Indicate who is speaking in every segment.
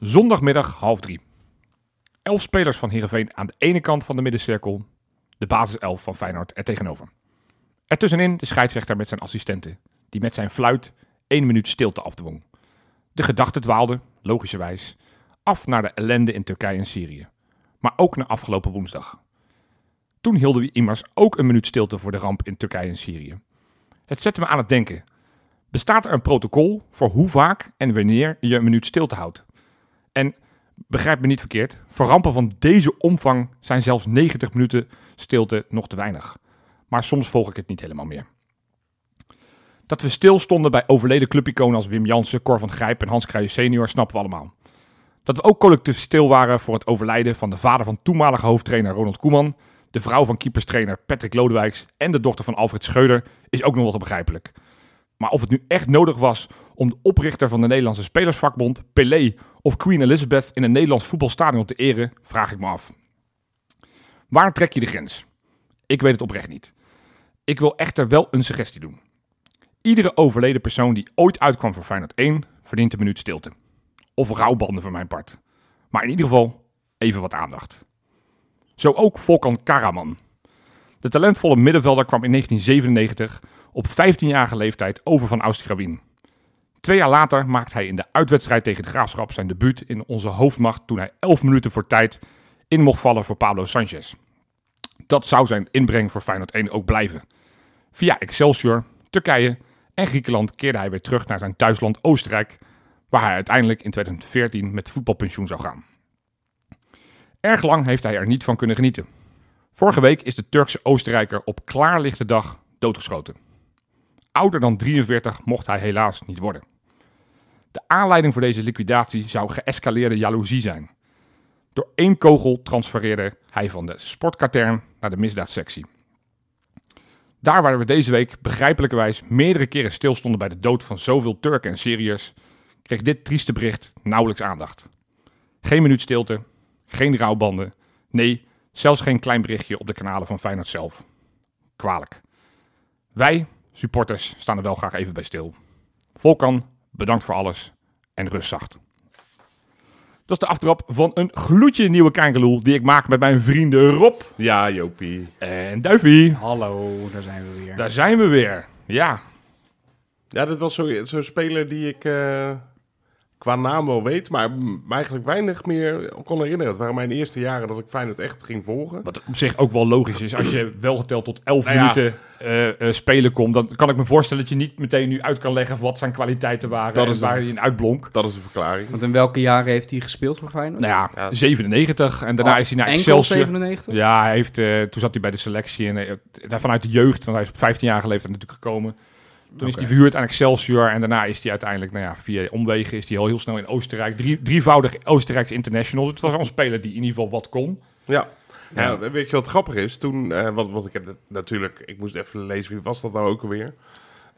Speaker 1: Zondagmiddag half drie. Elf spelers van Heerenveen aan de ene kant van de middencirkel. De basiself van Feyenoord er tegenover. Ertussenin de scheidsrechter met zijn assistenten. Die met zijn fluit één minuut stilte afdwong. De gedachten dwaalden, logischerwijs, af naar de ellende in Turkije en Syrië. Maar ook naar afgelopen woensdag. Toen hielden we immers ook een minuut stilte voor de ramp in Turkije en Syrië. Het zette me aan het denken. Bestaat er een protocol voor hoe vaak en wanneer je een minuut stilte houdt? En begrijp me niet verkeerd, voor rampen van deze omvang zijn zelfs 90 minuten stilte nog te weinig. Maar soms volg ik het niet helemaal meer. Dat we stilstonden bij overleden clubiconen als Wim Jansen, Cor van Grijp en Hans Kruijs senior snappen we allemaal. Dat we ook collectief stil waren voor het overlijden van de vader van toenmalige hoofdtrainer Ronald Koeman, de vrouw van keeperstrainer Patrick Lodewijks en de dochter van Alfred Scheuder is ook nog te begrijpelijk. Maar of het nu echt nodig was om de oprichter van de Nederlandse Spelersvakbond, Pelé of Queen Elizabeth in een Nederlands voetbalstadion te eren, vraag ik me af. Waar trek je de grens? Ik weet het oprecht niet. Ik wil echter wel een suggestie doen. Iedere overleden persoon die ooit uitkwam voor Feyenoord 1 verdient een minuut stilte. Of rouwbanden voor mijn part. Maar in ieder geval even wat aandacht. Zo ook Volkan Karaman. De talentvolle middenvelder kwam in 1997 op 15-jarige leeftijd over van Austria Wien. Twee jaar later maakte hij in de uitwedstrijd tegen de Graafschap zijn debuut in onze hoofdmacht toen hij 11 minuten voor tijd in mocht vallen voor Pablo Sanchez. Dat zou zijn inbreng voor Feyenoord 1 ook blijven. Via Excelsior, Turkije en Griekenland keerde hij weer terug naar zijn thuisland Oostenrijk, waar hij uiteindelijk in 2014 met voetbalpensioen zou gaan. Erg lang heeft hij er niet van kunnen genieten. Vorige week is de Turkse Oostenrijker op klaarlichte dag doodgeschoten. Ouder dan 43 mocht hij helaas niet worden. De aanleiding voor deze liquidatie zou geëscaleerde jaloezie zijn. Door één kogel transfereerde hij van de sportkatern naar de misdaadsectie. Daar waar we deze week begrijpelijkerwijs meerdere keren stilstonden bij de dood van zoveel Turken en Syriërs, kreeg dit trieste bericht nauwelijks aandacht. Geen minuut stilte, geen rouwbanden, nee, zelfs geen klein berichtje op de kanalen van Feyenoord zelf. Kwalijk. Wij, supporters, staan er wel graag even bij stil. Volkan, bedankt voor alles en rust zacht. Dat is de aftrap van een gloedje nieuwe Kangeloel die ik maak met mijn vrienden Rob
Speaker 2: Ja, Jopie.
Speaker 1: en Duivie.
Speaker 3: Hallo, daar zijn we weer.
Speaker 1: Daar zijn we weer. Ja,
Speaker 2: Ja, dat was zo'n zo speler die ik eh, qua naam wel weet, maar eigenlijk weinig meer kon herinneren. Het waren mijn eerste jaren dat ik Feyenoord echt ging volgen.
Speaker 1: wat op zich ook wel logisch is. Als je wel geteld tot 11
Speaker 2: Nou ja.
Speaker 1: minuten eh, eh, spelen komt, dan kan ik me voorstellen dat je niet meteen nu uit kan leggen wat zijn kwaliteiten waren
Speaker 2: Dat
Speaker 1: en
Speaker 2: is de-
Speaker 1: waar hij in uitblonk.
Speaker 2: Dat is de verklaring.
Speaker 3: Want in welke jaren heeft hij gespeeld voor Feyenoord?
Speaker 1: Nou ja,
Speaker 2: Ja.
Speaker 1: 97 en daarna
Speaker 3: Oh,
Speaker 1: is hij naar Excelsior.
Speaker 3: 97?
Speaker 1: Ja, hij heeft, eh, toen zat hij bij de selectie en daar vanuit de jeugd, want hij is op 15 jaar leeftijd natuurlijk gekomen. Toen is hij verhuurd aan Excelsior en daarna is hij uiteindelijk, nou ja, via omwegen is hij al heel snel in Oostenrijk. Drie, drievoudig Oostenrijks international. Dus het was wel een speler die in ieder geval wat kon.
Speaker 2: Ja.
Speaker 1: Ja.
Speaker 2: Ja, weet je wat grappig is? Toen, eh want, want ik heb het natuurlijk, ik moest even lezen, wie was dat nou ook alweer?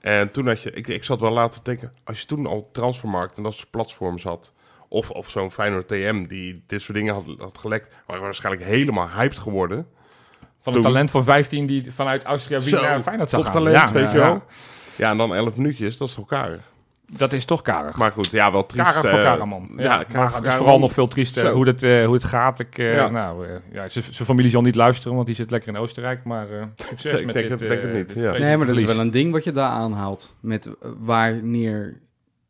Speaker 2: En toen had je, ik, ik zat wel later te denken, als je toen al transfermarkt en dat soort platforms had, of, of zo'n Feyenoord TM die dit soort dingen had, had gelekt, waren we waarschijnlijk helemaal hyped geworden.
Speaker 1: Van
Speaker 2: Toen-
Speaker 1: een talent van 15 die vanuit Austria
Speaker 2: Zo,
Speaker 1: naar Feyenoord zou
Speaker 2: toch
Speaker 1: gaan.
Speaker 2: talent,
Speaker 1: Ja,
Speaker 2: weet
Speaker 1: ja,
Speaker 2: je wel?
Speaker 1: Ja.
Speaker 2: En dan 11 minuutjes, dat is toch karig.
Speaker 1: Dat is toch karig.
Speaker 2: Maar goed, ja, wel triest.
Speaker 1: Karig voor
Speaker 2: eh,
Speaker 1: Karaman. Ja,
Speaker 2: ja,
Speaker 1: maar
Speaker 2: Karig
Speaker 1: het is
Speaker 2: Karaman.
Speaker 1: vooral nog veel triester hoe het, eh, hoe het gaat. Ik, eh,
Speaker 2: Ja.
Speaker 1: nou, eh, ja, zijn familie zal niet luisteren, want die zit lekker in Oostenrijk. Maar eh, succes
Speaker 2: Ik
Speaker 1: met
Speaker 2: denk
Speaker 1: dit,
Speaker 2: het- denk het niet, ja.
Speaker 3: Nee, maar dat is wel een ding wat je daar aanhaalt. Met wanneer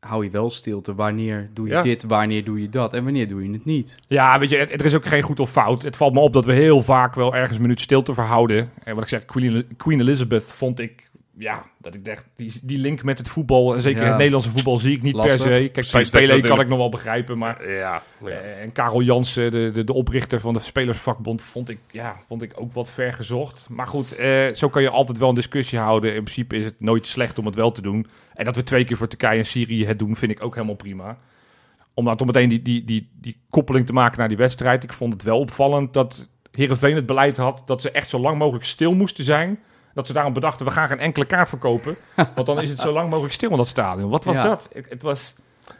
Speaker 3: hou je wel stilte, wanneer doe je
Speaker 2: Ja.
Speaker 3: dit, wanneer doe je dat en wanneer doe je het niet.
Speaker 1: Ja, weet je, het- er is ook geen goed of fout. Het valt me op dat we heel vaak wel ergens een minuut stilte verhouden. En wat ik zeg, Queen, Queen Elizabeth vond ik, ja, dat ik dacht, die, die link met het voetbal, en zeker
Speaker 3: Ja.
Speaker 1: het Nederlandse voetbal, zie ik niet
Speaker 3: Lastig.
Speaker 1: per se. Kijk,
Speaker 2: Precies,
Speaker 1: bij kan ik nog wel begrijpen, maar...
Speaker 2: Ja, ja.
Speaker 1: eh, En Karel Jansen, de, de, de oprichter van de Spelersvakbond, vond ik, ja, vond ik ook wat ver gezocht. Maar goed, eh, zo kan je altijd wel een discussie houden. In principe is het nooit slecht om het wel te doen. En dat we twee keer voor Turkije en Syrië het doen, vind ik ook helemaal prima. Om dan toch meteen die, die, die, die koppeling te maken naar die wedstrijd. Ik vond het wel opvallend dat Heerenveen het beleid had dat ze echt zo lang mogelijk stil moesten zijn. Dat ze daarom bedachten, we gaan geen enkele kaart verkopen. Want dan is het zo lang mogelijk stil in dat stadion. Wat was
Speaker 3: Ja.
Speaker 1: dat? Het, het was...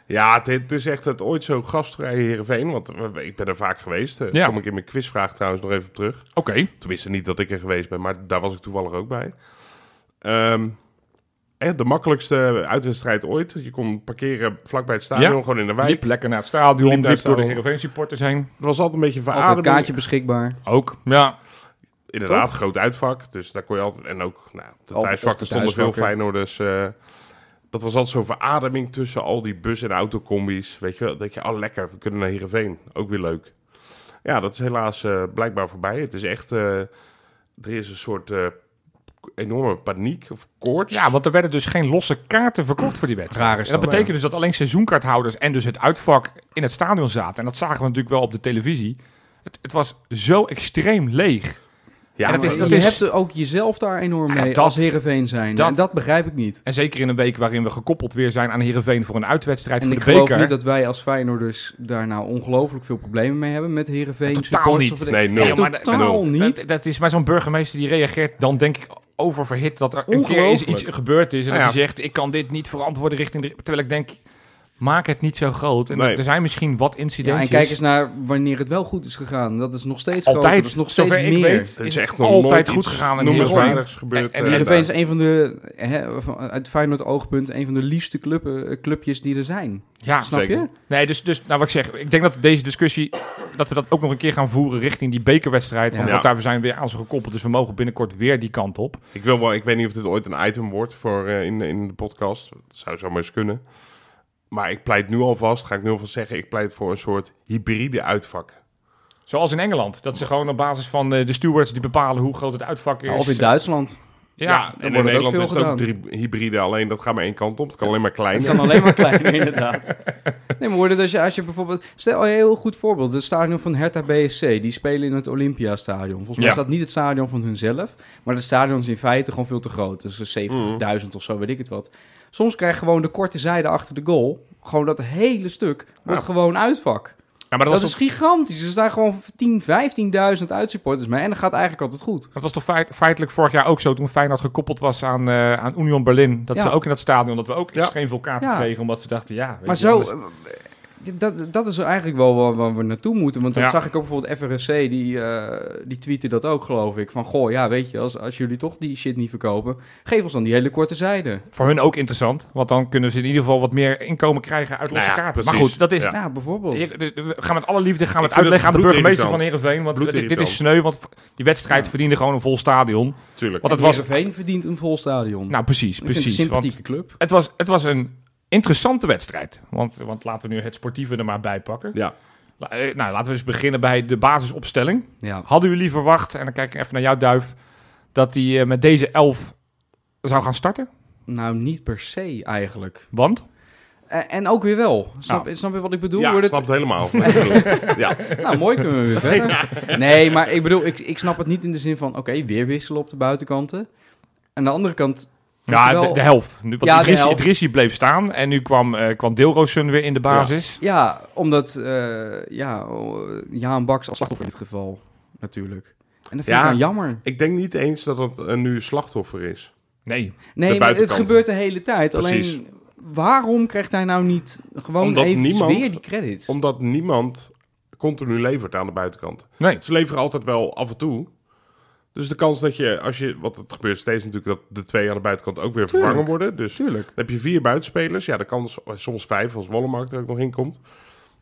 Speaker 2: Ja, het, het is echt het ooit zo gastvrije Heerenveen. Want ik ben er vaak geweest. Daar
Speaker 1: Ja.
Speaker 2: kom ik in mijn quizvraag trouwens nog even op terug.
Speaker 1: Oké.
Speaker 2: Tenminste, niet dat ik er geweest ben, maar daar was ik toevallig ook bij. Ehm, echt de makkelijkste uitwedstrijd ooit. Je kon parkeren vlakbij het stadion,
Speaker 1: Ja.
Speaker 2: gewoon in de wijk.
Speaker 1: Liep lekker naar het stadion,
Speaker 2: Liep
Speaker 1: liep, door de. Heerenveen supporters heen.
Speaker 2: Er was altijd een beetje
Speaker 3: Altijd
Speaker 2: verademing.
Speaker 3: kaartje beschikbaar.
Speaker 1: Ook, ja.
Speaker 2: Inderdaad, groot uitvak. Dus daar kon je altijd... En ook, nou, de
Speaker 3: Of- of
Speaker 2: thuisvak,
Speaker 3: de
Speaker 2: er stonden veel
Speaker 3: thuisvakken.
Speaker 2: Feyenoorders. eh dat was altijd zo'n verademing tussen al die bus- en autocombi's. Weet je wel, dat je, oh lekker, we kunnen naar Heerenveen. Ook weer leuk. Ja, dat is helaas eh, blijkbaar voorbij. Het is echt... eh, er is een soort eh, enorme paniek of koorts.
Speaker 1: Ja, want er werden dus geen losse kaarten verkocht voor die wedstrijd. En dat
Speaker 3: dat,
Speaker 1: betekent dus dat alleen seizoenkaarthouders en dus het uitvak in het stadion zaten. En dat zagen we natuurlijk wel op de televisie. Het, het was zo extreem leeg.
Speaker 2: Ja,
Speaker 1: en
Speaker 3: je hebt ook jezelf daar enorm
Speaker 1: Ja,
Speaker 3: mee
Speaker 1: dat-
Speaker 3: als Heerenveen zijn.
Speaker 1: dat-
Speaker 3: en dat begrijp ik niet.
Speaker 1: En zeker in een week waarin we gekoppeld weer zijn aan Heerenveen voor een uitwedstrijd
Speaker 3: En
Speaker 1: voor
Speaker 3: ik
Speaker 1: de
Speaker 3: geloof
Speaker 1: beker.
Speaker 3: niet dat wij als Feyenoorders daar nou ongelooflijk veel problemen mee hebben met Heerenveen.
Speaker 1: Totaal niet.
Speaker 3: of-
Speaker 2: Nee, nul.
Speaker 1: Maar dat-
Speaker 3: totaal
Speaker 2: nul.
Speaker 3: niet.
Speaker 1: Dat, dat is maar zo'n burgemeester die reageert dan denk ik oververhit dat er een keer iets gebeurd is. En
Speaker 2: Nou
Speaker 1: dat
Speaker 2: ja.
Speaker 1: hij zegt, ik kan dit niet verantwoorden richting... De, terwijl ik denk, maak het niet zo groot. En
Speaker 2: Nee.
Speaker 1: er zijn misschien wat
Speaker 3: Ja,
Speaker 1: incidentjes.
Speaker 3: en kijk eens naar wanneer het wel goed is gegaan. Dat is nog steeds
Speaker 1: Altijd,
Speaker 3: groter. Dat is nog steeds meer.
Speaker 1: weet,
Speaker 2: Het
Speaker 1: is
Speaker 2: echt nog
Speaker 1: altijd
Speaker 2: nooit
Speaker 1: goed gegaan in
Speaker 2: noemenswaardigs gebeurd.
Speaker 1: En- en
Speaker 3: Heerenveen is een van de, hè, van- uit Feyenoord oogpunt, een van de liefste club, eh, clubjes die er zijn.
Speaker 1: Ja,
Speaker 3: Snap
Speaker 2: zeker.
Speaker 3: je?
Speaker 1: Nee, dus, dus nou wat ik zeg, ik denk dat deze discussie, dat we dat ook nog een keer gaan voeren richting die bekerwedstrijd. Want
Speaker 3: Ja.
Speaker 1: want daar zijn we weer aan ze gekoppeld, dus we mogen binnenkort weer die kant op.
Speaker 2: Ik, wil wel, ik weet niet of dit ooit een item wordt voor, eh, in, in de podcast. Dat zou zomaar eens kunnen. Maar ik pleit nu alvast, ga ik nu alvast zeggen, ik pleit voor een soort hybride uitvak.
Speaker 1: Zoals in Engeland, dat ze gewoon op basis van eh, de stewards die bepalen hoe groot het uitvak is.
Speaker 3: Of in Duitsland.
Speaker 1: Ja,
Speaker 2: en in Nederland is het ook drie hybride, alleen dat gaat maar één kant op. Het kan alleen maar klein.
Speaker 3: Het kan alleen maar kleiner, inderdaad. Nee, maar worden als je, als je bijvoorbeeld... Stel, een heel goed voorbeeld. Het stadion van Hertha BSC. Die spelen in het Olympiastadion. Volgens mij
Speaker 1: Ja.
Speaker 3: is dat niet het stadion van hunzelf. Maar het stadion is in feite gewoon veel te groot. Dus 70.000 of zo, weet ik het wat. Soms krijg je gewoon de korte zijde achter de goal. Gewoon dat hele stuk wordt
Speaker 2: Ja.
Speaker 3: gewoon uitvak.
Speaker 1: Maar
Speaker 3: Dat,
Speaker 1: dat,
Speaker 3: is
Speaker 1: was toch,
Speaker 3: gigantisch. Er staan gewoon 10, 15.000 uitsupporters mee. En dat gaat eigenlijk altijd goed.
Speaker 1: dat was toch feit- feitelijk vorig jaar ook zo, toen Feyenoord gekoppeld was aan, eh, aan Union Berlin. Dat
Speaker 3: Ja.
Speaker 1: ze ook in dat stadion, dat we ook
Speaker 2: Ja.
Speaker 1: extreem veel kaarten
Speaker 3: Ja.
Speaker 1: kregen, omdat ze dachten, ja... weet
Speaker 3: Maar
Speaker 1: je,
Speaker 3: zo,
Speaker 1: anders-
Speaker 3: eh, dat, dat is eigenlijk wel waar, waar we naartoe moeten. Want dat
Speaker 1: Ja.
Speaker 3: zag ik ook bijvoorbeeld FRFC, die, eh die tweette dat ook, geloof ik. Van, goh, ja, weet je, als, als jullie toch die shit niet verkopen, geef ons dan die hele korte zijde.
Speaker 1: voor hun ook interessant, want dan kunnen ze in ieder geval wat meer inkomen krijgen uit losse
Speaker 2: Nou ja,
Speaker 1: kaarten. Maar goed, dat is...
Speaker 2: Ja.
Speaker 3: Ja, bijvoorbeeld.
Speaker 1: Hier- de- de- We gaan met alle liefde gaan we het uitleggen aan de burgemeester van. Heerenveen. Want dit, dit is sneu, want die wedstrijd
Speaker 3: Ja.
Speaker 1: verdiende gewoon een vol stadion.
Speaker 2: Tuurlijk.
Speaker 1: Want
Speaker 3: Het
Speaker 1: was...
Speaker 3: Heerenveen verdient een vol stadion.
Speaker 1: Nou, precies, precies.
Speaker 3: een
Speaker 1: Want
Speaker 3: sympathieke club.
Speaker 1: het was, het was een interessante wedstrijd. Want, want laten we nu het sportieve er maar bij pakken.
Speaker 2: Ja.
Speaker 1: La- eh, Nou, laten we eens beginnen bij de basisopstelling.
Speaker 3: Ja.
Speaker 1: Hadden jullie verwacht, en dan kijk ik even naar jou Duif, dat hij eh, met deze elf zou gaan starten?
Speaker 3: Nou, niet per se eigenlijk.
Speaker 1: Want?
Speaker 3: En, en ook weer wel. Snap,
Speaker 1: Nou.
Speaker 3: snap je wat ik bedoel?
Speaker 2: ja,
Speaker 3: Wordt
Speaker 2: ik
Speaker 3: het-
Speaker 2: snap het helemaal. Ja.
Speaker 3: Nou, mooi kunnen we weer verder. Nee, maar ik bedoel, ik, ik snap het niet in de zin van... Oké, weer wisselen op de buitenkanten. Aan de andere kant...
Speaker 1: Ja,
Speaker 3: wel-
Speaker 1: de, de helft. Nu, want
Speaker 3: Ja, de
Speaker 1: Idrissi,
Speaker 3: helft.
Speaker 1: Idrissi bleef staan en nu kwam, eh kwam Deelroosun weer in de basis.
Speaker 3: Ja, omdat... eh ja, Jaan Baks als slachtoffer in dit geval, natuurlijk. En dat vind
Speaker 2: Ja.
Speaker 3: ik dan jammer.
Speaker 2: Ik denk niet eens dat het een nu slachtoffer is.
Speaker 1: Nee,
Speaker 3: Nee, maar het gebeurt de hele tijd.
Speaker 2: Precies.
Speaker 3: Alleen, waarom krijgt hij nou niet gewoon
Speaker 2: Omdat
Speaker 3: even
Speaker 2: niemand-
Speaker 3: weer die credits?
Speaker 2: Omdat niemand continu levert aan de buitenkant.
Speaker 1: nee.
Speaker 2: Ze leveren altijd wel af en toe. Dus de kans dat je, als je, wat het gebeurt steeds natuurlijk, dat de twee aan de buitenkant ook weer
Speaker 3: Tuurlijk.
Speaker 2: vervangen worden. Dus dan
Speaker 3: Tuurlijk.
Speaker 2: heb je vier buitenspelers. Ja, de kans, soms vijf als Wallenmarkt er ook nog in komt.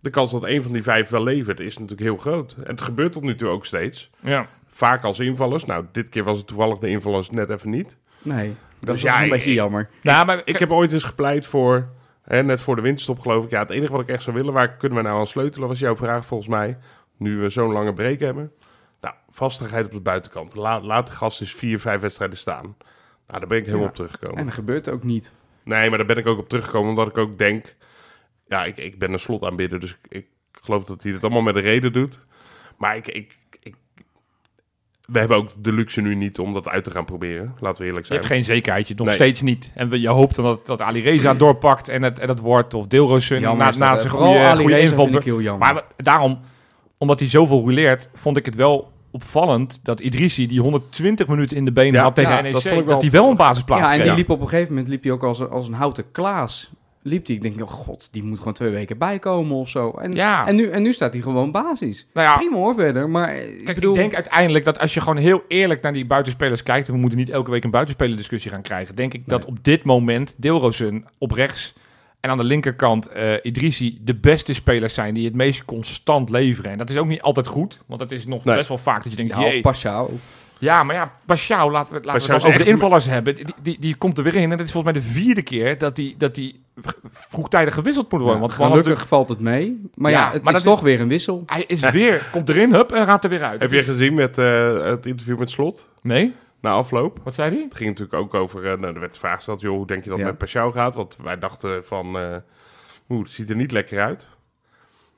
Speaker 2: De kans dat een van die vijf wel levert is natuurlijk heel groot. En het gebeurt tot nu toe ook steeds.
Speaker 1: Ja.
Speaker 2: Vaak als invallers. Nou, dit keer was het toevallig de invallers net even niet.
Speaker 3: Nee, dat
Speaker 2: Dus
Speaker 3: is
Speaker 2: ja,
Speaker 3: wel een beetje jammer.
Speaker 1: Nou, maar
Speaker 2: Ik heb ooit eens gepleit voor, hè, net voor de winterstop geloof ik. Ja, het enige wat ik echt zou willen, waar kunnen we nou aan sleutelen, was jouw vraag volgens mij. Nu we zo'n lange break hebben. Nou, vastigheid op de buitenkant. La- laat de gast eens vier, vijf wedstrijden staan. Nou, daar ben ik helemaal
Speaker 3: Ja.
Speaker 2: op teruggekomen.
Speaker 3: En dat gebeurt ook niet.
Speaker 2: Nee, maar daar ben ik ook op teruggekomen, omdat ik ook denk... Ja, ik, ik ben een slotaanbidder, dus ik, ik geloof dat hij het allemaal met een reden doet. Maar ik, ik, ik... We hebben ook de luxe nu niet om dat uit te gaan proberen. Laten we eerlijk
Speaker 1: je
Speaker 2: zijn.
Speaker 1: hebt geen zekerheidje, nog
Speaker 2: Nee.
Speaker 1: steeds niet. En we, je hoopt dan dat, dat Ali Reza doorpakt en het, en het wordt, of Deelroosun
Speaker 3: Jammer
Speaker 1: na,
Speaker 3: dat,
Speaker 1: na zijn goede,
Speaker 3: Ali
Speaker 1: goede inval. Maar we- daarom, omdat hij zoveel rouleert, vond ik het wel opvallend dat Idrissi, die 120 minuten in de benen
Speaker 2: Ja,
Speaker 1: had tegen
Speaker 2: ja,
Speaker 1: NEC,
Speaker 2: dat
Speaker 1: dat,
Speaker 2: vond ik wel-
Speaker 1: hij wel een basisplaats
Speaker 3: ja, en die
Speaker 1: kreeg.
Speaker 3: liep op een gegeven moment liep hij ook als, een- als een houten klaas. liep hij. Ik denk, oh god, die moet gewoon twee weken bijkomen of zo. En,
Speaker 1: Ja.
Speaker 3: en, nu, en nu staat hij gewoon basis.
Speaker 1: Nou ja,
Speaker 3: Prima hoor, verder. Maar ik
Speaker 1: Kijk,
Speaker 3: bedoel...
Speaker 1: ik denk uiteindelijk dat als je gewoon heel eerlijk naar die buitenspelers kijkt, en we moeten niet elke week een buitenspelerdiscussie gaan krijgen, denk ik dat op dit moment Deelrozen op rechts en aan de linkerkant eh Idrissi de beste spelers zijn die het meest constant leveren. En dat is ook niet altijd goed, want dat is nog
Speaker 2: Nee.
Speaker 1: best wel vaak dat je denkt,
Speaker 3: ja. Pashao.
Speaker 1: Ja, maar ja, Pashao, laten we, laten
Speaker 2: Pashao
Speaker 1: we het over de invallers hebben. Die, die, die komt er weer in en dat is volgens mij de vierde keer dat die, dat die vroegtijdig gewisseld moet worden.
Speaker 3: Ja,
Speaker 1: want
Speaker 3: gelukkig valt het mee. Maar
Speaker 1: Ja,
Speaker 3: ja, het
Speaker 1: maar
Speaker 3: is
Speaker 1: dat is-
Speaker 3: toch weer een wissel.
Speaker 1: Hij is weer, komt erin, hup, en gaat er weer uit.
Speaker 2: Heb je gezien met eh, het interview met Slot
Speaker 1: Nee?
Speaker 2: Na afloop?
Speaker 1: Wat zei hij?
Speaker 2: Het ging natuurlijk ook over, eh, nou, er werd de vraag gesteld, joh, hoe denk je dat
Speaker 3: Ja.
Speaker 2: met Pashao gaat? Want wij dachten van, eh oeh, het ziet er niet lekker uit.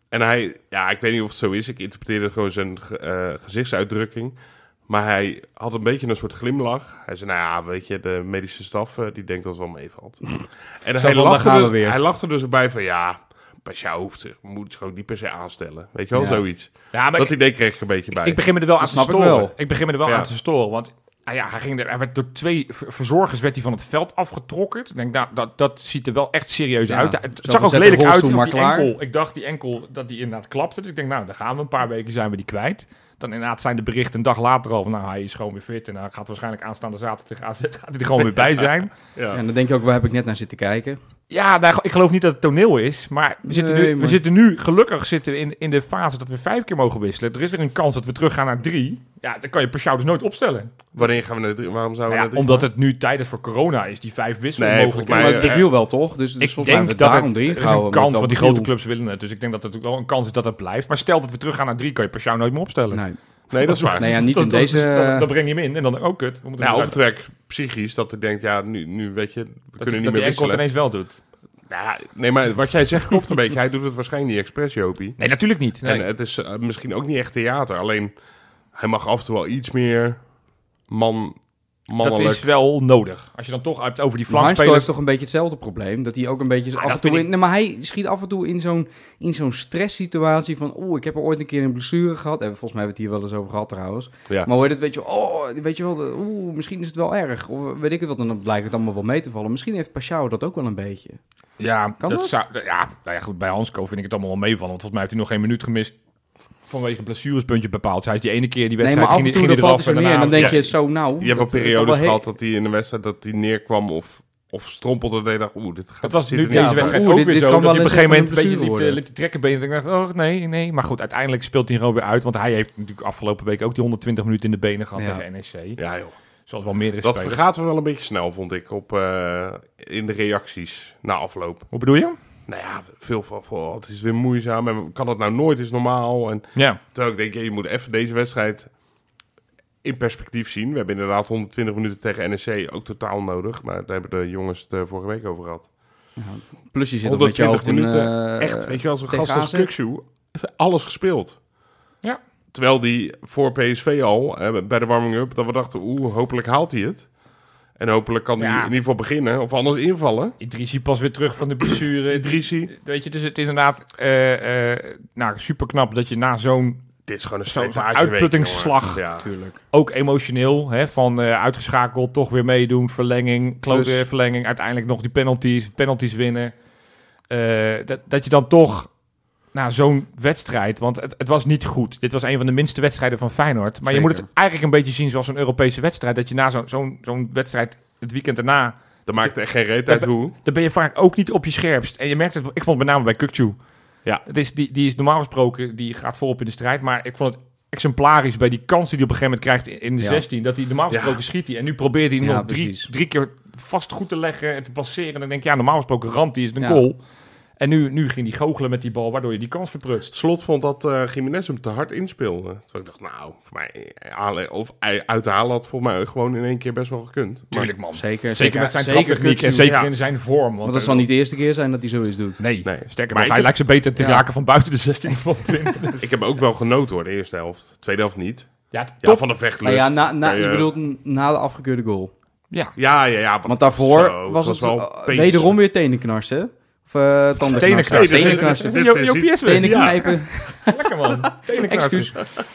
Speaker 2: En hij, ja, ik weet niet of het zo is. Ik interpreteerde gewoon zijn eh, gezichtsuitdrukking. Maar hij had een beetje een soort glimlach. Hij zei, nou ja, weet je, de medische staf, die denkt dat het wel meevalt. en hij lachte, er,
Speaker 3: weer.
Speaker 2: hij lachte er dus bij van, ja, Pashao hoeft zich, moet zich ook niet per se aanstellen. Weet je wel,
Speaker 3: Ja.
Speaker 2: zoiets.
Speaker 1: Ja, maar
Speaker 2: dat idee kreeg ik een beetje bij.
Speaker 1: Ik begin me er wel aan te
Speaker 3: ik
Speaker 1: storen. Ik begin me er wel
Speaker 2: Ja.
Speaker 1: aan te storen. Want ah ja, hij, ging er, hij werd door twee ver- verzorgers werd hij van het veld afgetrokken. Ik denk, nou, dat, dat ziet er wel echt serieus
Speaker 3: Ja,
Speaker 1: uit. Het, zag ook lelijk uit
Speaker 3: rolstoel
Speaker 1: op die
Speaker 3: maar klaar.
Speaker 1: enkel. Ik dacht die enkel dat die inderdaad klapte. Dus ik denk, nou, dan gaan we. Een paar weken zijn we die kwijt. Dan inderdaad zijn de berichten een dag later al. van, Nou, hij is gewoon weer fit. En hij gaat waarschijnlijk aanstaande zaterdag tegen AZ gaat hij er gewoon weer bij zijn.
Speaker 2: ja.
Speaker 3: Ja, en dan denk je ook, waar heb ik net naar zitten kijken?
Speaker 1: Ja, nou, ik geloof niet dat het toneel is. Maar we zitten,
Speaker 3: Nee,
Speaker 1: nu, we zitten nu, gelukkig zitten we in, in de fase dat we vijf keer mogen wisselen. Er is weer een kans dat we teruggaan naar drie. Ja, dan kan je Pashao dus nooit opstellen.
Speaker 2: Wanneer gaan we naar drie? Waarom zouden
Speaker 1: Nou
Speaker 2: we
Speaker 1: ja,
Speaker 2: naar drie
Speaker 1: omdat het nu tijdens voor corona is, die vijf wisselen
Speaker 2: Nee,
Speaker 1: mogelijk.
Speaker 3: maar het
Speaker 2: eh,
Speaker 3: beviel wel, toch? Dus, dus
Speaker 1: ik
Speaker 3: volgens mij
Speaker 1: denk dat
Speaker 3: daarom
Speaker 1: het,
Speaker 3: drie
Speaker 1: er is een kans, want die grote clubs willen het. Dus ik denk dat het ook wel een kans is dat het blijft. Maar stel dat we terug gaan naar drie, kan je Pashao nooit meer opstellen.
Speaker 3: Nee.
Speaker 2: Nee, dat is waar.
Speaker 3: Ja, niet
Speaker 1: Dat-
Speaker 3: in
Speaker 1: dat-
Speaker 3: deze...
Speaker 1: Dan, dan breng je hem in en dan, oh kut. We moeten hem
Speaker 2: of het psychisch, dat hij denkt, ja, nu, nu weet je, we
Speaker 1: dat,
Speaker 2: kunnen niet
Speaker 1: dat
Speaker 2: meer
Speaker 1: die enkel het
Speaker 2: wisselen.
Speaker 1: ineens wel doet.
Speaker 2: Ja, nee, maar wat jij zegt klopt een beetje. Hij doet het waarschijnlijk niet expres, Jopie.
Speaker 1: Nee, natuurlijk niet. Nee.
Speaker 2: En het is eh, misschien ook niet echt theater. Alleen, hij mag af en toe wel iets meer man,
Speaker 1: dat is wel nodig. Als je dan toch hebt over die
Speaker 3: Hansko
Speaker 1: flankspelers.
Speaker 3: heeft toch een beetje hetzelfde probleem. Dat hij ook een beetje af en toe... In, nee, maar hij schiet af en toe in zo'n, in zo'n stresssituatie van... Oh, ik heb er ooit een keer een blessure gehad. En volgens mij hebben we het hier wel eens over gehad trouwens.
Speaker 2: Ja.
Speaker 3: Maar hoor je dat, weet je, oh, weet je wel, oeh, misschien is het wel erg. Of weet ik het wat, en dan blijkt het allemaal wel mee te vallen. Misschien heeft Pashao dat ook wel een beetje.
Speaker 1: Ja,
Speaker 3: Kan
Speaker 1: dat
Speaker 3: dat?
Speaker 1: Zou, ja, nou ja, goed, bij Hansco vind ik het allemaal wel meevallen. Want volgens mij heeft hij nog geen minuut gemist vanwege blessurepuntje bepaald. Hij is die ene keer die
Speaker 3: Nee,
Speaker 1: wedstrijd
Speaker 3: maar af
Speaker 1: ging,
Speaker 3: en toe
Speaker 1: ging
Speaker 3: dan
Speaker 1: hij eraf
Speaker 3: neer en dan denk
Speaker 2: ja.
Speaker 3: je zo, nou...
Speaker 2: Je hebt wel
Speaker 3: eh,
Speaker 2: periodes gehad dat hij in de wedstrijd dat hij neerkwam of, of strompelde. En je dacht, oeh, dit gaat
Speaker 1: Het was nu
Speaker 2: er
Speaker 1: deze wedstrijd ook
Speaker 3: dit-
Speaker 1: weer
Speaker 3: dit
Speaker 1: zo.
Speaker 3: kan
Speaker 1: Dat
Speaker 3: wel
Speaker 1: op een gegeven
Speaker 3: even
Speaker 1: moment een beetje liep, te- liep te trekken benen. En ik dacht, oh nee, nee. Maar goed, uiteindelijk speelt hij gewoon weer uit. Want hij heeft natuurlijk afgelopen week ook die 120 minuten in de benen gehad
Speaker 3: Ja.
Speaker 1: tegen NEC.
Speaker 2: Ja, joh.
Speaker 1: Zoals wel meerdere
Speaker 2: Dat
Speaker 1: spelers.
Speaker 2: vergaat wel een beetje snel, vond ik, op, eh, in de reacties na afloop.
Speaker 1: Hoe bedoel je?
Speaker 2: Nou ja, veel van, oh, het is weer moeizaam en kan dat nou nooit, is normaal. En
Speaker 1: Ja.
Speaker 2: terwijl ik denk, ja, je moet even deze wedstrijd in perspectief zien. We hebben inderdaad 120 minuten tegen NEC, ook totaal nodig. Maar daar hebben de jongens het eh, vorige week over gehad.
Speaker 3: Plus je zit ook met je
Speaker 2: 120
Speaker 3: hoofd in...
Speaker 2: minuten,
Speaker 3: eh,
Speaker 2: Echt, weet je wel, zo'n gast als. Kukshoe, alles gespeeld.
Speaker 1: Ja.
Speaker 2: Terwijl die voor PSV al, eh, bij de warming-up, dat we dachten, oeh, hopelijk haalt hij het. En hopelijk kan hij
Speaker 1: Ja.
Speaker 2: in ieder geval beginnen, of anders invallen.
Speaker 1: Idrissi pas weer terug van de blessure.
Speaker 2: Idrissi,
Speaker 1: Weet je, dus het is inderdaad eh, eh, nou, super knap dat je na zo'n
Speaker 2: dit is gewoon een
Speaker 1: Zo'n uitputtingsslag.
Speaker 2: jongen. Ja.
Speaker 3: Tuurlijk.
Speaker 1: ook emotioneel, hè, van eh, uitgeschakeld, toch weer meedoen, verlenging, klote
Speaker 2: Dus-
Speaker 1: verlenging, uiteindelijk nog die penalties, penalties winnen. Eh, dat, dat je dan toch na zo'n wedstrijd, want het, het was niet goed. Dit was een van de minste wedstrijden van Feyenoord. Maar je moet het eigenlijk een beetje zien zoals een Europese wedstrijd, dat je na zo'n zo'n zo'n wedstrijd het weekend daarna,
Speaker 2: Dat maakt echt geen reet uit hoe.
Speaker 1: dan ben je vaak ook niet op je scherpst. En je merkt het, ik vond het met name bij Kukcu.
Speaker 2: Ja.
Speaker 1: Het is, die, die is normaal gesproken, die gaat voorop in de strijd. Maar ik vond het exemplarisch bij die kans die hij op een gegeven moment krijgt in de
Speaker 3: Ja.
Speaker 1: 16. Dat hij normaal
Speaker 2: Ja.
Speaker 1: gesproken schiet hij. En nu probeert hij hem
Speaker 3: Ja,
Speaker 1: nog drie, drie keer vast goed te leggen en te passeren. En dan denk je, ja, normaal gesproken ramt hij is een
Speaker 3: Ja.
Speaker 1: goal. En nu, nu ging hij goochelen met die bal, waardoor je die kans verprutst.
Speaker 2: Slot vond dat eh Jiménez hem te hard inspeelde. Terwijl ik dacht, nou, voor mij eh, halen, of hij uit te halen had volgens mij gewoon in één keer best wel gekund. Maar-
Speaker 1: Tuurlijk, man.
Speaker 3: Zeker,
Speaker 1: Zeker met zijn
Speaker 3: zeker
Speaker 1: traptechniek en zeker
Speaker 2: ja.
Speaker 1: in zijn vorm. Want,
Speaker 3: Want dat zal niet de eerste keer zijn dat hij zoiets doet.
Speaker 1: Nee,
Speaker 2: Nee.
Speaker 1: sterker
Speaker 2: Maar
Speaker 1: hij
Speaker 2: heb-
Speaker 1: lijkt ze beter te
Speaker 3: Ja.
Speaker 1: raken van buiten de 16 van binnen.
Speaker 2: Ik heb ook wel genoten hoor, de eerste helft. Tweede helft niet.
Speaker 1: Ja,
Speaker 2: Ja, van de vechtlust.
Speaker 3: ja, na, na, je bedoelt na de afgekeurde goal.
Speaker 1: Ja,
Speaker 2: Ja, ja, ja.
Speaker 3: Want daarvoor
Speaker 2: zo,
Speaker 3: was het,
Speaker 2: wel
Speaker 3: eh, wederom weer tenenknarsen. Of uh, tandenknarsen.
Speaker 1: Jopie is weer.
Speaker 3: Tenen knijpen.
Speaker 1: Lekker man. Tenenknarsen.
Speaker 3: Excuus.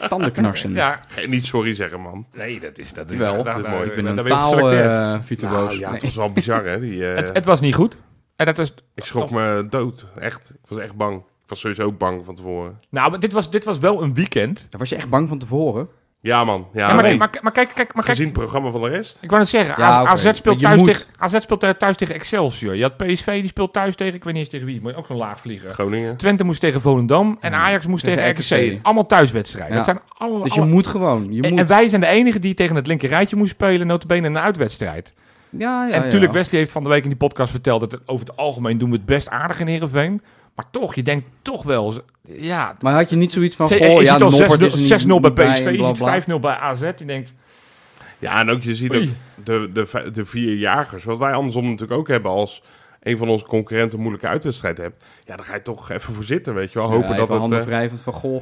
Speaker 3: Tandenknarsen.
Speaker 1: Ja,
Speaker 2: Niet sorry zeggen, man.
Speaker 1: nee, dat is, dat is
Speaker 3: Wel.
Speaker 2: mooi.
Speaker 3: Ik ben een taal uh, virtuoos.
Speaker 2: Nou, ja, het was wel bizar, hè? Die, eh,
Speaker 1: het, was niet goed. En dat is,
Speaker 2: Ik schrok me dood. Echt. Ik was echt bang. Ik was sowieso bang van tevoren.
Speaker 1: nou, maar dit was, dit was wel een weekend.
Speaker 3: Daar was je echt bang van tevoren.
Speaker 2: Ja, man. Ja,
Speaker 1: Ja, maar,
Speaker 2: nee.
Speaker 1: maar, maar, kijk, kijk, maar kijk.
Speaker 2: Gezien het programma van de rest.
Speaker 1: Ik wou net zeggen,
Speaker 3: Ja,
Speaker 1: AZ, speelt thuis
Speaker 3: moet-
Speaker 1: tegen, AZ speelt thuis tegen Excelsior. Je had PSV, die speelt thuis tegen, ik weet niet eens tegen wie, maar ook zo'n laag vlieger.
Speaker 2: Groningen.
Speaker 1: Twente moest tegen Volendam en Ajax moest tegen,
Speaker 3: Tegen
Speaker 1: RKC.
Speaker 3: RKC.
Speaker 1: Allemaal thuiswedstrijden.
Speaker 3: Ja.
Speaker 1: Dat zijn alle,
Speaker 3: Dus je
Speaker 1: alle-
Speaker 3: moet gewoon. Je
Speaker 1: en,
Speaker 3: moet.
Speaker 1: en wij zijn de enigen die tegen het linker rijtje moesten spelen, notabene in een uitwedstrijd.
Speaker 3: ja, ja,
Speaker 1: en natuurlijk,
Speaker 3: ja.
Speaker 1: Wesley heeft van de week in die podcast verteld dat over het algemeen doen we het best aardig in Heerenveen. Maar toch, je denkt toch wel, ja...
Speaker 3: Maar had je niet zoiets van, goh,
Speaker 1: je
Speaker 3: ja,
Speaker 1: ziet al
Speaker 3: Noppert is er
Speaker 1: 6-0
Speaker 3: niet
Speaker 1: 6-0 bij PSV, ziet
Speaker 3: bla.
Speaker 1: 5-0 bij AZ. Je denkt,
Speaker 2: Ja, en ook je ziet ook de, de, de vier jagers. Wat wij andersom natuurlijk ook hebben als een van onze concurrenten een moeilijke uitwedstrijd hebt. Ja, dan ga je toch even voor zitten, weet je wel. Hopen
Speaker 3: Ja,
Speaker 2: dat
Speaker 3: even
Speaker 2: het...
Speaker 3: handen
Speaker 2: eh,
Speaker 3: wrijvend van, goh,
Speaker 2: en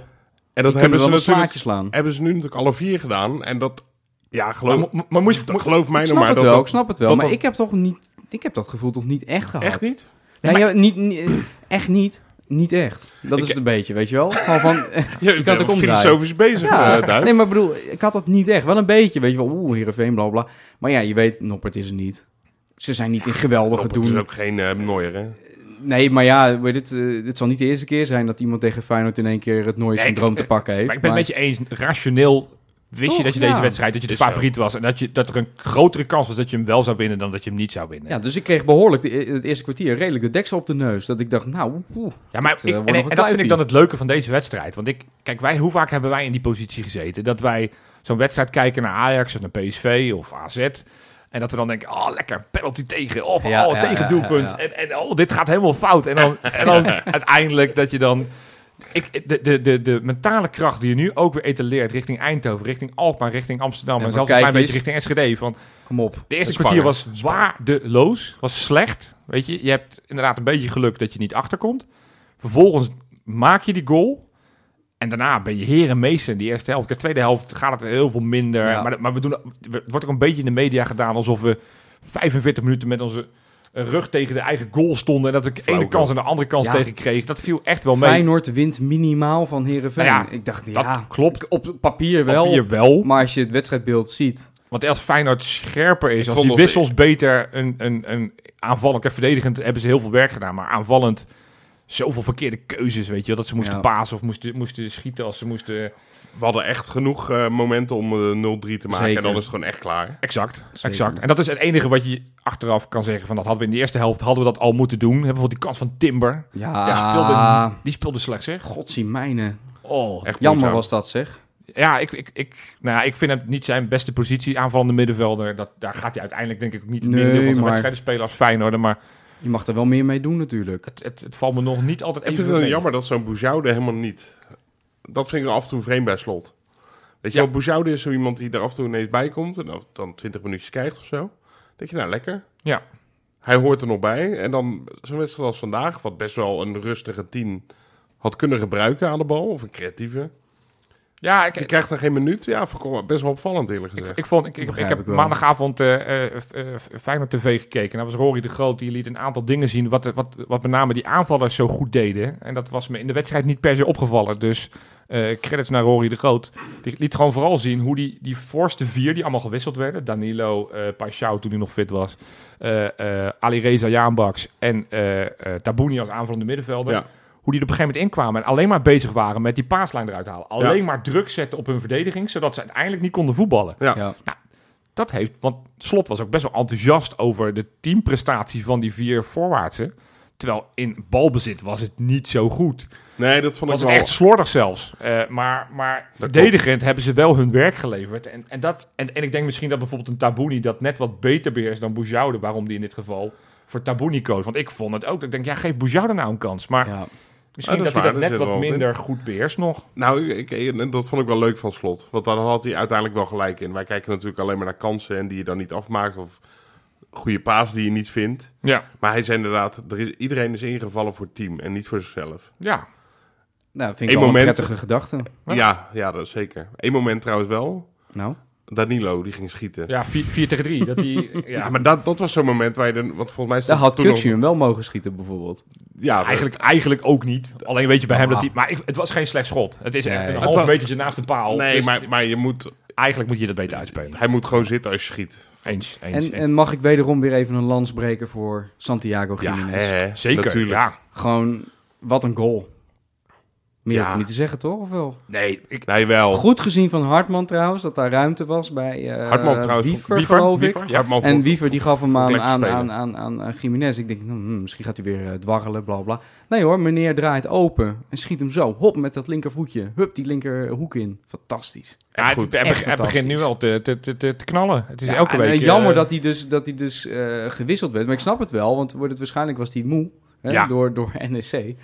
Speaker 2: dat hebben
Speaker 3: kunnen
Speaker 2: ze, natuurlijk,
Speaker 3: slaan.
Speaker 2: hebben ze nu natuurlijk alle vier gedaan. En dat... Ja, geloof,
Speaker 1: maar, maar, je...
Speaker 2: dat- geloof mij
Speaker 3: Ik
Speaker 2: nou
Speaker 3: snap
Speaker 2: maar.
Speaker 3: het
Speaker 2: dat
Speaker 3: wel,
Speaker 2: dat-
Speaker 3: ik snap het wel.
Speaker 2: dat
Speaker 3: Maar
Speaker 2: dat-
Speaker 3: ik heb toch niet... Ik heb dat gevoel toch niet echt gehad.
Speaker 2: Echt niet?
Speaker 3: Ja, ja, niet, niet- echt niet. Niet echt. Dat
Speaker 2: Ik-
Speaker 3: is het een beetje, weet je wel? Gewoon van... Kan het
Speaker 2: bent
Speaker 3: ook
Speaker 2: filosofisch bezig,
Speaker 3: Ja,
Speaker 2: eh,
Speaker 3: nee, maar ik bedoel, ik had dat niet echt. Wel een beetje, weet je wel. Oeh, Heerenveen, bla bla. Maar ja, je weet, Noppert is er niet. Ze zijn niet in geweldige
Speaker 2: Het is
Speaker 3: doen.
Speaker 2: ook geen eh Neuer, hè?
Speaker 3: Nee, maar ja, weet het, eh, dit zal niet de eerste keer zijn dat iemand tegen Feyenoord in één keer het nooie
Speaker 1: Nee,
Speaker 3: syndroom
Speaker 1: ik-
Speaker 3: te pakken heeft.
Speaker 1: Maar ik ben het met je eens, rationeel wist
Speaker 3: Toch,
Speaker 1: je dat je
Speaker 3: ja.
Speaker 1: deze wedstrijd, dat je de
Speaker 2: Is zo.
Speaker 1: favoriet was. En dat, je, dat er een grotere kans was dat je hem wel zou winnen dan dat je hem niet zou winnen.
Speaker 3: Ja, dus ik kreeg behoorlijk de, het eerste kwartier redelijk de deksel op de neus. Dat ik dacht, nou, oeh,
Speaker 1: Ja, maar
Speaker 3: Het, eh,
Speaker 1: ik, en, dat vind ik dan het leuke van deze wedstrijd. Want ik, kijk, wij, hoe vaak hebben wij in die positie gezeten? Dat wij zo'n wedstrijd kijken naar Ajax of naar PSV of AZ. En dat we dan denken, oh lekker, penalty tegen. Of
Speaker 3: Ja,
Speaker 1: oh,
Speaker 3: ja,
Speaker 1: tegendoelpunt.
Speaker 3: ja, ja.
Speaker 1: En, en oh, dit gaat helemaal fout. En dan, en dan uiteindelijk dat je dan... Ik, de, de, de, de mentale kracht die je nu ook weer etaleert richting Eindhoven, richting Alkmaar, richting Amsterdam en zelfs een klein beetje richting SGD. Van,
Speaker 3: kom op.
Speaker 1: de eerste kwartier was waardeloos, was slecht. Weet je, je hebt inderdaad een beetje geluk dat je niet achterkomt. Vervolgens maak je die goal. En daarna ben je heer en meester in die eerste helft. De tweede helft gaat het heel veel minder.
Speaker 3: Ja.
Speaker 1: Maar, maar we doen, het wordt ook een beetje in de media gedaan alsof we 45 minuten met onze rug tegen de eigen goal stonden. En dat we de ene kans en de andere kans
Speaker 3: Ja.
Speaker 1: tegen kregen. Dat viel echt wel mee.
Speaker 3: Feyenoord wint minimaal van Heerenveen.
Speaker 1: Nou ja,
Speaker 3: ik dacht,
Speaker 1: dat
Speaker 3: ja,
Speaker 1: klopt.
Speaker 3: op papier wel.
Speaker 1: Papier wel.
Speaker 3: Maar als je het wedstrijdbeeld ziet...
Speaker 1: Want als Feyenoord scherper is,
Speaker 2: Ik
Speaker 1: als die wissels beter, een, een, een aanvallend en verdedigend hebben ze heel veel werk gedaan. Maar aanvallend, zoveel verkeerde keuzes, weet je wel. Dat ze moesten
Speaker 3: Ja.
Speaker 1: pasen of moesten, moesten schieten als ze moesten...
Speaker 2: We hadden echt genoeg eh, momenten om eh, 0-3 te maken.
Speaker 3: Zeker.
Speaker 2: En dan is het gewoon echt klaar.
Speaker 1: Exact,
Speaker 3: Zeker.
Speaker 1: exact. En dat is het enige wat je achteraf kan zeggen. Van dat hadden we in de eerste helft hadden we dat al moeten doen. Hebben bijvoorbeeld die kans van Timber.
Speaker 3: Ja,
Speaker 1: Ja, speelde, die speelde slecht, zeg.
Speaker 3: Godsie mijne.
Speaker 1: Oh.
Speaker 2: Echt
Speaker 3: Jammer was dat, zeg.
Speaker 1: Ja, ik, ik, ik, nou ja, ik vind hem niet zijn beste positie. Aanvallende middenvelder. Dat, daar gaat hij uiteindelijk denk ik ook niet het
Speaker 3: Nee,
Speaker 1: van zijn
Speaker 3: maar-
Speaker 1: wedstrijden spelen als Feyenoord. Maar
Speaker 3: Je mag er wel meer mee doen natuurlijk.
Speaker 1: het, het, het valt me nog niet altijd
Speaker 2: Ik
Speaker 1: even
Speaker 2: vind het
Speaker 1: mee.
Speaker 2: jammer dat zo'n Boujoude helemaal niet... Dat vind ik af en toe vreemd bij slot. Weet je
Speaker 1: Ja.
Speaker 2: wel, Boujoude is zo iemand die er af en toe ineens bij komt... en dan- dan 20 minuutjes krijgt of zo. Denk je, nou, lekker.
Speaker 1: Ja.
Speaker 2: Hij hoort er nog bij. En dan zo'n wedstrijd als vandaag... wat best wel een rustige tien had kunnen gebruiken aan de bal... of een creatieve.
Speaker 1: Ja, ik,
Speaker 2: Je krijgt er geen minuut. Ja, best wel opvallend eerlijk
Speaker 1: Ik,
Speaker 2: gezegd.
Speaker 1: ik, vond, ik, ik, heb maandagavond eh eh, F- eh, Feyenoord TV gekeken. Daar was Rory de Groot. Die liet een aantal dingen zien. Wat, wat, wat met name die aanvallers zo goed deden. En dat was me in de wedstrijd niet per se opgevallen. Dus eh, credits naar Rory de Groot. Die liet gewoon vooral zien hoe die, die voorste vier, die allemaal gewisseld werden. Danilo, eh Paixão toen hij nog fit was. eh eh Ali Reza Jaanbaks en eh eh Tabouni als aanvallende middenvelder.
Speaker 2: ja.
Speaker 1: Hoe die er op een gegeven moment inkwamen en alleen maar bezig waren met die paaslijn eruit halen. Alleen maar druk zetten op hun verdediging, zodat ze uiteindelijk niet konden voetballen.
Speaker 2: Ja.
Speaker 3: Ja.
Speaker 1: Dat heeft, want Slot was ook best wel enthousiast over de teamprestatie van die vier voorwaartsen. Terwijl in balbezit was het niet zo goed.
Speaker 2: Nee, dat vond ik
Speaker 1: Was
Speaker 2: wel...
Speaker 1: echt slordig zelfs. Eh, maar maar verdedigend hebben ze wel hun werk geleverd. En, en, dat, en, en ik denk misschien dat bijvoorbeeld een Tabouni dat net wat beter beheerst dan Boujoude. Waarom die in dit geval voor Tabouni koos. Want ik vond het ook. Ik denk, ja, geef Boujoude nou een kans. Maar
Speaker 3: Ja.
Speaker 1: Misschien
Speaker 2: Ah, dat
Speaker 1: hij dat
Speaker 2: dat
Speaker 1: net wat minder goed beheerst nog.
Speaker 2: Nou, ik, ik- dat vond ik wel leuk van Slot. Want dan had hij uiteindelijk wel gelijk in. Wij kijken natuurlijk alleen maar naar kansen en die je dan niet afmaakt. Of goede paas die je niet vindt.
Speaker 1: Ja.
Speaker 2: Maar hij zei inderdaad, er is, iedereen is ingevallen voor het team en niet voor zichzelf.
Speaker 1: Ja.
Speaker 3: Nou, vind ik
Speaker 2: Eén
Speaker 3: wel
Speaker 2: moment-
Speaker 3: een prettige gedachte.
Speaker 1: Ja.
Speaker 2: Ja, ja, dat is zeker. Eén moment trouwens wel.
Speaker 3: Nou,
Speaker 2: Danilo, die ging schieten. Ja,
Speaker 1: Ja, 4 tegen 3. Dat die, ja,
Speaker 2: maar dat, dat was zo'n moment waar je... Dan, want volgens mij
Speaker 3: daar
Speaker 2: stond
Speaker 3: had Kutsu hem wel mogen schieten bijvoorbeeld.
Speaker 2: Ja,
Speaker 1: Eigenlijk, eigenlijk ook niet. Alleen weet je bij hem
Speaker 3: Ah.
Speaker 1: dat hij... Maar ik, het was geen slecht schot. Het is echt een half
Speaker 2: was-
Speaker 1: metertje naast de paal.
Speaker 2: Nee,
Speaker 1: Dus-
Speaker 2: maar, maar je moet...
Speaker 1: eigenlijk moet je dat beter uitspelen.
Speaker 2: Hij moet gewoon zitten als je schiet.
Speaker 1: Eens, eens.
Speaker 3: En,
Speaker 1: eens.
Speaker 3: en mag ik wederom weer even een lans breken voor Santiago
Speaker 2: Ja,
Speaker 3: Jiménez.
Speaker 2: hè,
Speaker 1: Zeker,
Speaker 2: Natuurlijk.
Speaker 1: ja.
Speaker 3: Gewoon, wat een goal. Meer
Speaker 2: Ja.
Speaker 3: niet te zeggen, toch? Of wel?
Speaker 1: Nee, ik,
Speaker 2: Nee, wel.
Speaker 3: Goed gezien van Hartman trouwens, dat daar ruimte was bij eh
Speaker 2: Hartman trouwens,
Speaker 3: Wiever,
Speaker 1: Wiever,
Speaker 3: geloof ik.
Speaker 1: Wiever, ja.
Speaker 2: Hartman
Speaker 3: En Wiever die gaf hem aan, aan, aan, aan, aan, aan Jiménez. Ik denk, hmm, hmm, misschien gaat hij weer eh, dwarrelen, bla bla. Nee hoor, meneer draait open en schiet hem zo. Hop, met dat linkervoetje. Hup, die linkerhoek in. Fantastisch.
Speaker 1: ja, het,
Speaker 2: goed.
Speaker 3: Echt
Speaker 1: begint- hij begint nu wel te, te, te, te, te knallen. Het is
Speaker 3: Ja,
Speaker 1: elke
Speaker 3: en,
Speaker 1: week...
Speaker 3: eh, jammer
Speaker 1: eh,
Speaker 3: dat hij dus, dat hij dus eh, gewisseld werd. Maar ik snap het wel, want wordt het, waarschijnlijk was hij moe hè,
Speaker 1: Ja.
Speaker 3: door, door NEC.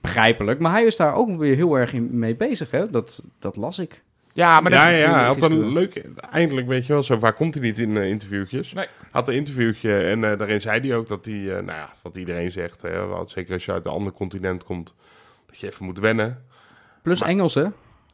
Speaker 3: Begrijpelijk. Maar hij is daar ook weer heel erg in, mee bezig. Hè? Dat, dat las ik.
Speaker 1: Ja, maar dat,
Speaker 2: ja, ja, ja, hij had een leuk... Eindelijk, weet je wel, zo vaak komt hij niet in eh, interviewtjes.
Speaker 1: Nee.
Speaker 2: Had een interviewtje en eh, daarin zei hij ook dat hij, eh, nou ja, wat iedereen zegt, hè, wat, zeker als je uit een ander continent komt, dat je even moet wennen.
Speaker 3: Plus
Speaker 2: Maar-
Speaker 3: Engels, hè?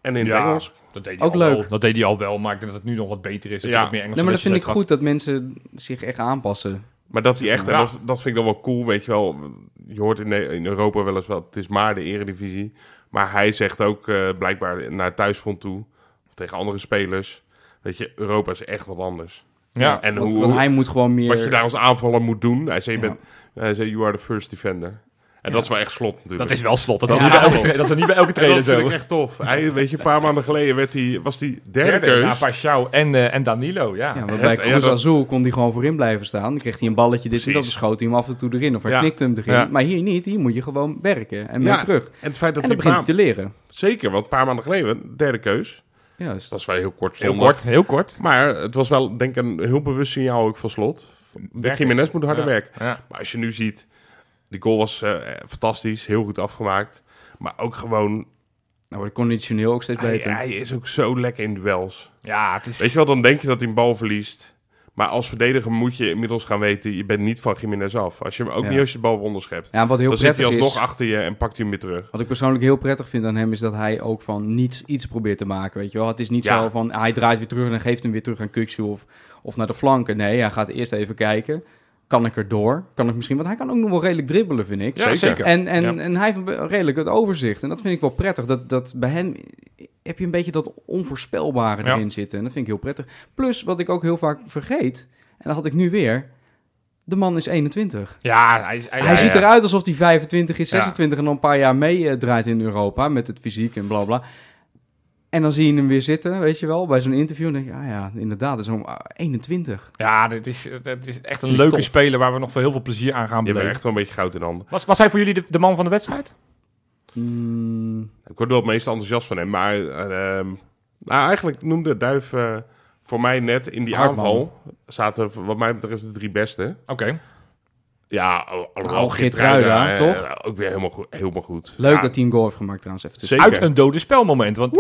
Speaker 2: En in het
Speaker 1: Ja.
Speaker 2: Engels.
Speaker 1: dat deed hij
Speaker 3: Ook
Speaker 1: al
Speaker 3: leuk.
Speaker 1: Wel. Dat deed hij al wel, maar ik denk dat het nu nog wat beter is. Dat
Speaker 2: Ja.
Speaker 1: meer Engelse
Speaker 3: Nee, maar dat vind ik goed dat mensen zich echt aanpassen.
Speaker 2: Maar dat hij echt, en dat, dat vind ik dan wel cool, weet je wel. Je hoort in, in Europa wel eens wel, het is maar de eredivisie. Maar hij zegt ook eh, blijkbaar naar thuisfront toe, of tegen andere spelers. Weet je, Europa is echt wat anders.
Speaker 1: Ja,
Speaker 2: En
Speaker 3: want,
Speaker 2: hoe,
Speaker 3: want hij moet gewoon meer...
Speaker 2: wat je daar als aanvaller moet doen. Hij zei, je
Speaker 3: Ja.
Speaker 2: bent, hij zei you are the first defender. En
Speaker 3: Ja.
Speaker 2: dat is wel echt slot natuurlijk.
Speaker 1: dat is wel slot. Dat, is
Speaker 3: Ja.
Speaker 1: niet bij elke, tra- dat is niet bij elke
Speaker 2: En
Speaker 1: trainer
Speaker 2: dat vind
Speaker 1: zo.
Speaker 2: ik echt tof. Hij, weet je, een paar maanden geleden werd hij, was hij derde,
Speaker 1: Derde, na
Speaker 2: keus.
Speaker 1: Pashao en, eh, en Danilo, ja.
Speaker 3: Ja, want bij
Speaker 2: ja,
Speaker 3: Cruz
Speaker 2: dat-
Speaker 3: Azul kon hij gewoon voorin blijven staan. Dan kreeg hij een balletje dit en dat,
Speaker 2: Precies.
Speaker 3: dan schoot hij hem af en toe erin. Of hij
Speaker 2: Ja.
Speaker 3: knikte hem erin.
Speaker 1: Ja.
Speaker 3: Maar hier niet, hier moet je gewoon werken en mee
Speaker 2: Ja,
Speaker 3: terug.
Speaker 2: En het feit dat
Speaker 3: En
Speaker 2: hij
Speaker 3: dan begint hij te leren.
Speaker 2: zeker, want een paar maanden geleden, derde keus.
Speaker 3: Juist.
Speaker 2: Dat is wel heel kort
Speaker 1: Heel kort, heel kort.
Speaker 2: Maar het was wel, denk ik, een heel bewust signaal ook van slot. Jiménez moet harder
Speaker 1: Ja.
Speaker 2: werken.
Speaker 1: Ja.
Speaker 2: Maar als je nu ziet, die goal was eh, fantastisch, heel goed afgemaakt. Maar ook gewoon,
Speaker 3: Nou wordt conditioneel ook steeds
Speaker 2: hij,
Speaker 3: beter.
Speaker 2: hij is ook zo lekker in duels.
Speaker 1: ja, het is...
Speaker 2: Weet je wel, dan denk je dat hij een bal verliest. Maar als verdediger moet je inmiddels gaan weten, je bent niet van Jiménez af. Als je hem ook
Speaker 3: Ja.
Speaker 2: niet als je de bal onderschept.
Speaker 3: ja, wat heel
Speaker 2: Dan zit hij alsnog
Speaker 3: is,
Speaker 2: achter je en pakt hij hem weer terug.
Speaker 3: wat ik persoonlijk heel prettig vind aan hem, is dat hij ook van niets iets probeert te maken. Weet je wel? Het is niet
Speaker 2: Ja.
Speaker 3: zo van hij draait weer terug en geeft hem weer terug aan Kukshu of, of naar de flanken. Nee, hij gaat eerst even kijken. Kan ik er door? Kan ik misschien, want hij kan ook nog wel redelijk dribbelen, vind ik.
Speaker 1: Ja, zeker.
Speaker 3: En, en,
Speaker 1: Ja.
Speaker 3: en hij heeft redelijk het overzicht. En dat vind ik wel prettig. Dat, dat bij hem heb je een beetje dat onvoorspelbare
Speaker 1: Ja.
Speaker 3: erin zitten. En dat vind ik heel prettig. Plus, wat ik ook heel vaak vergeet, en dat had ik nu weer. De man is 21.
Speaker 1: Ja, hij, hij,
Speaker 3: ziet
Speaker 2: ja.
Speaker 3: eruit alsof hij 25 is,
Speaker 1: Ja.
Speaker 3: 26 en dan een paar jaar mee draait in Europa met het fysiek en bla bla. En dan zie je hem weer zitten, weet je wel, bij zo'n interview. En denk je, ah ja, inderdaad, dat is om 21.
Speaker 1: Ja, dit is, dit is echt een leuke
Speaker 3: top.
Speaker 1: speler waar we nog veel heel veel plezier aan gaan
Speaker 2: Je hebt
Speaker 1: beleven.
Speaker 2: echt wel een beetje goud in handen.
Speaker 1: Was, was hij voor jullie de, de man van de wedstrijd?
Speaker 3: Mm,
Speaker 2: Ik word wel het meest enthousiast van hem. Maar eh, ehm, nou, eigenlijk noemde Duif eh, voor mij net in die
Speaker 3: Hartman.
Speaker 2: aanval... zaten wat mij betreft de drie beste.
Speaker 1: Oké.
Speaker 2: Ja, al- alhoewel
Speaker 3: Nou, Geertruida, toch?
Speaker 2: Ook weer helemaal goed. Helemaal goed.
Speaker 3: leuk
Speaker 2: Ja,
Speaker 3: dat hij een goal heeft gemaakt trouwens. Even tussen.
Speaker 1: Uit een dode spelmoment. Want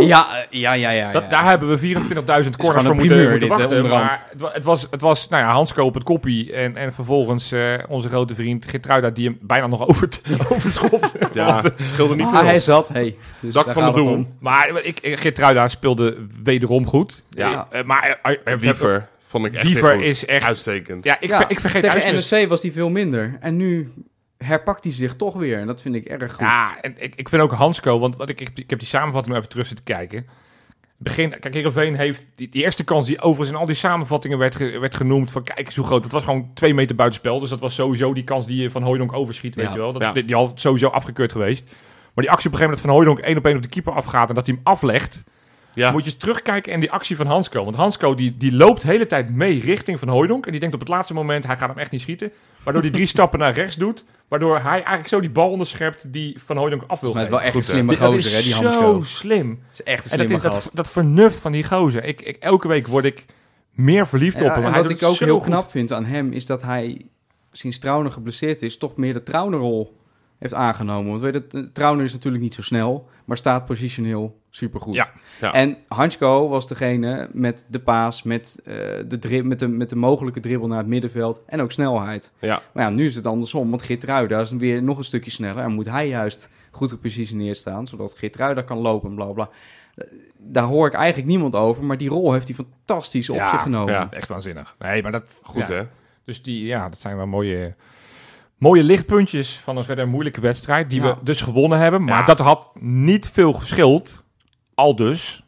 Speaker 3: Ja, eh, ja, ja, ja.
Speaker 1: dat,
Speaker 3: ja.
Speaker 1: daar hebben we 24.000 corners voor moeten, moeten
Speaker 3: dit,
Speaker 1: wachten. maar het, wa- het was, het was nou ja, Hansko op het koppie. En, en vervolgens eh, onze grote vriend Gertruida die hem bijna nog over, overschopt.
Speaker 2: Ja, scheelde niet
Speaker 3: Ah,
Speaker 2: veel.
Speaker 3: hij zat, hey. Dus
Speaker 2: Dak van het doel.
Speaker 1: Maar ik, ik, Gertruida speelde wederom goed.
Speaker 3: Ja.
Speaker 1: Eh, maar eh, eh,
Speaker 2: Wiever vond ik echt
Speaker 1: Wiever is echt...
Speaker 2: Uitstekend.
Speaker 1: Ja, ik,
Speaker 3: Ja,
Speaker 1: ver- ik vergeet
Speaker 3: Tegen NEC was hij veel minder. En nu herpakt hij zich toch weer. En dat vind ik erg goed.
Speaker 1: Ja, en ik, ik vind ook Hansko, want wat ik, ik, ik heb die samenvatting even terug zitten kijken. Begin, kijk, Heerenveen heeft die, die eerste kans die overigens in al die samenvattingen werd, ge- werd genoemd. Van kijk eens hoe groot. Dat was gewoon twee meter buitenspel. Dus dat was sowieso die kans die je van Hooijdonk overschiet, weet
Speaker 3: Ja,
Speaker 1: je wel. Dat,
Speaker 2: ja.
Speaker 1: die, die al sowieso afgekeurd geweest. Maar die actie op een gegeven moment van Hooijdonk één op één op de keeper afgaat en dat hij hem aflegt.
Speaker 2: Ja,
Speaker 1: Moet je terugkijken en die actie van Hansko. Want Hansko die, die loopt de hele tijd mee richting van Hooijdonk. En die denkt op het laatste moment, hij gaat hem echt niet schieten. Waardoor hij drie stappen naar rechts doet. Waardoor hij eigenlijk zo die bal onderschept die van Hooijdonk af wil
Speaker 3: is het
Speaker 1: geven.
Speaker 3: wel echt een
Speaker 2: hè?
Speaker 3: slimme
Speaker 1: Die- dat
Speaker 3: gozer,
Speaker 1: is
Speaker 3: hè, die Hamsko.
Speaker 1: zo slim.
Speaker 3: is echt een
Speaker 1: En dat,
Speaker 3: slimme
Speaker 1: is dat,
Speaker 3: gast.
Speaker 1: dat vernuft van die gozer. Ik, ik, elke week word ik meer verliefd op hem.
Speaker 3: en
Speaker 1: Hij
Speaker 3: wat ik ook heel
Speaker 1: goed.
Speaker 3: knap vind aan hem is dat hij sinds Trauner geblesseerd is, toch meer de Trauner-rol heeft aangenomen. Want weet het, eh, Trauner is natuurlijk niet zo snel, maar staat positioneel supergoed.
Speaker 1: Ja.
Speaker 2: Ja.
Speaker 3: En Hansko was degene met de paas, met, eh, de dri- met, de, met de mogelijke dribbel naar het middenveld en ook snelheid.
Speaker 2: ja.
Speaker 3: Maar ja, nu is het andersom, want Geertruida is weer nog een stukje sneller en moet hij juist goed gepositioneerd staan, zodat Geertruida kan lopen, bla bla. Eh, Daar hoor ik eigenlijk niemand over, maar die rol heeft hij fantastisch op
Speaker 1: Ja,
Speaker 3: zich genomen.
Speaker 2: ja.
Speaker 1: Echt waanzinnig. Nee, maar dat...
Speaker 2: Goed
Speaker 1: ja.
Speaker 2: hè?
Speaker 1: Dus die, ja, dat zijn wel mooie, Mooie lichtpuntjes van een verder moeilijke wedstrijd, die we dus gewonnen hebben. Maar dat had niet veel geschild. Al dus.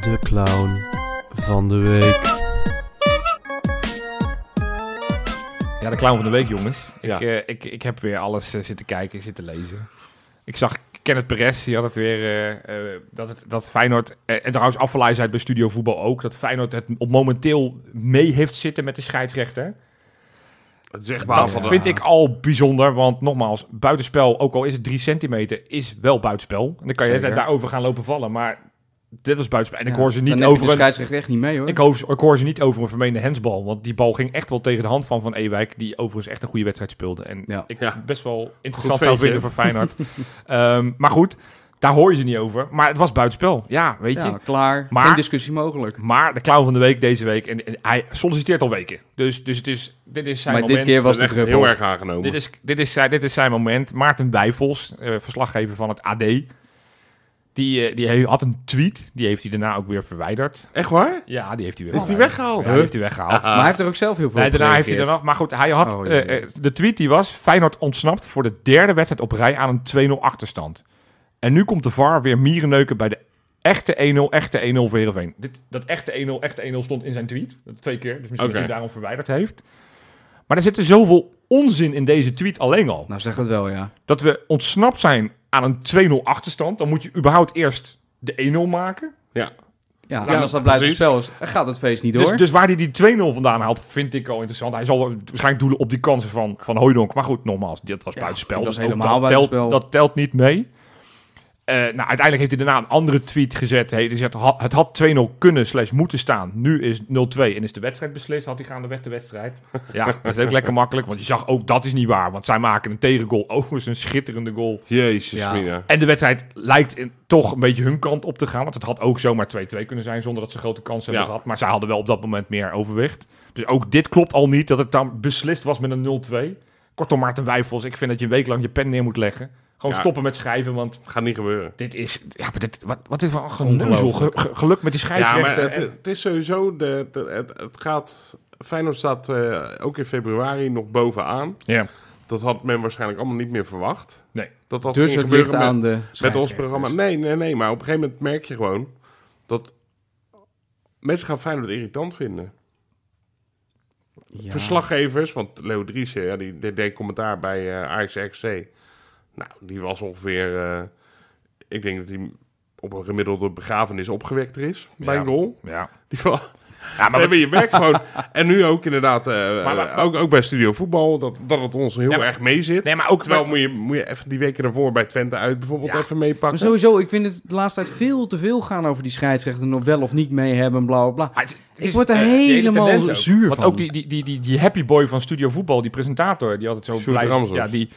Speaker 4: De clown van de week.
Speaker 1: Ja, de clown van de week, jongens. Ik, eh, ik, ik heb weer alles eh, zitten kijken, zitten lezen. Ik zag Kenneth Perez, die had het weer, eh, eh, dat, het, dat Feyenoord, eh, en trouwens zei het bij Studio Voetbal ook, dat Feyenoord het op momenteel mee heeft zitten met de scheidsrechter.
Speaker 2: Het is echt
Speaker 1: Dat vind ik al bijzonder, want nogmaals, buitenspel, ook al is het drie centimeter, is wel buitenspel. En dan kan je
Speaker 3: Zeker.
Speaker 1: het daarover gaan lopen vallen, maar dit was buitenspel. En ik
Speaker 3: Ja,
Speaker 1: hoor ze
Speaker 3: dan
Speaker 1: niet over
Speaker 3: de
Speaker 1: een
Speaker 3: scheidsrechter echt niet mee hoor.
Speaker 1: ik hoor, ik hoor ze niet over een vermeende hensbal. Want die bal ging echt wel tegen de hand van Van Ewijk. Die overigens echt een goede wedstrijd speelde. En
Speaker 3: Ja.
Speaker 1: ik
Speaker 2: Ja.
Speaker 1: best wel interessant
Speaker 2: Goed
Speaker 1: zou vinden voor Feyenoord. Ehm, maar goed, daar hoor je ze niet over. Maar het was buitenspel. Ja, weet je.
Speaker 3: klaar.
Speaker 1: Maar-
Speaker 3: Geen discussie mogelijk.
Speaker 1: Maar de clown van de week deze week. En, en hij solliciteert al weken. Dus, dus het is, dit is zijn
Speaker 3: Maar
Speaker 1: moment.
Speaker 3: dit keer was druppel.
Speaker 2: heel erg aangenomen.
Speaker 1: Dit is, dit, is zijn, dit is zijn moment. Maarten Wijfels, eh, verslaggever van het AD. Die, eh, die had een tweet. Die heeft hij daarna ook weer verwijderd.
Speaker 2: Echt waar?
Speaker 1: Ja, die heeft hij weer
Speaker 2: Is die weggehaald?
Speaker 1: Ja, die heeft hij weggehaald.
Speaker 3: Maar hij heeft er ook zelf heel veel
Speaker 1: Nee, daarna heeft hij er nog. Maar goed, hij had.
Speaker 3: Oh, ja,
Speaker 1: eh,
Speaker 3: ja.
Speaker 1: eh, de tweet die was: Feyenoord ontsnapt voor de derde wedstrijd op rij aan een 2-0 achterstand. En nu komt de VAR weer mierenneuken bij de echte 1-0, echte 1-0 voor Heerenveen. Dit, dat echte 1-0, echte 1-0 stond in zijn tweet. Dat twee keer. Dus misschien dat hij daarom verwijderd heeft. Maar er zit er zoveel onzin in deze tweet alleen al.
Speaker 3: Nou, zeg het wel, ja.
Speaker 1: Dat we ontsnapt zijn aan een 2-0 achterstand. Dan moet je überhaupt eerst de 1-0 maken.
Speaker 2: Ja.
Speaker 3: Ja,
Speaker 2: Ja,
Speaker 3: en als dat buiten
Speaker 2: precies.
Speaker 3: spel is, dan gaat het feest niet door.
Speaker 1: Dus, dus waar hij die 2-0 vandaan haalt, vind ik al interessant. Hij zal waarschijnlijk doelen op die kansen van, van Hooijdonk. Maar goed, nogmaals, dat was
Speaker 3: Ja,
Speaker 1: buitenspel.
Speaker 3: dat was
Speaker 1: dus ook
Speaker 3: helemaal
Speaker 1: dat
Speaker 3: buitenspel.
Speaker 1: Telt, dat telt niet mee. Eh, nou, uiteindelijk heeft hij daarna een andere tweet gezet. Hey, die zegt, het had 2-0 kunnen slash moeten staan. Nu is 0-2 en is de wedstrijd beslist. Had hij gaandeweg de wedstrijd. Ja, dat is ook lekker makkelijk. Want je zag ook, dat is niet waar. Want zij maken een tegengoal. Overigens een schitterende goal.
Speaker 2: Jezus,
Speaker 3: Ja.
Speaker 2: Mina.
Speaker 1: En de wedstrijd lijkt in, toch een beetje hun kant op te gaan. Want het had ook zomaar 2-2 kunnen zijn zonder dat ze grote kansen hebben
Speaker 2: Ja.
Speaker 1: gehad. Maar zij hadden wel op dat moment meer overwicht. Dus ook dit klopt al niet dat het dan beslist was met een 0-2. Kortom, Maarten Wijfels, ik vind dat je een week lang je pen neer moet leggen. Gewoon
Speaker 2: Ja.
Speaker 1: stoppen met schrijven, want
Speaker 2: Gaat niet gebeuren.
Speaker 1: dit is... Ja, maar dit, wat, wat is van geneuzel. Ge, geluk met die
Speaker 2: Ja,
Speaker 1: scheidsrechter.
Speaker 2: maar het, het is sowieso... De, de- het, het gaat... Feyenoord staat eh, ook in februari nog bovenaan.
Speaker 1: ja.
Speaker 2: Dat had men waarschijnlijk allemaal niet meer verwacht.
Speaker 1: Nee.
Speaker 2: Dat dat
Speaker 3: dus
Speaker 2: ging
Speaker 3: het ligt
Speaker 2: gebeuren
Speaker 3: aan de
Speaker 2: met, met ons programma. Nee, nee, nee. Maar op een gegeven moment merk je gewoon... dat mensen gaan Feyenoord irritant vinden.
Speaker 3: Ja.
Speaker 2: Verslaggevers, want Leo Driessen, ja, die, die deed commentaar bij eh Ajax XC. Nou, die was ongeveer... eh, ik denk dat hij op een gemiddelde begrafenis opgewekter is bij
Speaker 1: Ja.
Speaker 2: een goal.
Speaker 1: Ja.
Speaker 2: Die
Speaker 1: Ja,
Speaker 2: maar
Speaker 1: maar
Speaker 2: hebben je werk gewoon. En nu ook inderdaad, eh,
Speaker 1: Maar- maar-
Speaker 2: eh, ook, ook bij Studio Voetbal, dat, dat het ons heel
Speaker 1: Ja, maar-
Speaker 2: erg meezit.
Speaker 1: Nee, maar ook...
Speaker 2: Terwijl moet je, moet je even die weken ervoor bij Twente uit bijvoorbeeld
Speaker 1: Ja.
Speaker 2: even
Speaker 3: Maar
Speaker 2: meepakken.
Speaker 3: sowieso, ik vind het de laatste tijd veel te veel gaan over die scheidsrechter. Nog wel of niet mee hebben, bla bla
Speaker 1: het- het
Speaker 3: Ik
Speaker 1: is,
Speaker 3: word er helemaal zuur
Speaker 1: Want
Speaker 3: van.
Speaker 1: ook die, die, die, die, die happy boy van Studio Voetbal, die presentator, die altijd zo
Speaker 2: Sjoerd
Speaker 1: blij. Ja, die,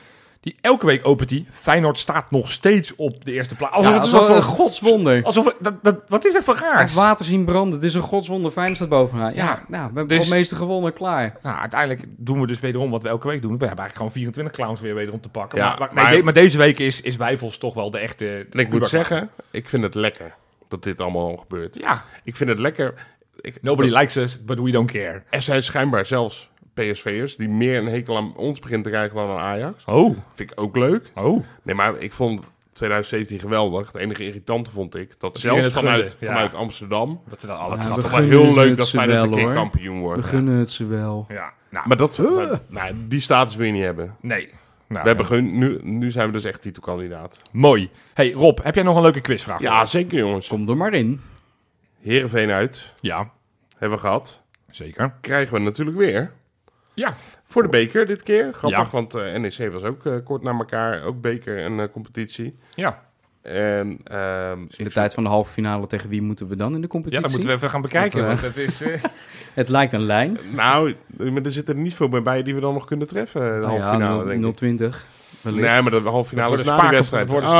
Speaker 1: die elke week opent die. Feyenoord staat nog steeds op de eerste plaats. Alsof
Speaker 3: Ja,
Speaker 1: het
Speaker 3: dat
Speaker 1: een
Speaker 3: is
Speaker 1: soort van...
Speaker 3: godswonder.
Speaker 1: Alsof, het- dat, dat, wat is dat voor
Speaker 3: Echt
Speaker 1: gaars?
Speaker 3: water zien branden. Het is een godswonder. Fijn staat bovenaan. Ja,
Speaker 1: Ja,
Speaker 3: nou, we hebben
Speaker 1: dus-
Speaker 3: het meeste gewonnen, klaar.
Speaker 1: Nou, uiteindelijk doen we dus wederom wat we elke week doen. We hebben eigenlijk gewoon 24 clowns weer wederom te pakken.
Speaker 2: Ja,
Speaker 1: maar, maar,
Speaker 2: maar-
Speaker 1: nee, de- maar deze week is, is Wijfels toch wel de echte...
Speaker 2: En ik moet zeggen, ik vind het lekker dat dit allemaal gebeurt.
Speaker 1: Ja,
Speaker 2: Ik vind het lekker. Ik,
Speaker 1: nobody
Speaker 2: dat-
Speaker 1: likes us, but we don't care.
Speaker 2: Er zijn schijnbaar zelfs PSV'ers die meer een hekel aan ons beginnen te krijgen dan aan Ajax.
Speaker 1: Oh,
Speaker 2: Vind ik ook leuk.
Speaker 1: oh.
Speaker 2: Nee, maar ik vond 2017 geweldig. Het enige irritante vond ik dat zelfs vanuit,
Speaker 1: ja.
Speaker 2: vanuit Amsterdam.
Speaker 1: Dat ze dat al
Speaker 3: Ja,
Speaker 1: het
Speaker 3: we
Speaker 1: gaat toch
Speaker 2: wel heel leuk dat
Speaker 3: ze
Speaker 2: Feyenoord een keer kampioen wordt.
Speaker 3: We gunnen het ze wel.
Speaker 1: Ja, nou,
Speaker 2: Maar dat,
Speaker 3: Uh.
Speaker 2: maar- nou, die status wil je niet hebben.
Speaker 1: nee. Nou,
Speaker 2: We hebben gun, nu, nu zijn we dus echt titelkandidaat.
Speaker 1: Mooi. Hey Rob, heb jij nog een leuke quizvraag?
Speaker 2: Ja, zeker jongens.
Speaker 3: Kom er maar in.
Speaker 2: Heerenveen uit,
Speaker 1: Ja,
Speaker 2: hebben we gehad.
Speaker 1: zeker.
Speaker 2: Krijgen we natuurlijk weer.
Speaker 1: Ja,
Speaker 2: Voor de beker dit keer. Grappig,
Speaker 1: Ja.
Speaker 2: want eh, NEC was ook eh, kort na elkaar. Ook beker en eh, competitie.
Speaker 1: ja.
Speaker 2: En, ehm,
Speaker 3: In de tijd van de halve finale tegen wie moeten we dan in de competitie?
Speaker 1: ja dat moeten we even gaan bekijken.
Speaker 3: Want,
Speaker 1: Want, het is... eh,
Speaker 3: Het lijkt een lijn.
Speaker 2: Nou, maar er zitten er niet veel meer bij die we dan nog kunnen treffen. De
Speaker 3: Nou
Speaker 2: halve
Speaker 3: ja,
Speaker 2: finale,
Speaker 3: 0-
Speaker 2: denk ik.
Speaker 3: 020. wellicht.
Speaker 2: Nee, maar de halve finale is
Speaker 1: een
Speaker 2: na wedstrijd.
Speaker 1: het wordt
Speaker 2: Oh,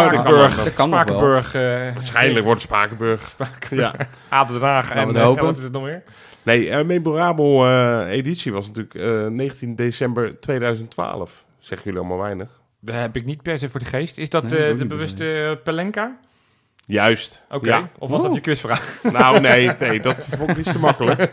Speaker 2: dat kan
Speaker 1: Spakenburg. Spakenburg. eh,
Speaker 2: Waarschijnlijk wordt het Spakenburg. Ja.
Speaker 1: Aden Den Haag.
Speaker 3: Laten
Speaker 1: En
Speaker 3: hopen.
Speaker 1: wat is het nog meer?
Speaker 2: Nee, een memorabel eh, editie was natuurlijk eh, 19 december 2012. Zeggen jullie allemaal weinig.
Speaker 1: Dat heb ik niet per se voor de geest. Is dat
Speaker 3: Nee,
Speaker 1: eh, de bewuste eh, Pelenka?
Speaker 2: Juist.
Speaker 1: Oké.
Speaker 2: Ja.
Speaker 1: Of was dat je quizvraag?
Speaker 2: Nou, nee, nee, dat vond ik niet zo makkelijk.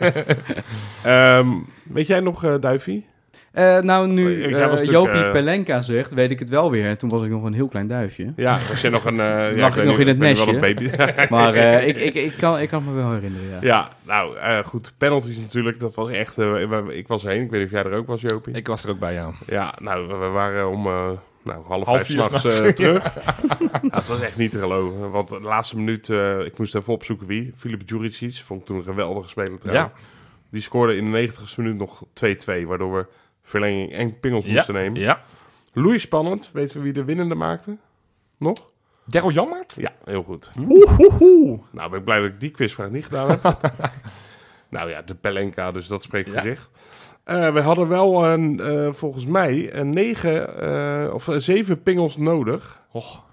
Speaker 2: Ehm, weet jij nog, eh Duivie?
Speaker 3: Eh, nou, nu uh,
Speaker 2: stuk,
Speaker 3: Jopie
Speaker 2: eh,
Speaker 3: Pelenka zegt, weet ik het wel weer. En toen was ik nog een heel klein duifje.
Speaker 2: Ja, was je nog een... eh ja,
Speaker 3: Lag ik
Speaker 2: weet
Speaker 3: nog
Speaker 2: niet-
Speaker 3: in het nestje?
Speaker 2: een baby.
Speaker 3: Maar eh, ik, ik, ik, kan, ik kan me wel herinneren, ja.
Speaker 2: ja, nou eh, goed. Penalties natuurlijk, dat was echt... eh, ik was heen, ik weet niet of jij er ook was, Jopie.
Speaker 1: Ik was er ook bij, ja.
Speaker 2: Ja, nou, we, we waren om eh, nou, half,
Speaker 1: Half
Speaker 2: vijf s'nachts eh, terug. ja, het was echt niet te geloven. Want de laatste minuut, eh, ik moest even opzoeken wie. Filip Djuricic, vond ik toen een geweldige speler trouwens.
Speaker 1: Ja.
Speaker 2: Die scoorde in de 90ste minuut nog 2-2, waardoor we verlenging en pingels
Speaker 1: Ja.
Speaker 2: moesten nemen.
Speaker 1: Ja.
Speaker 2: Louis Spannend, weten we wie de winnende maakte? Nog?
Speaker 1: Daryl Janmaat?
Speaker 2: Ja, heel goed.
Speaker 1: Oeh.
Speaker 2: Nou, ben ik blij dat ik die quizvraag niet gedaan heb. nou ja, de Pelenka, dus dat spreekt
Speaker 1: Ja.
Speaker 2: voor zich. Eh, we hadden wel een, eh, volgens mij een negen eh, of zeven pingels nodig.
Speaker 1: Och.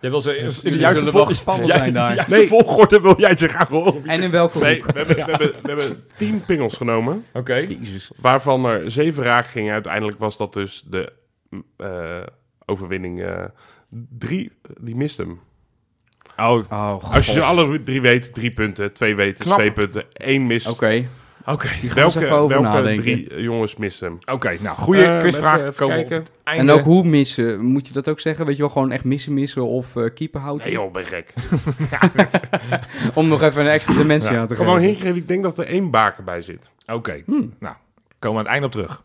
Speaker 1: Jij wil ze in de juiste
Speaker 3: zullen
Speaker 1: vol-
Speaker 3: wel gespannen
Speaker 1: Ja,
Speaker 3: zijn daar.
Speaker 1: de juiste
Speaker 2: Nee.
Speaker 1: volgorde wil jij ze graag horen.
Speaker 3: En in welke
Speaker 2: Nee, we hebben, we, hebben, we hebben tien pingels genomen.
Speaker 1: Oké.
Speaker 2: Waarvan er zeven raak gingen. Uiteindelijk was dat dus de eh, overwinning. eh, drie, die mist hem.
Speaker 1: Oh,
Speaker 3: Oh,
Speaker 2: Als je ze alle drie weet, drie punten. Twee weten,
Speaker 1: Knap.
Speaker 2: twee punten. één mist.
Speaker 3: Oké,
Speaker 1: oké.
Speaker 3: eens
Speaker 2: Welke,
Speaker 3: even over
Speaker 2: welke
Speaker 3: nadenken.
Speaker 2: drie jongens missen hem?
Speaker 1: Oké, nou, goede
Speaker 2: Eh,
Speaker 1: quizvraag.
Speaker 2: even- even kijken.
Speaker 1: einde.
Speaker 3: En ook hoe missen? Moet je dat ook zeggen? Weet je wel, gewoon echt missen missen of eh keeper houden?
Speaker 2: Nee joh, ben gek.
Speaker 3: Om nog even een extra dimensie
Speaker 2: Ja,
Speaker 3: aan te
Speaker 2: Gewoon
Speaker 3: geven.
Speaker 2: hingegeven, ik denk dat er één baken bij zit.
Speaker 1: Oké,
Speaker 3: Hmm.
Speaker 1: nou, komen we aan het einde op terug.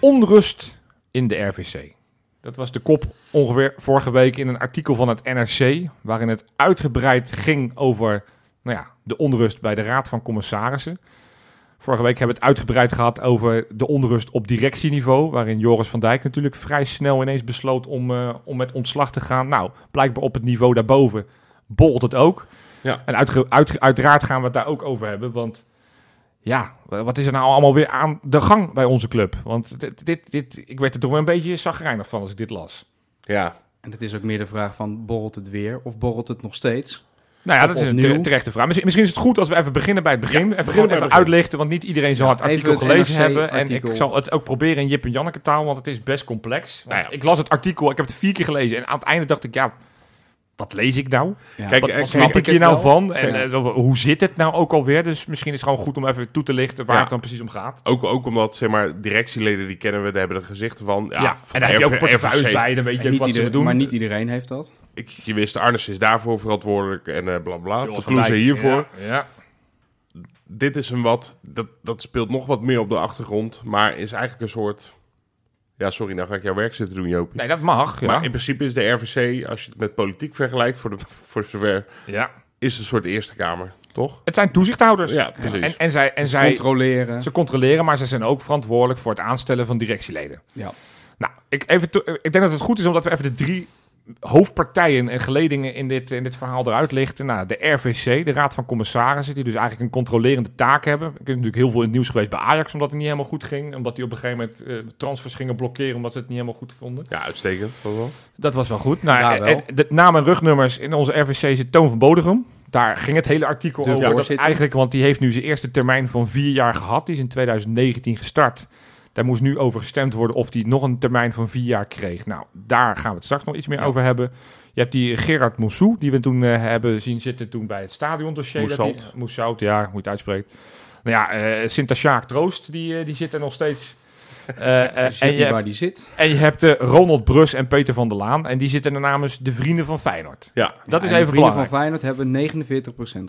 Speaker 1: Onrust in de RVC. Dat was de kop ongeveer vorige week in een artikel van het NRC, waarin het uitgebreid ging over nou ja, de onrust bij de Raad van Commissarissen. Vorige week hebben we het uitgebreid gehad over de onrust op directieniveau, waarin Joris van Dijk natuurlijk vrij snel ineens besloot om, eh, om met ontslag te gaan. Nou, blijkbaar op het niveau daarboven borrelt het ook.
Speaker 2: Ja.
Speaker 1: En uitge- uit- uiteraard gaan we het daar ook over hebben, want ja, wat is er nou allemaal weer aan de gang bij onze club? Want dit, dit, dit, ik werd er toch wel een beetje zagrijnig van als ik dit las.
Speaker 2: Ja,
Speaker 3: En het is ook meer de vraag van, borrelt het weer of borrelt het nog steeds?
Speaker 1: Nou ja, dat is een terechte vraag. Misschien, misschien is het goed als we even beginnen bij het begin. even
Speaker 2: beginnen
Speaker 1: even uitlichten, want niet iedereen zal het artikel
Speaker 3: het
Speaker 1: gelezen
Speaker 3: NRC
Speaker 1: hebben. En ik zal het ook proberen in Jip en Janneke taal, want het is best complex.
Speaker 2: Nou ja.
Speaker 1: Ik las het artikel, ik heb het vier keer gelezen. En aan het einde dacht ik, ja, wat lees ik nou?
Speaker 3: Ja.
Speaker 2: Kijk,
Speaker 1: Wat,
Speaker 2: eh,
Speaker 1: wat snap ik hier nou
Speaker 3: wel?
Speaker 1: van? En eh, hoe zit het nou ook alweer? Dus misschien is het gewoon goed om even toe te lichten waar
Speaker 2: Ja.
Speaker 1: het dan precies om gaat.
Speaker 2: ook, ook omdat, zeg maar, directieleden die kennen we, daar hebben de gezichten van. Ja,
Speaker 1: Ja,
Speaker 2: van
Speaker 1: en daar heb je ook portefeuilles bij, dan weet je
Speaker 3: En
Speaker 1: ook
Speaker 3: niet
Speaker 1: wat ze doen.
Speaker 3: maar niet iedereen heeft dat.
Speaker 2: Ik, je wist, Arnes is daarvoor verantwoordelijk en eh bla bla. Kloeze hiervoor.
Speaker 1: Ja, ja.
Speaker 2: Dit is een wat, dat, dat speelt nog wat meer op de achtergrond, maar is eigenlijk een soort... Ja, sorry, nou ga ik jouw werk zitten doen, Jopie.
Speaker 1: Nee, dat mag. Ja.
Speaker 2: Maar in principe is de RVC, als je het met politiek vergelijkt, voor, de, voor zover,
Speaker 1: ja.
Speaker 2: is een soort Eerste Kamer, toch?
Speaker 1: Het zijn toezichthouders.
Speaker 2: Ja, precies.
Speaker 1: En, en zij, en zij
Speaker 3: Controleren.
Speaker 1: ze controleren, maar ze zijn ook verantwoordelijk voor het aanstellen van directieleden.
Speaker 3: Ja.
Speaker 1: Nou, ik, even ik denk dat het goed is omdat we even de drie hoofdpartijen en geledingen in dit, in dit verhaal eruit lichten. Nou, de RVC, de Raad van Commissarissen, die dus eigenlijk een controlerende taak hebben. Ik ben natuurlijk heel veel in het nieuws geweest bij Ajax, omdat het niet helemaal goed ging. Omdat die op een gegeven moment eh, transfers gingen blokkeren, omdat ze het niet helemaal goed vonden.
Speaker 2: Ja, uitstekend. dat wel.
Speaker 1: Dat was wel goed. Nou,
Speaker 3: Ja,
Speaker 1: en-
Speaker 3: wel.
Speaker 1: en de naam en rugnummers in onze RVC zit Toon van Bodegem. Daar ging het hele artikel
Speaker 3: De
Speaker 1: over. Dat eigenlijk, want die heeft nu zijn eerste termijn van vier jaar gehad. Die is in 2019 gestart. Daar moest nu over gestemd worden of hij nog een termijn van vier jaar kreeg. Nou, daar gaan we het straks nog iets meer over hebben. Je hebt die Gerard Moussou, die we toen eh, hebben zien zitten toen bij het stadiondossier. die- Moussault, ja, hoe je het uitspreekt. Nou ja, eh Sinta Troost, die, eh, die zit er nog steeds. Eh, eh,
Speaker 3: En
Speaker 1: je hebt,
Speaker 3: waar die zit.
Speaker 1: en je hebt eh, Ronald Brus en Peter van der Laan. En die zitten er namens de Vrienden van Feyenoord.
Speaker 2: Ja,
Speaker 1: Dat
Speaker 3: Ja,
Speaker 1: is
Speaker 3: en de
Speaker 1: even
Speaker 3: vrienden
Speaker 1: belangrijk.
Speaker 3: van Feyenoord hebben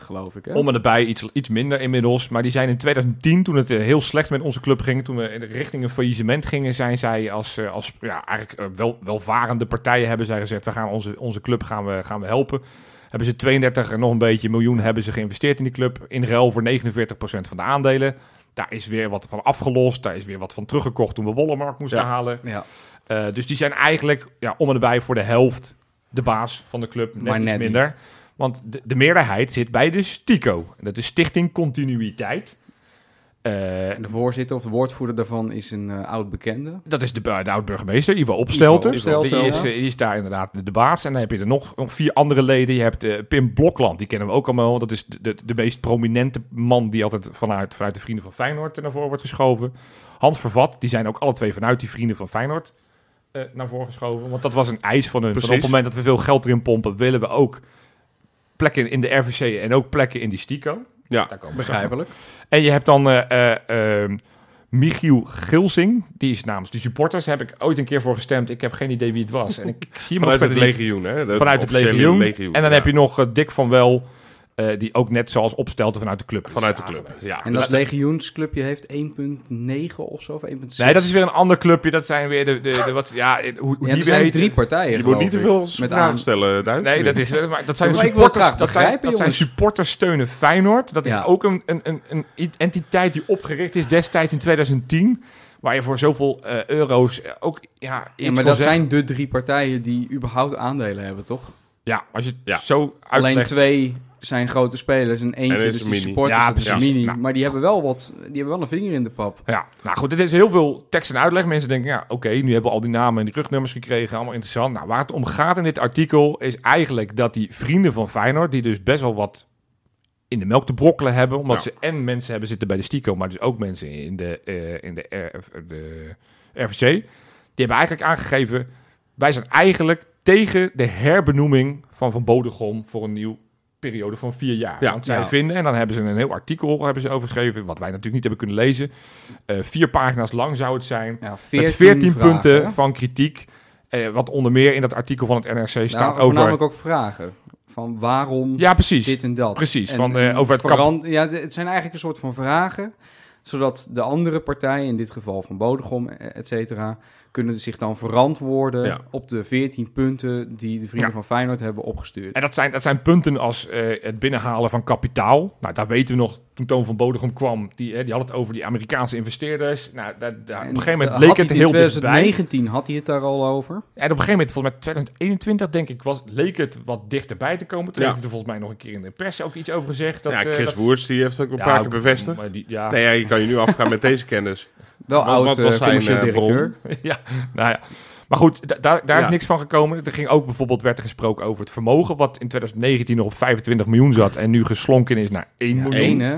Speaker 3: 49% geloof ik. Hè?
Speaker 1: Om en erbij iets, iets minder inmiddels. Maar die zijn in 2010, toen het heel slecht met onze club ging, toen we in de richting een faillissement gingen, zijn zij als, eh, als ja, eigenlijk wel, welvarende partijen hebben zij gezegd, we gaan onze, onze club gaan we, gaan we helpen. Hebben ze 32 en nog een beetje miljoen hebben ze geïnvesteerd in die club. In ruil voor 49% van de aandelen. Daar is weer wat van afgelost. Daar is weer wat van teruggekocht toen we Wollemark moesten
Speaker 2: Ja.
Speaker 1: halen.
Speaker 3: Ja.
Speaker 1: Eh, dus die zijn eigenlijk ja, om en erbij voor de helft de baas van de club. Net
Speaker 3: Maar
Speaker 1: iets
Speaker 3: net
Speaker 1: minder.
Speaker 3: niet.
Speaker 1: Want de, de meerderheid zit bij de STICO. Dat is Stichting Continuïteit. Eh,
Speaker 3: En de voorzitter of de woordvoerder daarvan is een eh, oud bekende.
Speaker 1: dat is de, de oud-burgemeester, Ivo Opstelten.
Speaker 3: Ivo Opstelten,
Speaker 1: die, is,
Speaker 3: ja.
Speaker 1: eh, die is daar inderdaad de, de baas. En dan heb je er nog, nog vier andere leden. Je hebt eh, Pim Blokland, die kennen we ook allemaal. Dat is de, de, de meest prominente man die altijd vanuit, vanuit de Vrienden van Feyenoord naar voren wordt geschoven. Hans Vervat, die zijn ook alle twee vanuit die Vrienden van Feyenoord eh, naar voren geschoven. Want dat was een eis van hun. Van op het moment dat we veel geld erin pompen, willen we ook plekken in de RVC en ook plekken in die STICO.
Speaker 2: Ja,
Speaker 1: Daar komen.
Speaker 3: Begrijpelijk.
Speaker 1: En je hebt dan eh eh, ehm, Michiel Gilsing. Die is namens de supporters. Daar heb ik ooit een keer voor gestemd. Ik heb geen idee wie het was. En ik zie hem ook
Speaker 2: vanuit het legioen, hè?
Speaker 1: Vanuit het legioen. En dan
Speaker 2: ja.
Speaker 1: heb je nog eh, Dick van Wel. Eh, die ook net zoals opstelte vanuit de club.
Speaker 2: Vanuit de club, ja.
Speaker 3: En dat legioensclubje heeft 1,9 of zo, of 1,6.
Speaker 1: Nee, dat is weer een ander clubje. Dat zijn weer de, de, de wat, ja, hoe, hoe
Speaker 3: Ja,
Speaker 1: die
Speaker 3: zijn drie partijen,
Speaker 2: Je moet niet te veel
Speaker 3: met
Speaker 2: vragen
Speaker 3: aan-
Speaker 2: stellen, Duits.
Speaker 1: Nee, dat, is, maar dat zijn supporters.
Speaker 3: graag
Speaker 1: Dat zijn,
Speaker 3: begrijpen,
Speaker 1: dat zijn supporters steunen Feyenoord. Dat is
Speaker 3: Ja.
Speaker 1: ook een, een, een, een entiteit die opgericht is destijds in 2010. Waar je voor zoveel eh, euro's eh, ook... Ja,
Speaker 3: Ja, maar dat
Speaker 1: zeggen.
Speaker 3: zijn de drie partijen die überhaupt aandelen hebben, toch?
Speaker 1: Ja, als je het
Speaker 2: Ja.
Speaker 1: zo
Speaker 3: Alleen
Speaker 1: uitlegt.
Speaker 3: twee zijn grote spelers en eentje
Speaker 2: En is
Speaker 3: dus
Speaker 2: een
Speaker 3: die
Speaker 2: mini.
Speaker 3: supporters,
Speaker 1: Ja,
Speaker 3: dat is een
Speaker 1: precies.
Speaker 3: mini.
Speaker 1: Nou.
Speaker 3: Maar die hebben wel wat, die hebben wel een vinger in de pap.
Speaker 1: Ja, nou goed, dit is heel veel tekst en uitleg. Mensen denken, ja, oké, nu hebben we al die namen en die rugnummers gekregen. Allemaal interessant. Nou, waar het om gaat in dit artikel is eigenlijk dat die vrienden van Feyenoord, die dus best wel wat in de melk te brokkelen hebben, omdat
Speaker 2: Ja.
Speaker 1: ze en mensen hebben zitten bij de Stico, maar dus ook mensen in de, eh, in de, RF de RVC, die hebben eigenlijk aangegeven, wij zijn eigenlijk tegen de herbenoeming van Van Bodegom voor een nieuw periode van vier jaar.
Speaker 2: Ja.
Speaker 1: Want zij
Speaker 3: Ja.
Speaker 1: vinden, en dan hebben ze een heel artikel hebben ze overgeschreven, wat wij natuurlijk niet hebben kunnen lezen. Eh, vier pagina's lang zou het zijn.
Speaker 3: Ja,
Speaker 1: met
Speaker 3: 14,
Speaker 1: 14
Speaker 3: vragen,
Speaker 1: punten van kritiek. Eh, wat onder meer in dat artikel van het NRC staat
Speaker 3: Nou,
Speaker 1: over...
Speaker 3: voornamelijk ook vragen. Van waarom
Speaker 1: Ja, precies.
Speaker 3: dit en dat.
Speaker 1: Precies,
Speaker 3: En-
Speaker 1: van, eh,
Speaker 3: en
Speaker 1: over het kap-
Speaker 3: veran- Ja, het zijn eigenlijk een soort van vragen, zodat de andere partijen, in dit geval van Bodegom, et cetera, kunnen zich dan verantwoorden
Speaker 2: Ja.
Speaker 3: op de 14 punten die de vrienden
Speaker 1: Ja.
Speaker 3: van Feyenoord hebben opgestuurd.
Speaker 1: En dat zijn, dat zijn punten als eh, het binnenhalen van kapitaal. Nou, daar weten we nog, toen Toon van Bodegom kwam, die, eh, die had het over die Amerikaanse investeerders. Nou, dat, daar- op
Speaker 3: En
Speaker 1: een gegeven moment leek het
Speaker 3: in
Speaker 1: heel dichtbij.
Speaker 3: 2019 had hij het daar al over.
Speaker 1: En op een gegeven moment, volgens mij 2021, denk ik, was, leek het wat dichterbij te komen. Toen
Speaker 2: Ja.
Speaker 1: heeft er volgens mij nog een keer in de pers ook iets over gezegd. Dat,
Speaker 2: ja,
Speaker 1: eh,
Speaker 2: Chris
Speaker 1: dat-
Speaker 2: Woerts die heeft ook een
Speaker 1: Ja,
Speaker 2: paar keer bevestigd.
Speaker 1: maar die- ja,
Speaker 2: Nee, ja, je kan je nu afgaan met deze kennis.
Speaker 3: Wel
Speaker 2: Wat-
Speaker 3: oud
Speaker 2: wat
Speaker 3: eh,
Speaker 2: was zijn,
Speaker 3: commercieel
Speaker 2: eh,
Speaker 3: directeur.
Speaker 1: ja, nou ja. Maar goed, da- daar daar is niks van gekomen. Er ging ook bijvoorbeeld, werd er gesproken over het vermogen, wat in 2019 nog op 25 miljoen zat en nu geslonken is naar 1
Speaker 3: Ja,
Speaker 1: miljoen.
Speaker 3: één, hè?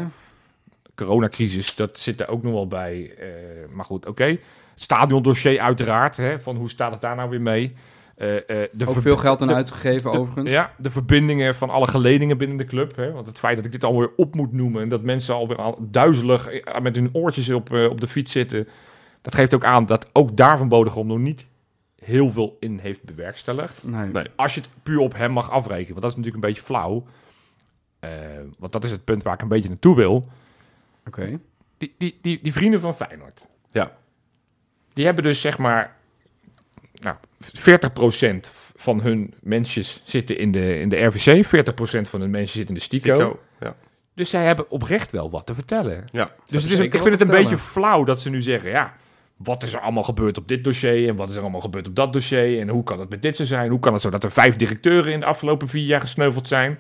Speaker 1: Coronacrisis, dat zit er ook nog wel bij. Eh, maar goed, oké. Stadiondossier uiteraard, hè, van hoe staat het daar nou weer mee? De
Speaker 3: Ook
Speaker 1: ver-
Speaker 3: veel geld aan
Speaker 1: de-
Speaker 3: uitgegeven,
Speaker 1: de-
Speaker 3: overigens.
Speaker 1: Ja, de verbindingen van alle geledingen binnen de club. Hè? Want het feit dat ik dit alweer op moet noemen... en dat mensen alweer al duizelig met hun oortjes op, op de fiets zitten... dat geeft ook aan dat ook daar van Bodegom nog niet heel veel in heeft bewerkstelligd.
Speaker 3: Nee.
Speaker 2: Nee.
Speaker 1: Als je het puur op hem mag afrekenen, want dat is natuurlijk een beetje flauw. Eh, want dat is het punt waar ik een beetje naartoe wil.
Speaker 3: Oké.
Speaker 1: Die, die, die, die vrienden van Feyenoord,
Speaker 2: Ja.
Speaker 1: die hebben dus zeg maar... Nou, 40% van hun mensjes zitten in de, in de RVC, 40% van hun mensen zitten in de Stico.
Speaker 2: Stico. Ja.
Speaker 1: Dus zij hebben oprecht wel wat te vertellen.
Speaker 2: ja.
Speaker 1: Dus het is, ik vind het een beetje flauw dat ze nu zeggen, ja, wat is er allemaal gebeurd op dit dossier en wat is er allemaal gebeurd op dat dossier en hoe kan het met dit zo zijn? Hoe kan het zo dat er vijf directeuren in de afgelopen vier jaar gesneuveld zijn?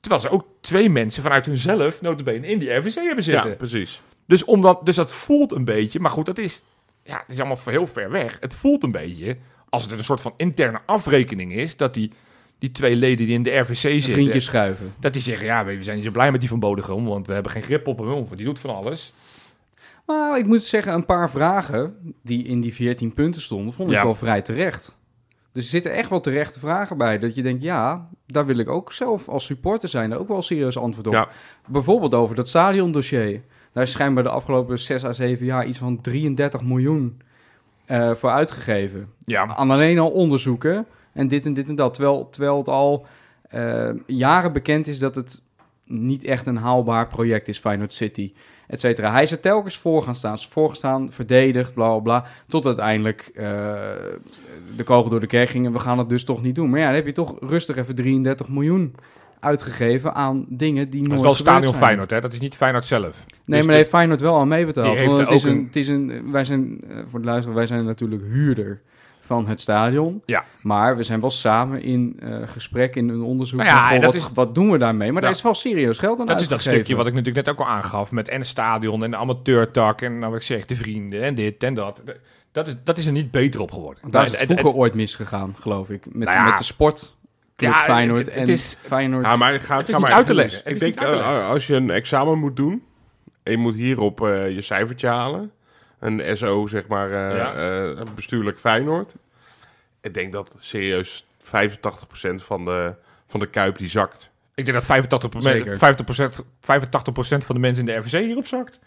Speaker 1: Terwijl ze ook twee mensen vanuit hunzelf, notabene, in die RVC hebben zitten.
Speaker 2: ja, precies.
Speaker 1: Dus, omdat, dus dat voelt een beetje, maar goed, dat is, ja, het is allemaal heel ver weg. Het voelt een beetje, als het een soort van interne afrekening is, dat die, die twee leden die in de RVC zitten,
Speaker 3: Vriendjes schuiven.
Speaker 1: dat die zeggen, ja, we zijn niet zo blij met die van Bodegom, want we hebben geen grip op hem, want die doet van alles.
Speaker 3: Maar ik moet zeggen, een paar vragen die in die 14 punten stonden, vond ik
Speaker 1: Ja.
Speaker 3: wel vrij terecht. Dus er zitten echt wel terechte vragen bij. Dat je denkt, ja, daar wil ik ook zelf als supporter zijn ook wel serieus antwoord op.
Speaker 2: Ja.
Speaker 3: Bijvoorbeeld over dat stadiondossier. Daar is schijnbaar de afgelopen 6 à 7 jaar iets van 33 miljoen eh, voor uitgegeven.
Speaker 1: Ja,
Speaker 3: Aan alleen al onderzoeken en dit en dit en dat. Terwijl, terwijl het al eh, jaren bekend is dat het niet echt een haalbaar project is, Feyenoord City, et cetera. Hij is er telkens voor gaan staan, voor gaan staan, verdedigd, bla bla bla, tot uiteindelijk eh, de kogel door de kerk ging en we gaan het dus toch niet doen. Maar ja, dan heb je toch rustig even 33 miljoen uitgegeven aan dingen die
Speaker 1: dat
Speaker 3: nooit
Speaker 1: is wel Stadion
Speaker 3: zijn.
Speaker 1: Feyenoord, hè? Dat is niet Feyenoord zelf.
Speaker 3: Nee,
Speaker 1: Dus
Speaker 3: maar daar heeft Feyenoord wel aan meebetaald. Want het is, een,
Speaker 1: een-
Speaker 3: het is een, wij zijn, eh, voor de luisteraar, wij zijn natuurlijk huurder van het stadion.
Speaker 1: Ja.
Speaker 3: Maar we zijn wel samen in eh, gesprek, in een onderzoek.
Speaker 1: Nou ja, en dat
Speaker 3: wat,
Speaker 1: is-
Speaker 3: wat doen we daarmee? Maar
Speaker 1: Ja.
Speaker 3: daar is wel serieus geld aan
Speaker 1: Dat is dat stukje wat ik natuurlijk net ook al aangaf. Met en het stadion en de amateurtak en nou wat ik zeg, de vrienden en dit en dat. Dat is, dat is er niet beter op geworden.
Speaker 3: Daar is
Speaker 1: En-
Speaker 3: het
Speaker 1: en-
Speaker 3: vroeger ooit misgegaan, geloof ik. Met,
Speaker 1: Nou ja.
Speaker 3: met de sportclub
Speaker 1: Ja,
Speaker 3: Feyenoord
Speaker 1: het- het
Speaker 3: en
Speaker 1: is-
Speaker 3: Feyenoord...
Speaker 2: Ja, maar ga,
Speaker 1: Het is
Speaker 2: ga
Speaker 1: niet
Speaker 2: maar
Speaker 1: uit te leggen. Het
Speaker 2: Ik
Speaker 1: is
Speaker 2: denk, eh, als je een examen moet doen... en je moet hierop eh, je cijfertje halen... een SO, zeg maar, eh,
Speaker 1: Ja.
Speaker 2: eh, bestuurlijk Feyenoord... ik denk dat serieus 85% van de, van de Kuip die zakt.
Speaker 1: Ik denk dat 85%,
Speaker 3: Zeker.
Speaker 1: 50%, 85% van de mensen in de RVC hierop zakt.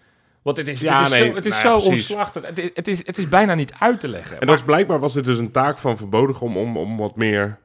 Speaker 1: Want het is,
Speaker 2: Ja,
Speaker 1: het is
Speaker 2: nee,
Speaker 1: zo, het is
Speaker 2: nou
Speaker 1: zo
Speaker 2: ja, precies.
Speaker 1: omslachtig. Het is, het, is, het is bijna niet uit te leggen.
Speaker 2: En dat is blijkbaar was het dus een taak van Verbodig om, om, om wat meer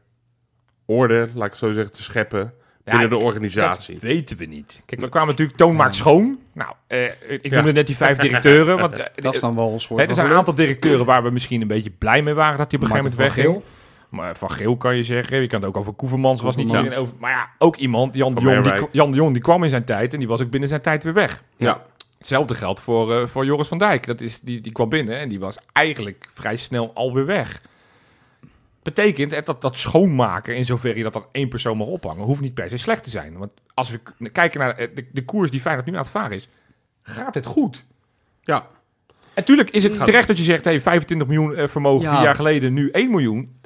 Speaker 2: orde, laat ik het zo zeggen, te scheppen binnen de organisatie.
Speaker 1: Dat weten we niet. Kijk, we kwamen natuurlijk Toon maakt schoon. Nou, eh, ik
Speaker 2: Ja.
Speaker 1: noemde net die vijf directeuren. Want, eh,
Speaker 3: Dat is dan wel
Speaker 1: hè, er zijn een aantal directeuren waar we misschien een beetje blij mee waren dat die op een gegeven moment wegging. Maar Van Geel kan je zeggen. Je kan het ook over Koevermans. Was niet iedereen over. Maar ja, ook iemand. Jan de, Jong, die. Jan de Jong die kwam in zijn tijd. En die was ook binnen zijn tijd weer weg.
Speaker 2: Ja.
Speaker 1: Hetzelfde geldt voor, eh, voor Joris van Dijk. Dat is, die, die kwam binnen en die was eigenlijk vrij snel alweer weg. Betekent hè, dat dat schoonmaken, in zoverre je dat dan één persoon mag ophangen, hoeft niet per se slecht te zijn. Want als we kijken naar eh, de, de koers die Feyenoord nu aan het varen is, gaat het goed.
Speaker 2: Ja.
Speaker 1: En tuurlijk is het terecht dat je zegt, hey, 25 miljoen eh, vermogen,
Speaker 3: Ja.
Speaker 1: vier jaar geleden, nu 1 miljoen.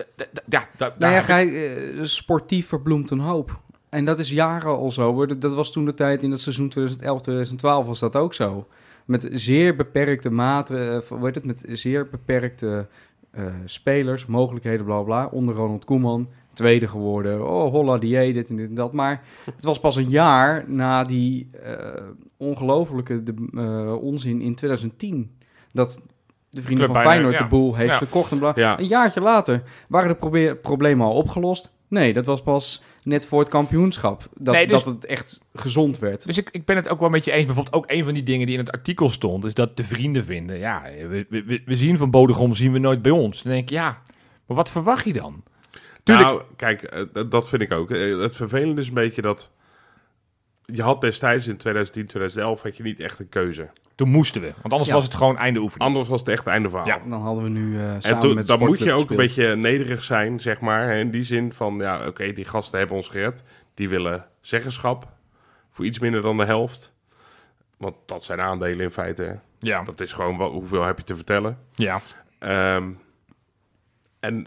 Speaker 1: Ja,
Speaker 3: Nou ja, eh, sportief verbloemt een hoop. En dat is jaren al zo. hoor. Dat, was toen de tijd in het seizoen 2011, 2012 was dat ook zo. Met zeer beperkte maten, hoe heet het, met zeer beperkte spelers, mogelijkheden, bla bla. Onder Ronald Koeman, tweede geworden. Oh, holla die dit en dit en dat. Maar het was pas een jaar na die eh ongelofelijke de, eh, onzin in 2010. Dat de vrienden
Speaker 1: Club
Speaker 3: van
Speaker 1: bijna,
Speaker 3: Feyenoord
Speaker 1: ja.
Speaker 3: de boel heeft
Speaker 1: Ja.
Speaker 3: gekocht. En bla.
Speaker 2: Ja.
Speaker 3: Een jaartje later waren de problemen al opgelost. Nee, dat was pas net voor het kampioenschap. Dat,
Speaker 1: Nee, dus-
Speaker 3: dat het echt gezond werd.
Speaker 1: Dus ik, ik ben het ook wel met je eens. Bijvoorbeeld ook een van die dingen die in het artikel stond, is dat de vrienden vinden. Ja, we, we, we zien van Bodegom, zien we nooit bij ons. Dan denk ik, ja, maar wat verwacht je dan? Tuurlijk,
Speaker 2: Nou, kijk, eh, dat vind ik ook. Eh, Het vervelende is een beetje dat... Je had destijds in 2010, 2011 had je niet echt een keuze.
Speaker 1: Toen moesten we. Want anders
Speaker 3: Ja.
Speaker 1: was het gewoon einde oefening.
Speaker 2: Anders was het echt het einde verhaal.
Speaker 1: Ja.
Speaker 3: Dan hadden we nu eh
Speaker 2: En
Speaker 3: samen
Speaker 2: toen,
Speaker 3: met
Speaker 2: dan moet je ook een beetje nederig zijn, zeg maar. hè, In die zin van, ja, oké, die gasten hebben ons gered. Die willen zeggenschap voor iets minder dan de helft. Want dat zijn aandelen in feite. hè.
Speaker 1: Ja,
Speaker 2: Dat is gewoon, wel, hoeveel heb je te vertellen?
Speaker 1: ja.
Speaker 2: Ehm, en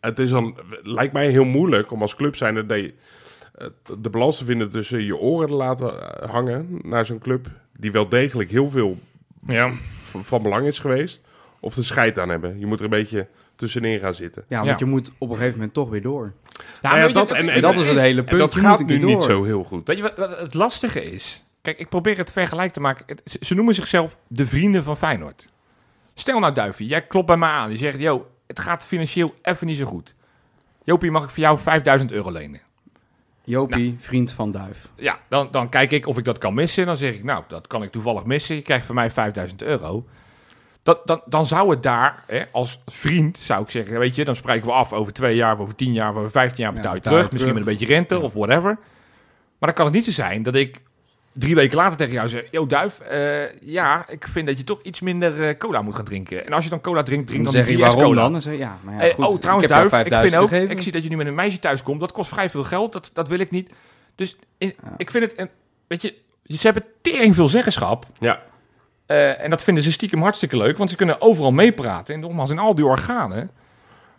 Speaker 2: het is dan, lijkt mij heel moeilijk om als club zijn dat je eh, de balans te vinden tussen je oren te laten eh, hangen naar zo'n club die wel degelijk heel veel
Speaker 1: ja.
Speaker 2: van belang is geweest, of de scheid aan hebben. Je moet er een beetje tussenin gaan zitten.
Speaker 3: Ja, want
Speaker 1: Ja.
Speaker 3: je moet op een gegeven moment toch weer door.
Speaker 1: Nou,
Speaker 2: Nou ja,
Speaker 1: je,
Speaker 2: dat- en-
Speaker 3: dat is het hele punt.
Speaker 2: dat
Speaker 3: je
Speaker 2: gaat nu niet zo heel goed.
Speaker 1: Weet je wat, wat het lastige is? Kijk, ik probeer het vergelijk te maken. Ze, ze noemen zichzelf de vrienden van Feyenoord. Stel nou, Duivie, jij klopt bij mij aan. Je zegt, yo, het gaat financieel even niet zo goed. Jopie, mag ik voor jou 5000 euro lenen?
Speaker 3: Jopie,
Speaker 1: Nou.
Speaker 3: vriend van Duif.
Speaker 1: Ja, dan, dan kijk ik of ik dat kan missen. Dan zeg ik, nou, dat kan ik toevallig missen. Je krijgt van mij 5000 euro. Dat, dan, dan zou het daar, hè, als vriend, zou ik zeggen, weet je, dan spreken we af over twee jaar, of over tien jaar, of over vijftien jaar
Speaker 3: Ja,
Speaker 1: betaal je terug. Misschien met een beetje rente of whatever. Maar dan kan het niet zo zijn dat ik drie weken later tegen jou zeg, yo Duif, eh, ja, ik vind dat je toch iets minder eh, cola moet gaan drinken. En als je dan cola drinkt, drink
Speaker 3: Dan
Speaker 1: dan,
Speaker 3: zeg
Speaker 1: die
Speaker 3: je
Speaker 1: 3S
Speaker 3: waarom
Speaker 1: cola.
Speaker 3: dan? Dan zeg je, ja, maar ja,
Speaker 1: Eh,
Speaker 3: goed,
Speaker 1: oh, trouwens,
Speaker 3: ik heb jou
Speaker 1: Duif, ik vind
Speaker 3: 5000
Speaker 1: ook,
Speaker 3: gegeven.
Speaker 1: ik zie dat je nu met een meisje thuis komt. Dat kost vrij veel geld. Dat, dat wil ik niet. Dus in-
Speaker 3: Ja.
Speaker 1: ik vind het, een, weet je, ze hebben tering veel zeggenschap.
Speaker 2: Ja,
Speaker 1: Eh, en dat vinden ze stiekem hartstikke leuk, want ze kunnen overal meepraten. En nogmaals, in al die organen.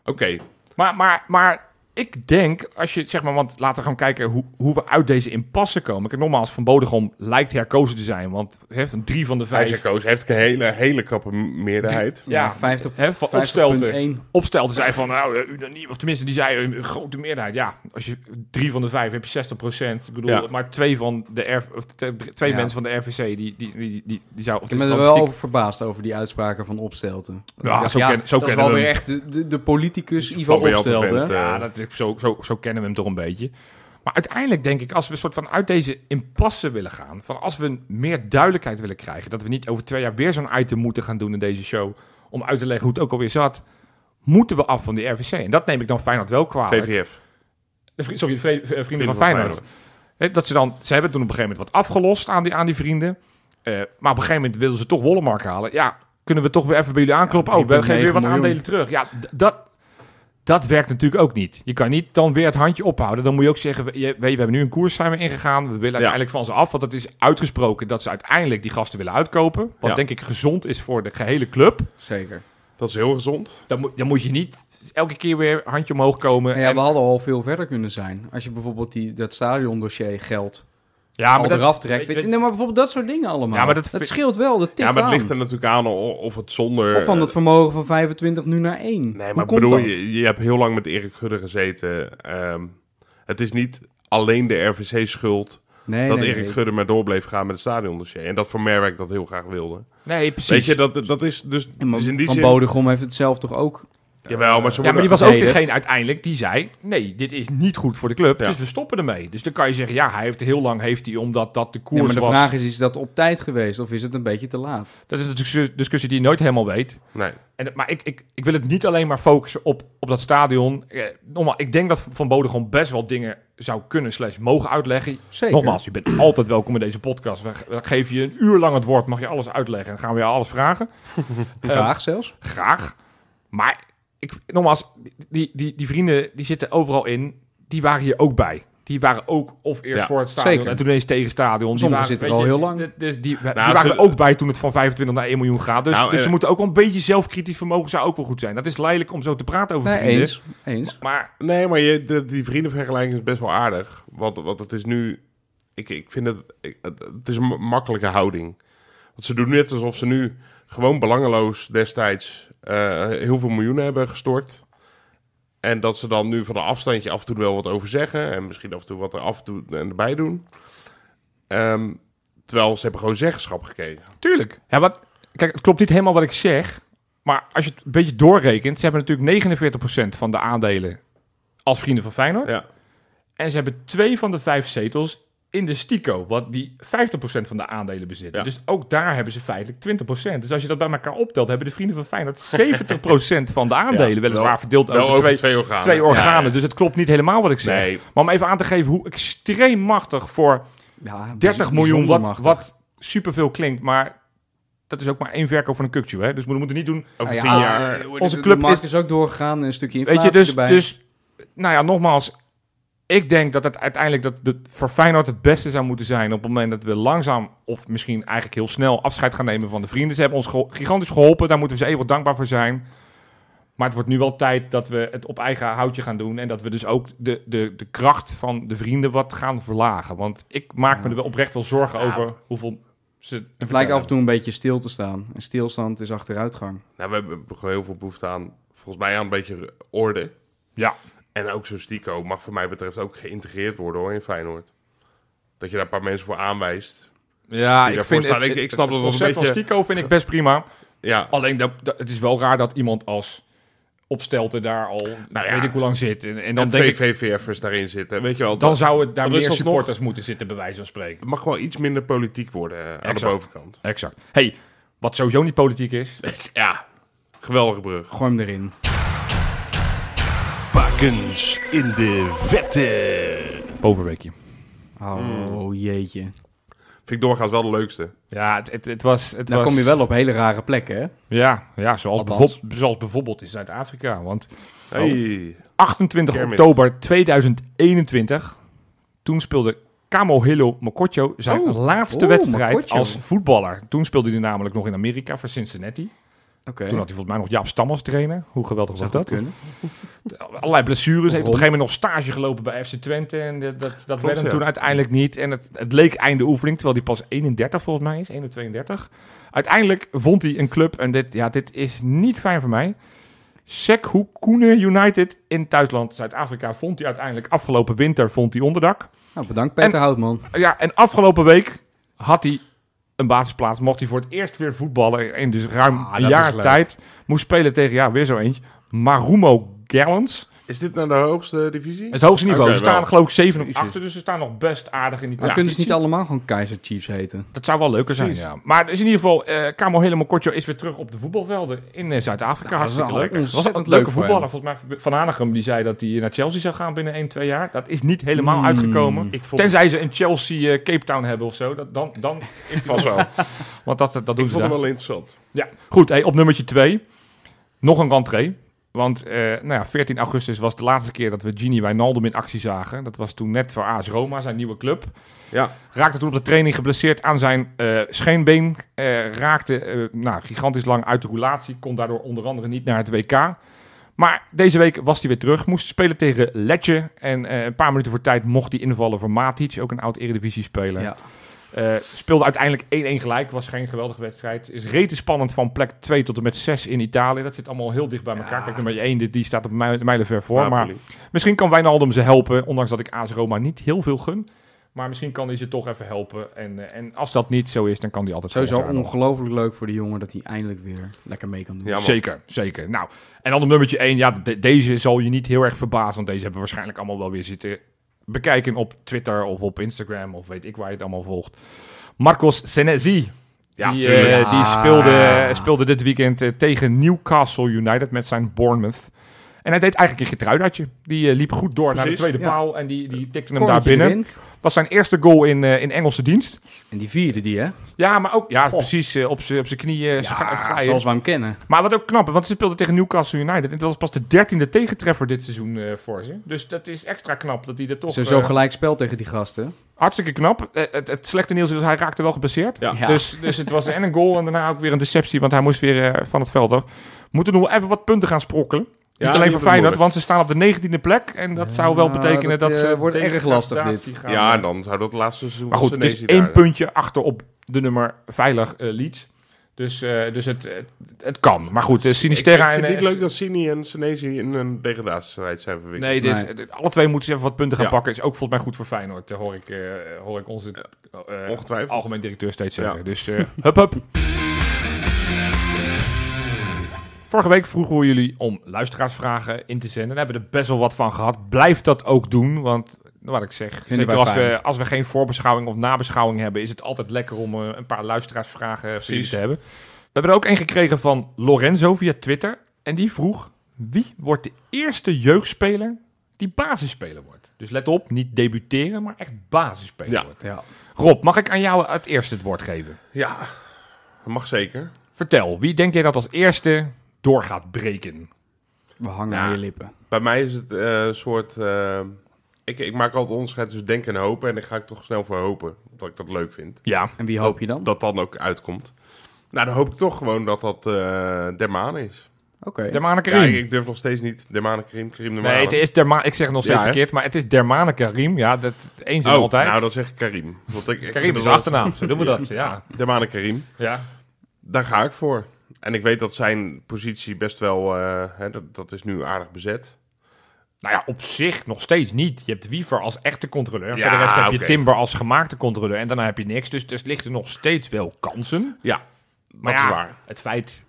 Speaker 2: oké.
Speaker 1: Maar, maar, maar ik denk, als je zeg maar, want laten we gaan kijken hoe, hoe we uit deze impasse komen. Kijk, nogmaals, Van Bodegom lijkt herkozen te zijn, want van drie van de
Speaker 2: Vijf
Speaker 1: vijf.
Speaker 2: Koos heeft een hele, hele krappe meerderheid.
Speaker 1: Ja,
Speaker 3: Ja, 50
Speaker 1: hè, van opstelten.
Speaker 3: 50.1.
Speaker 1: Opstelten zei van, nou, eh, unaniem, of tenminste, die zei een, een grote meerderheid. Ja, als je drie van de vijf heb je 60 procent. Ik bedoel,
Speaker 2: Ja.
Speaker 1: maar twee van de R, of twee
Speaker 3: Ja.
Speaker 1: mensen van de RVC, die, die, die, die, die zou... Of
Speaker 3: Ik
Speaker 1: het
Speaker 3: ben
Speaker 1: is
Speaker 3: er
Speaker 1: wel
Speaker 3: over verbaasd over die uitspraken van Opstelten.
Speaker 1: Ja,
Speaker 3: Ik dacht,
Speaker 1: zo ken- zo
Speaker 3: dat is
Speaker 1: kennen
Speaker 3: wel
Speaker 1: we
Speaker 3: weer echt de, de, de politicus Ivo
Speaker 2: Flamboyante
Speaker 3: Opstelten. hè?
Speaker 2: eh.
Speaker 1: Zo, zo, zo kennen we hem toch een beetje. Maar uiteindelijk denk ik, als we een soort van uit deze impasse willen gaan, van als we meer duidelijkheid willen krijgen, dat we niet over twee jaar weer zo'n item moeten gaan doen in deze show, om uit te leggen hoe het ook alweer zat, moeten we af van die RVC. En dat neem ik dan Feyenoord wel kwalijk.
Speaker 2: VVF.
Speaker 1: Sorry, eh, vrienden, van Feyenoord. Dat ze dan, ze hebben toen op een gegeven moment wat afgelost aan die, aan die vrienden. Eh, maar op een gegeven moment wilden ze toch Wollemark halen. Ja, kunnen we toch weer even bij jullie aankloppen?
Speaker 3: Ja,
Speaker 1: oh, we geven weer
Speaker 3: 3,9
Speaker 1: wat
Speaker 3: miljoen.
Speaker 1: aandelen terug. Ja, dat, dat werkt natuurlijk ook niet. Je kan niet dan weer het handje ophouden. Dan moet je ook zeggen, we, je- we hebben nu een koers zijn we ingegaan. We willen uiteindelijk van ze af. Want het is uitgesproken dat ze uiteindelijk die gasten willen uitkopen. Wat
Speaker 2: Ja.
Speaker 1: denk ik gezond is voor de gehele club.
Speaker 3: Zeker.
Speaker 2: Dat is heel gezond.
Speaker 1: Dan, moet- dan moet je niet elke keer weer handje omhoog komen.
Speaker 3: En ja,
Speaker 1: en-
Speaker 3: we hadden al veel verder kunnen zijn. Als je bijvoorbeeld die, dat stadiondossier geld
Speaker 1: ja, dat-
Speaker 3: eraf trekt.
Speaker 1: weet- weet-
Speaker 3: nee, maar bijvoorbeeld dat soort dingen allemaal.
Speaker 1: Ja, maar dat
Speaker 3: dat scheelt wel. Dat
Speaker 2: Ja, maar het
Speaker 3: aan.
Speaker 2: ligt er natuurlijk aan of het zonder...
Speaker 3: Of van het vermogen van 25 nu naar 1.
Speaker 2: Nee,
Speaker 3: Hoe
Speaker 2: maar
Speaker 3: komt
Speaker 2: bedoel,
Speaker 3: dat?
Speaker 2: je, je hebt heel lang met Erik Gudde gezeten. Ehm, het is niet alleen de RVC schuld
Speaker 3: Nee,
Speaker 2: dat
Speaker 3: nee,
Speaker 2: Erik
Speaker 3: nee.
Speaker 2: Gudde maar door bleef gaan met het stadiondossier. En dat Van Merwijk dat heel graag wilde.
Speaker 1: Nee, precies.
Speaker 2: Weet je, dat, dat is dus,
Speaker 3: Ja, maar
Speaker 2: dus in die
Speaker 3: Van
Speaker 2: zin...
Speaker 3: Bodegom heeft het zelf toch ook...
Speaker 2: Jawel, maar ze
Speaker 1: ja, maar die was ook degene uiteindelijk die zei: nee, dit is niet goed voor de club,
Speaker 2: Ja.
Speaker 1: dus we stoppen ermee. Dus dan kan je zeggen: ja, hij heeft heel lang heeft hij omdat dat de koers
Speaker 3: Ja, maar de
Speaker 1: was.
Speaker 3: vraag is, is dat op tijd geweest of is het een beetje te laat?
Speaker 1: Dat is een discussie- discussie die je nooit helemaal weet.
Speaker 2: Nee.
Speaker 1: En, maar ik, ik, ik wil het niet alleen maar focussen op, op dat stadion. Eh, nogmaals, ik denk dat Van Bode gewoon best wel dingen zou kunnen slash mogen uitleggen.
Speaker 3: Zeker.
Speaker 1: Nogmaals, je bent altijd welkom in deze podcast. We, we geven je een uur lang het woord, mag je alles uitleggen en gaan we je alles vragen.
Speaker 3: Graag zelfs.
Speaker 1: Graag. Maar ik, nogmaals, die, die, die vrienden die zitten overal in, die waren hier ook bij. Die waren ook of eerst
Speaker 2: Ja,
Speaker 1: voor het stadion
Speaker 3: zeker.
Speaker 1: en toen eens tegen het stadion. Die
Speaker 3: Sommigen
Speaker 1: waren,
Speaker 3: zitten er al
Speaker 1: je,
Speaker 3: heel lang.
Speaker 1: die- die, die, die
Speaker 2: Nou,
Speaker 1: waren er ook bij toen het van 25 naar 1 miljoen gaat. Dus,
Speaker 2: Nou,
Speaker 1: dus ze
Speaker 2: eh,
Speaker 1: moeten ook wel een beetje zelfkritisch vermogen zou ook wel goed zijn. Dat is leidelijk om zo te praten over
Speaker 3: Nee,
Speaker 1: vrienden.
Speaker 3: eens. eens.
Speaker 1: Maar
Speaker 2: Nee, maar je, de, die vriendenvergelijking is best wel aardig. Want, want het is nu... Ik, ik vind het... Ik, het, is een ma- makkelijke houding. Want ze doen net alsof ze nu gewoon belangeloos destijds heel veel miljoenen hebben gestort. En dat ze dan nu van een afstandje af en toe wel wat over zeggen. En misschien af en toe wat er af en toe en erbij doen. Ehm, terwijl ze hebben gewoon zeggenschap gekregen.
Speaker 1: tuurlijk. Ja, wat, kijk, het klopt niet helemaal wat ik zeg. Maar als je het een beetje doorrekent, ze hebben natuurlijk 49% van de aandelen als vrienden van Feyenoord.
Speaker 2: Ja.
Speaker 1: En ze hebben twee van de vijf zetels in de Stico, wat die 50% van de aandelen bezitten.
Speaker 2: Ja.
Speaker 1: Dus ook daar hebben ze feitelijk 20%. Dus als je dat bij elkaar optelt, hebben de vrienden van Feyenoord 70% van de aandelen.
Speaker 2: Ja,
Speaker 1: weliswaar
Speaker 2: wel-
Speaker 1: verdeeld
Speaker 2: Wel
Speaker 1: over, twee,
Speaker 2: twee organen.
Speaker 1: twee organen.
Speaker 2: Ja, ja.
Speaker 1: Dus het klopt niet helemaal wat ik zeg.
Speaker 2: Nee,
Speaker 1: Maar om even aan te geven hoe extreem machtig voor
Speaker 3: Ja,
Speaker 1: 30 miljoen, wat,
Speaker 3: machtig.
Speaker 1: wat superveel klinkt, maar dat is ook maar één verkoop van een kukje. Hè? Dus we moeten niet doen.
Speaker 2: over
Speaker 3: Ah,
Speaker 2: tien
Speaker 3: ja,
Speaker 2: jaar...
Speaker 3: eh,
Speaker 1: Onze club
Speaker 3: de markt
Speaker 1: is-
Speaker 3: is ook doorgegaan, een stukje
Speaker 1: Weet
Speaker 3: inflatie
Speaker 1: je, dus,
Speaker 3: erbij.
Speaker 1: dus, nou ja, nogmaals. Ik denk dat het uiteindelijk dat de, voor Feyenoord het beste zou moeten zijn op het moment dat we langzaam of misschien eigenlijk heel snel afscheid gaan nemen van de vrienden. Ze hebben ons gigantisch geholpen, daar moeten we ze eeuwig dankbaar voor zijn. Maar het wordt nu wel tijd dat we het op eigen houtje gaan doen en dat we dus ook de, de, de kracht van de vrienden wat gaan verlagen. Want ik maak me er wel oprecht wel zorgen over hoeveel ze...
Speaker 3: het lijkt af en toe een beetje stil te staan. En stilstand is achteruitgang.
Speaker 2: Nou, we hebben gewoon heel veel behoefte aan, volgens mij, aan een beetje orde.
Speaker 1: Ja.
Speaker 2: En ook zo'n Stico mag voor mij betreft ook geïntegreerd worden hoor in Feyenoord. Dat je daar een paar mensen voor aanwijst.
Speaker 1: Ja, ik vind het,
Speaker 2: Ik- ik snap
Speaker 1: het
Speaker 2: dat het een
Speaker 1: concept van
Speaker 2: beetje-
Speaker 1: Stico vind ik best prima.
Speaker 2: Ja,
Speaker 1: Alleen dat, dat- het is wel raar dat iemand als opstelte daar al
Speaker 2: Nou ja.
Speaker 1: weet ik hoe lang zit. En, en
Speaker 2: en
Speaker 1: dan
Speaker 2: twee
Speaker 1: denk ik,
Speaker 2: VVF'ers daarin zitten. Weet je wel,
Speaker 1: dan
Speaker 2: dat-
Speaker 1: zou het daar meer supporters moeten zitten, bij wijze van spreken.
Speaker 2: het mag wel iets minder politiek worden eh, aan de bovenkant.
Speaker 1: Exact. Hey, wat sowieso niet politiek is.
Speaker 2: Ja, geweldige brug.
Speaker 3: Gooi hem erin.
Speaker 5: In de vette.
Speaker 1: Bovenweekje.
Speaker 3: Oh,
Speaker 1: Hmm.
Speaker 3: jeetje.
Speaker 2: Vind ik doorgaans wel de leukste.
Speaker 1: Ja, het, het, het was... Het
Speaker 3: Dan
Speaker 1: was,
Speaker 3: kom je wel op hele rare plekken, hè?
Speaker 1: Ja, ja zoals,
Speaker 3: Althans.
Speaker 1: bijvoorbeeld, zoals bijvoorbeeld in Zuid-Afrika. Want
Speaker 2: Hey.
Speaker 1: 28
Speaker 2: Kermit.
Speaker 1: oktober 2021, toen speelde Kamohelo Mokotjo zijn
Speaker 3: Oh.
Speaker 1: laatste
Speaker 3: Oh,
Speaker 1: wedstrijd
Speaker 3: Mokotjo.
Speaker 1: als voetballer. Toen speelde hij namelijk nog in Amerika voor Cincinnati.
Speaker 3: Oké.
Speaker 1: Toen had hij volgens mij nog Jaap Stam als trainer. Hoe geweldig was dat?
Speaker 3: kunnen.
Speaker 1: Allerlei blessures. Heeft op een gegeven moment nog stage gelopen bij FC Twente. En dat, dat, dat werd hem
Speaker 2: ja.
Speaker 1: toen uiteindelijk niet. En het, het leek einde oefening, terwijl hij pas 31 volgens mij is. 31. Uiteindelijk vond hij een club. En dit, ja, dit is niet fijn voor mij. Sekhukhune United in thuisland Zuid-Afrika vond hij uiteindelijk afgelopen winter vond hij onderdak.
Speaker 3: Nou, bedankt Peter Houtman.
Speaker 1: Ja, en afgelopen week had hij een basisplaats. Mocht hij voor het eerst weer voetballen in dus ruim
Speaker 3: Ah,
Speaker 1: een jaar tijd. Moest spelen tegen, ja, weer zo eentje. Marumo Gallants.
Speaker 2: Is dit nou de hoogste divisie?
Speaker 1: Het hoogste niveau.
Speaker 2: Oké,
Speaker 1: ze staan
Speaker 2: wel.
Speaker 1: geloof ik 7 of. 8, dus ze staan nog best aardig in die
Speaker 3: Dan kunnen ze niet
Speaker 1: competitie.
Speaker 3: allemaal gewoon Kaiser Chiefs heten.
Speaker 1: Dat zou wel leuker zijn,
Speaker 2: Precies.
Speaker 1: ja. Maar dus in ieder geval, eh Kamo Helemaal Kortjo is weer terug op de voetbalvelden in eh, Zuid-Afrika.
Speaker 3: Dat is
Speaker 1: Hartstikke
Speaker 3: wel
Speaker 1: leuk. Het was
Speaker 3: ontzettend
Speaker 1: een leuke
Speaker 3: voor
Speaker 1: voetballer. Volgens mij Van Hanegem die zei dat hij naar Chelsea zou gaan binnen 1, 2 jaar. Dat is niet helemaal
Speaker 3: Hmm.
Speaker 1: uitgekomen.
Speaker 2: Ik vond,
Speaker 1: Tenzij ze in Chelsea eh, Cape Town hebben of zo. Dat, dan, dan
Speaker 2: vast wel.
Speaker 1: Want dat, dat doen
Speaker 2: ik
Speaker 1: ze
Speaker 2: vond
Speaker 1: daar.
Speaker 2: hem wel interessant.
Speaker 1: Ja, goed. Hey, op nummertje 2. Nog een rentree. Want eh, nou ja, 14 augustus was de laatste keer dat we Gini Wijnaldum in actie zagen. Dat was toen net voor AS Roma, zijn nieuwe club.
Speaker 2: Ja,
Speaker 1: Raakte toen op de training geblesseerd aan zijn eh, scheenbeen. Eh, raakte nou, gigantisch lang uit de roulatie. Kon daardoor onder andere niet naar het WK. Maar deze week was hij weer terug. Moest spelen tegen Letje. En een paar minuten voor tijd mocht hij invallen voor Matic. Ook een oud eredivisie speler.
Speaker 3: Ja.
Speaker 1: Eh, speelde uiteindelijk 1-1 gelijk. Was geen geweldige wedstrijd. Is rete spannend van plek 2 tot en met 6 in Italië. Dat zit allemaal heel dicht bij elkaar.
Speaker 3: Ja.
Speaker 1: Kijk, nummer 1 die, die staat op mijl- mijlenver voor. Maar misschien kan Wijnaldum ze helpen. Ondanks dat ik AS Roma niet heel veel gun. Maar misschien kan hij ze toch even helpen. En, eh, en als dat niet zo is, dan kan hij altijd
Speaker 3: Sowieso ongelooflijk leuk voor die jongen dat hij eindelijk weer lekker mee kan doen.
Speaker 2: Ja.
Speaker 1: Zeker, zeker. Nou, en dan op nummertje 1. Ja, de- deze zal je niet heel erg verbazen. Want deze hebben we waarschijnlijk allemaal wel weer zitten bekijken op Twitter of op Instagram. Of weet ik waar je het allemaal volgt. Marcos Senesi.
Speaker 2: Ja,
Speaker 1: die, eh, die
Speaker 3: Ja.
Speaker 1: speelde, speelde dit weekend eh, tegen Newcastle United met zijn Bournemouth. En hij deed eigenlijk een getruidatje. Die eh, liep goed door naar de tweede
Speaker 3: ja.
Speaker 1: paal. En die, die tikte hem daar
Speaker 3: Korreltje
Speaker 1: binnen.
Speaker 3: erin.
Speaker 1: Was zijn eerste goal in, eh, in Engelse dienst.
Speaker 3: En die vierde die, hè?
Speaker 1: Ja, maar ook ja, precies eh, op zijn op zijn knieën scha-
Speaker 3: Ja, zoals we hem kennen.
Speaker 1: Maar wat ook knap, want ze speelden tegen Newcastle United. En dat was pas de dertiende tegentreffer dit seizoen eh, voor ze. Dus dat is extra knap dat hij er toch...
Speaker 3: Ze zo
Speaker 1: eh,
Speaker 3: gelijk spel tegen die gasten.
Speaker 1: hartstikke knap. Eh, het, het slechte nieuws is dat hij raakte wel geblesseerd.
Speaker 2: Ja.
Speaker 3: Ja.
Speaker 1: Dus, dus het was en een goal en daarna ook weer een deceptie. Want hij moest weer eh, van het veld af. Moeten nog wel even wat punten gaan sprokkelen.
Speaker 2: Ja,
Speaker 1: Niet alleen voor Feyenoord, want ze staan op de negentiende plek. En dat zou wel betekenen
Speaker 3: dat,
Speaker 1: dat,
Speaker 3: eh,
Speaker 1: ze...
Speaker 3: wordt erg lastig, dit.
Speaker 1: gaan,
Speaker 2: Ja, en dan zou dat laatste seizoen
Speaker 1: maar goed, het is één
Speaker 2: daar-
Speaker 1: puntje achter op de nummer veilig eh, Leeds. Dus, eh, dus het, het, het kan. Maar goed,
Speaker 2: Ik, ik
Speaker 1: Sinisterra
Speaker 2: vind het niet leuk dat Sini en Senesi in een degradatiestrijd zijn verwikkeld.
Speaker 1: Nee, dit is-
Speaker 3: Nee.
Speaker 1: dit- alle twee moeten ze even wat punten gaan
Speaker 2: Ja.
Speaker 1: pakken. Is ook volgens mij goed voor Feyenoord. hoor ik, eh, hoor ik onze eh,
Speaker 2: Ongetwijfeld.
Speaker 1: algemeen directeur steeds zeggen.
Speaker 2: Ja.
Speaker 1: Dus eh hup hup. Vorige week vroegen we jullie om luisteraarsvragen in te zenden. Daar hebben we er best wel wat van gehad. Blijf dat ook doen, want wat ik zeg, zeker als
Speaker 3: fijn.
Speaker 1: we, als we geen voorbeschouwing of nabeschouwing hebben, is het altijd lekker om eh, een paar luisteraarsvragen voor jullie
Speaker 2: Precies.
Speaker 1: te hebben. We hebben er ook een gekregen van Lorenzo via Twitter. En die vroeg, wie wordt de eerste jeugdspeler die basisspeler wordt? Dus let op, niet debuteren, maar echt basisspeler
Speaker 2: Ja.
Speaker 1: wordt.
Speaker 3: Ja.
Speaker 1: Rob, mag ik aan jou het eerste het woord geven?
Speaker 2: Ja, dat mag zeker.
Speaker 1: Vertel, wie denk jij dat als eerste door gaat breken?
Speaker 3: We hangen aan je lippen.
Speaker 2: Bij mij is het eh, een soort... eh, ik, ik maak altijd onderscheid tussen denken en hopen. En ik ga ik toch snel voor hopen. Omdat ik dat leuk vind.
Speaker 1: Ja,
Speaker 3: En wie hoop je dan?
Speaker 2: Dat dan ook uitkomt. Nou, dan hoop ik toch gewoon dat dat eh Dermane is.
Speaker 3: Oké.
Speaker 1: Dermane
Speaker 2: Kijk,
Speaker 1: Karim.
Speaker 2: ik durf nog steeds niet Dermane Karim, Karim Dermane.
Speaker 1: nee, het is Derma ik zeg het nog steeds
Speaker 2: Ja,
Speaker 1: verkeerd, maar het is Dermane Karim. Ja, dat eens en
Speaker 2: Oh,
Speaker 1: altijd.
Speaker 2: nou dan zeg ik Karim. Want ik,
Speaker 1: Karim is
Speaker 2: dat
Speaker 1: achternaam, zo doen we dat. Ja.
Speaker 2: Dermane Karim.
Speaker 1: ja.
Speaker 2: Daar ga ik voor. En ik weet dat zijn positie best wel... eh, hè, dat, dat is nu aardig bezet.
Speaker 1: Nou ja, op zich nog steeds niet. Je hebt Wiever als echte controleur.
Speaker 2: Ja,
Speaker 1: Voor de rest heb je. Timber als gemaakte controleur. En daarna heb je niks. Dus er ligt er nog steeds wel kansen.
Speaker 2: Ja, dat
Speaker 1: Maar
Speaker 2: is
Speaker 1: ja,
Speaker 2: waar.
Speaker 1: het feit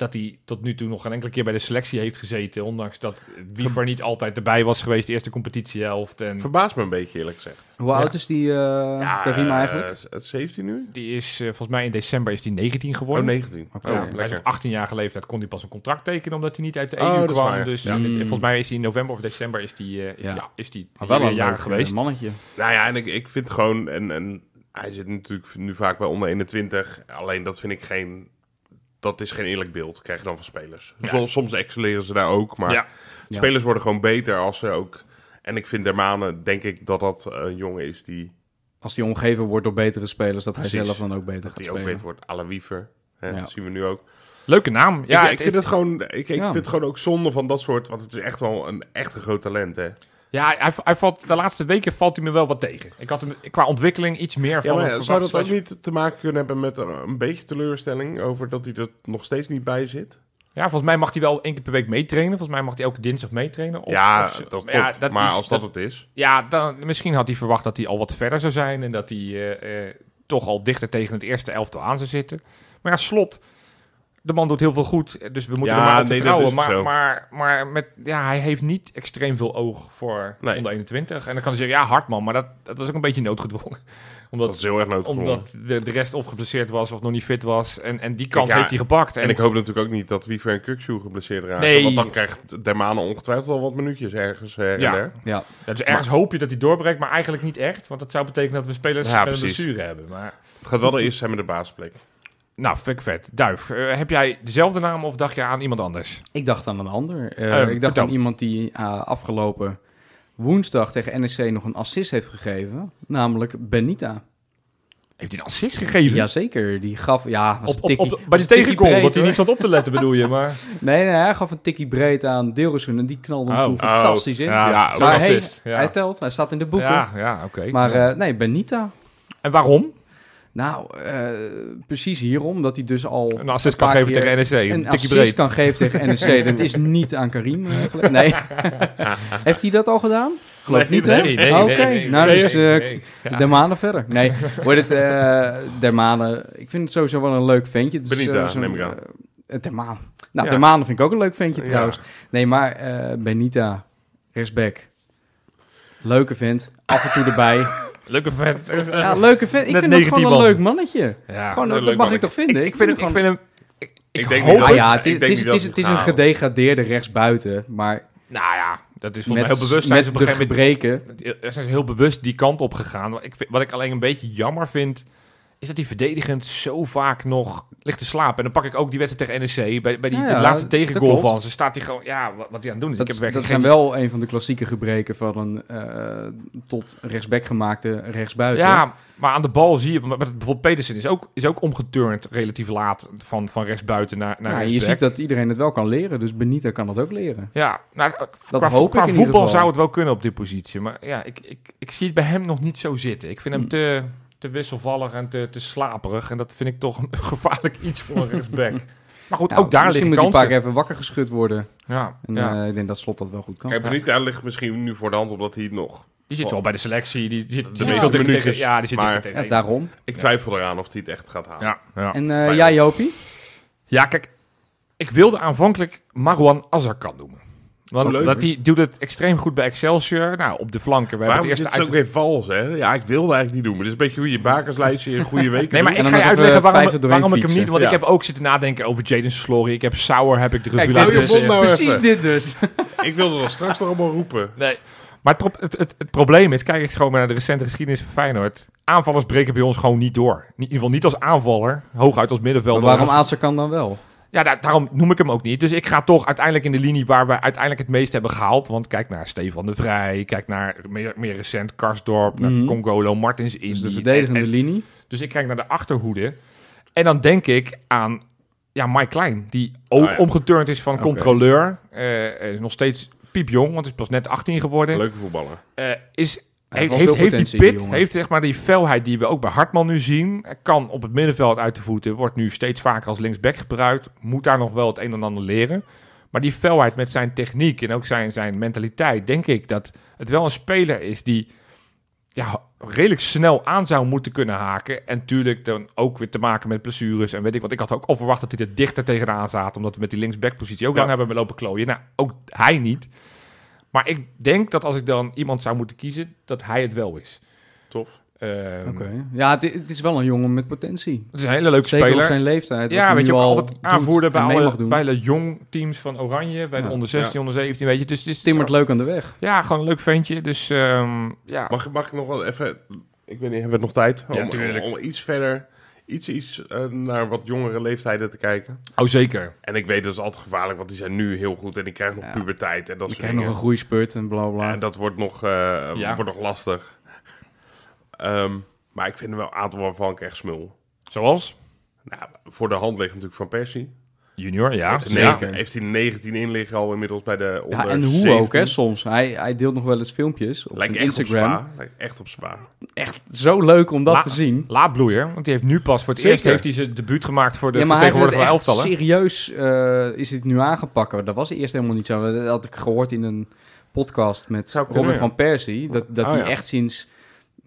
Speaker 1: dat hij tot nu toe nog geen enkele keer bij de selectie heeft gezeten. Ondanks dat Wiever niet altijd erbij was geweest. De eerste competitiehelft. En
Speaker 2: Verbaast me een beetje eerlijk gezegd.
Speaker 3: Hoe
Speaker 1: Ja.
Speaker 3: oud is die eh Karim
Speaker 2: eh,
Speaker 3: eigenlijk?
Speaker 2: eh, 17 nu?
Speaker 1: die is eh, volgens mij in december is die 19
Speaker 2: Oh,
Speaker 1: geworden.
Speaker 2: 19.
Speaker 3: Oké.
Speaker 2: Oh,
Speaker 1: Ja, bij
Speaker 2: lekker.
Speaker 1: zijn 18-jarige leeftijd kon hij pas een contract tekenen omdat hij niet uit de EU
Speaker 2: Oh, is
Speaker 1: kwam. Dus
Speaker 2: Ja.
Speaker 3: Mm.
Speaker 1: volgens mij is hij in november of december is die, is
Speaker 3: Ja.
Speaker 1: die, is die
Speaker 3: wel een
Speaker 1: jaar geweest.
Speaker 3: mannetje.
Speaker 2: Nou ja, en ik, ik vind gewoon... En, en hij zit natuurlijk nu vaak bij onder 21. Alleen dat vind ik geen... Dat is geen eerlijk beeld, krijg je dan van spelers.
Speaker 1: Ja.
Speaker 2: Soms, soms excelleren ze daar ook, maar
Speaker 1: Ja.
Speaker 3: Ja.
Speaker 2: spelers worden gewoon beter als ze ook... En ik vind Dermane, denk ik dat dat een jongen is die,
Speaker 3: Als die omgeven wordt door betere spelers, dat hij zelf dan ook beter gaat
Speaker 2: die ook
Speaker 3: spelen.
Speaker 2: beter wordt. la Wiever. Hè,
Speaker 3: Ja.
Speaker 2: Dat zien we nu ook.
Speaker 1: Leuke naam. Ja,
Speaker 2: ik, vind het gewoon, ik, ik
Speaker 3: Ja.
Speaker 2: vind het gewoon ook zonde van dat soort, want het is echt wel een echt een groot talent, hè.
Speaker 1: Ja hij, hij valt, de laatste weken valt hij me wel wat tegen. Ik had hem qua ontwikkeling iets meer
Speaker 2: Ja,
Speaker 1: van
Speaker 2: maar
Speaker 1: hem
Speaker 2: zou dat ook niet te maken kunnen hebben met een, beetje teleurstelling over dat hij er nog steeds niet bij zit?
Speaker 1: Ja, volgens mij mag hij wel één keer per week meetrainen. Volgens mij mag hij elke dinsdag meetrainen. Of-
Speaker 2: ja,
Speaker 1: of-
Speaker 2: dat klopt.
Speaker 1: ja, dat
Speaker 2: maar
Speaker 1: is-
Speaker 2: als dat, het is,
Speaker 1: Ja, dan, misschien had hij verwacht dat hij al wat verder zou zijn. En dat hij eh, eh, toch al dichter tegen het eerste elftal aan zou zitten. Maar ja, slot. De man doet heel veel goed. Dus we moeten
Speaker 2: Ja,
Speaker 1: er maar
Speaker 2: nee,
Speaker 1: vertrouwen. Maar, maar, maar met, ja, hij heeft niet extreem veel oog voor
Speaker 2: Nee.
Speaker 1: onder 21. En dan kan hij zeggen, ja, Hartman. Maar dat, dat was ook een beetje noodgedwongen. Omdat,
Speaker 2: dat is heel erg noodgedwongen.
Speaker 1: omdat de, de rest of geblesseerd was of nog niet fit was. En, en die kans
Speaker 2: ja,
Speaker 1: heeft hij gepakt.
Speaker 2: En ik hoop natuurlijk ook niet dat Wiever en Kukshoe geblesseerd raken.
Speaker 1: Nee.
Speaker 2: Want dan krijgt Dermane ongetwijfeld al wat minuutjes ergens her en
Speaker 1: Ja.
Speaker 2: der.
Speaker 3: Ja,
Speaker 1: Ja, dus ergens hoop je dat hij doorbreekt, maar eigenlijk niet echt. Want dat zou betekenen dat we spelers
Speaker 2: Ja,
Speaker 1: met een blessure hebben. Maar,
Speaker 2: Het gaat wel de eerste zijn met de basisplek.
Speaker 1: Nou, fuck vet. Duif, eh, heb jij dezelfde naam of dacht je aan iemand anders?
Speaker 3: ik dacht aan een ander. Eh,
Speaker 1: Eh,
Speaker 3: ik dacht
Speaker 1: vertel.
Speaker 3: aan iemand die eh, afgelopen woensdag tegen NEC nog een assist heeft gegeven. Namelijk Benita.
Speaker 1: Heeft hij een assist gegeven?
Speaker 3: Jazeker, die gaf... Ja, was
Speaker 1: Op,
Speaker 3: een
Speaker 1: op,
Speaker 3: tikkie-
Speaker 1: op, bij de tegengoal, dat hij niet zat op te letten bedoel je, maar...
Speaker 3: Nee, nee, hij gaf een tikkie breed aan Deelrosun en die knalde hem
Speaker 1: Oh.
Speaker 3: toen fantastisch in.
Speaker 1: Ja,
Speaker 2: Ja,
Speaker 1: zo'n
Speaker 3: maar hey,
Speaker 1: assist. Ja.
Speaker 3: hij telt, hij staat in de boeken.
Speaker 1: ja, ja oké.
Speaker 3: Maar
Speaker 1: Ja.
Speaker 3: nee, Benita.
Speaker 1: En waarom?
Speaker 3: Nou, eh, precies hierom, dat hij dus al...
Speaker 1: Een assist
Speaker 3: een
Speaker 1: kan geven tegen NEC. Een
Speaker 3: assist
Speaker 1: breed.
Speaker 3: kan geven tegen NEC. Dat is niet aan Karim. eh, nee. Heeft hij dat al gedaan? Geloof
Speaker 2: Nee,
Speaker 3: niet, hè?
Speaker 1: Nee, nee,
Speaker 3: Oké, nou, dus
Speaker 1: nee. Ja.
Speaker 3: Dermanen verder. Nee, wordt het uh. Ik vind het sowieso wel een leuk ventje. Is,
Speaker 2: Benita, neem ik aan.
Speaker 3: Nou,
Speaker 2: Ja.
Speaker 3: Vind ik ook een leuk ventje
Speaker 2: Ja.
Speaker 3: trouwens. Nee, maar Benita, rechtsback. Leuke vent. Af en toe erbij.
Speaker 1: Leuke vent.
Speaker 3: Ja, leuke vent. Ik
Speaker 1: Net
Speaker 3: vind het gewoon
Speaker 1: 19
Speaker 3: een leuk mannetje.
Speaker 1: Ja.
Speaker 3: Gewoon, dat mag ik toch vinden?
Speaker 1: ik, ik, vind hem, ik
Speaker 3: gewoon-
Speaker 1: vind hem... Ik, ik,
Speaker 2: Ik denk
Speaker 1: hoop...
Speaker 2: niet
Speaker 3: Ah
Speaker 2: dat-
Speaker 3: ja, het is,
Speaker 2: denk
Speaker 3: het is,
Speaker 2: niet
Speaker 3: het is, het een gedegradeerde rechtsbuiten. Maar
Speaker 1: Nou ja, dat is volgens
Speaker 3: met,
Speaker 1: mij heel bewust. Zijn
Speaker 3: met
Speaker 1: ze op een
Speaker 3: de gebreken.
Speaker 1: Er zijn ze heel bewust die kant op gegaan. Wat ik, vind- wat ik alleen een beetje jammer vind, is dat hij verdedigend zo vaak nog ligt te slapen. En dan pak ik ook die wedstrijd tegen NEC. Bij, bij die
Speaker 3: Ja,
Speaker 1: de
Speaker 3: ja,
Speaker 1: laatste
Speaker 3: dat
Speaker 1: tegengoal van ze staat hij gewoon... Ja, wat, wat hij aan het doen is.
Speaker 3: Dat,
Speaker 1: ik heb
Speaker 3: dat zijn
Speaker 1: geen-
Speaker 3: wel een van de klassieke gebreken van een eh, tot rechtsback gemaakte rechtsbuiten.
Speaker 1: Ja, maar aan de bal zie je... maar Bijvoorbeeld Pedersen is ook, is ook omgeturnd relatief laat van, van rechtsbuiten naar, naar
Speaker 3: je
Speaker 1: rechtsback.
Speaker 3: ziet dat iedereen het wel kan leren, dus Benita kan dat ook leren.
Speaker 1: Ja, nou, qua,
Speaker 3: hoop ik
Speaker 1: qua
Speaker 3: ieder
Speaker 1: voetbal zou het wel kunnen op die positie. Maar ja, ik, ik, ik zie het bij hem nog niet zo zitten. Ik vind hem
Speaker 3: Hm.
Speaker 1: Te, wisselvallig en te, te slaperig. En dat vind ik toch een gevaarlijk iets voor een rechtsback. Maar goed,
Speaker 3: Nou,
Speaker 1: ook daar
Speaker 3: misschien
Speaker 1: liggen
Speaker 3: moet
Speaker 1: kansen.
Speaker 3: paar keer even wakker geschud worden.
Speaker 1: Ja,
Speaker 3: En
Speaker 1: ja.
Speaker 3: eh, ik denk dat Slot dat wel goed kan.
Speaker 2: Kijk, Benita ligt misschien nu voor de hand, omdat hij nog...
Speaker 1: die zit wel bij de selectie. Die, die zit, die
Speaker 2: De
Speaker 1: veel tegen-
Speaker 2: minuutjes,
Speaker 1: tegen- Ja, die zit
Speaker 2: maar-
Speaker 1: tegen
Speaker 3: Ja, daarom.
Speaker 2: Ik twijfel eraan of hij het echt gaat halen.
Speaker 1: Ja, ja.
Speaker 3: En eh, jij, Jopie?
Speaker 1: ja, kijk. Ik wilde aanvankelijk Marwan Azarkan noemen. Want
Speaker 2: leuk,
Speaker 1: dat die doet het extreem goed bij Excelsior. Nou, op de flanken. We
Speaker 2: Waarom
Speaker 1: het
Speaker 2: dit is ook weer vals, hè? Ja, ik wilde eigenlijk niet doen. Maar dit is een beetje hoe je bakerslijstje in een goede week
Speaker 1: Nee, maar ik ga je uitleggen waarom, waarom ik hem niet... Want ik heb ook zitten nadenken over Jaden Slory. Ik heb Sauer, heb ik de revue laten
Speaker 2: nou
Speaker 3: precies
Speaker 2: even.
Speaker 3: dit dus.
Speaker 2: Ik wilde dat straks nog allemaal roepen.
Speaker 1: Nee. Maar het, pro- het, het, het probleem is, kijk ik gewoon naar de recente geschiedenis van Feyenoord. Aanvallers breken bij ons gewoon niet door. In ieder geval niet als aanvaller, hooguit als
Speaker 3: Maar
Speaker 1: middenvelder.
Speaker 3: waarom
Speaker 1: Als-
Speaker 3: Aatser kan dan wel?
Speaker 1: Ja, da- daarom noem ik hem ook niet. Dus ik ga toch uiteindelijk in de linie waar we uiteindelijk het meest hebben gehaald. Want kijk naar Stefan de Vrij, kijk naar meer, meer recent Karsdorp, naar
Speaker 3: Mhm.
Speaker 1: Congolo, Martins Indy.
Speaker 3: Dus de verdedigende
Speaker 1: En- en-
Speaker 3: linie.
Speaker 1: Dus ik kijk naar de achterhoede. En dan denk ik aan ja, Mike Klein, die ook
Speaker 2: Ah, ja.
Speaker 1: omgeturnd is van controleur. Eh, is nog steeds piepjong, want is pas net 18 geworden.
Speaker 2: Leuke voetballer.
Speaker 1: Eh, is, heeft,
Speaker 3: heeft
Speaker 1: die pit, heeft zeg maar die felheid die we ook bij Hartman nu zien. Kan op het middenveld uit de voeten, wordt nu steeds vaker als linksback gebruikt. Moet daar nog wel het een en ander leren. Maar die felheid met zijn techniek en ook zijn, zijn mentaliteit, denk ik dat het wel een speler is die ja, redelijk snel aan zou moeten kunnen haken. En natuurlijk dan ook weer te maken met blessures en weet ik wat. Ik had ook al verwacht dat hij er dichter tegenaan zat, omdat we met die linksback-positie ook
Speaker 2: Ja.
Speaker 1: lang hebben lopen klooien. Nou, ook hij niet. Maar ik denk dat als ik dan iemand zou moeten kiezen, dat hij het wel is.
Speaker 2: Tof.
Speaker 1: Ehm,
Speaker 3: Oké. Ja, het, het is wel een jongen met potentie.
Speaker 1: Het is een hele leuke
Speaker 3: Zeker op
Speaker 1: speler.
Speaker 3: zijn leeftijd.
Speaker 1: Ja, weet je
Speaker 3: al
Speaker 1: altijd aanvoerder bij alle, bij de jong teams van Oranje, bij de onder 16, onder 17, weet je. Dus het is
Speaker 3: Timmert leuk aan de weg.
Speaker 1: Ja, gewoon een leuk ventje. Dus ehm, ja.
Speaker 2: Mag, mag ik nog wel even... Ik weet niet, hebben we nog tijd?
Speaker 1: Ja,
Speaker 2: om,
Speaker 1: tuurlijk.
Speaker 2: om iets verder... Iets, iets eh, naar wat jongere leeftijden te kijken.
Speaker 1: Oh, zeker.
Speaker 2: En ik weet dat is altijd gevaarlijk, want die zijn nu heel goed. En die krijgen nog
Speaker 3: Ja.
Speaker 2: puberteit en dat
Speaker 3: Je
Speaker 2: soort
Speaker 3: krijgt nog een groeispurt en bla bla.
Speaker 2: En dat wordt nog, eh,
Speaker 1: Ja.
Speaker 2: wordt nog lastig. Ehm, maar ik vind er wel een aantal waarvan ik echt smul.
Speaker 1: Zoals?
Speaker 2: Nou, voor de hand ligt natuurlijk Van Persie.
Speaker 1: Junior, ja.
Speaker 2: heeft, hij
Speaker 1: Ja.
Speaker 2: 19 heeft hij 19 in liggen al inmiddels bij de onder
Speaker 3: ja, en hoe
Speaker 2: 17.
Speaker 3: ook, hè, soms. Hij, hij deelt nog wel eens filmpjes op
Speaker 2: Lijkt
Speaker 3: zijn
Speaker 2: echt
Speaker 3: Instagram.
Speaker 2: op spa. Lijkt echt op spa.
Speaker 3: Echt zo leuk om dat
Speaker 1: La-
Speaker 3: te zien.
Speaker 1: Laatbloeier, want die heeft nu pas voor het
Speaker 2: Zeker.
Speaker 1: eerst heeft hij zijn debuut gemaakt voor de
Speaker 3: ja,
Speaker 1: vertegenwoordiger elftallen.
Speaker 3: serieus eh, is het nu aangepakt. Dat was eerst helemaal niet zo. Dat had ik gehoord in een podcast met Robin
Speaker 2: ja.
Speaker 3: van Persie. Dat, dat
Speaker 2: Oh,
Speaker 3: hij
Speaker 2: ja.
Speaker 3: echt sinds,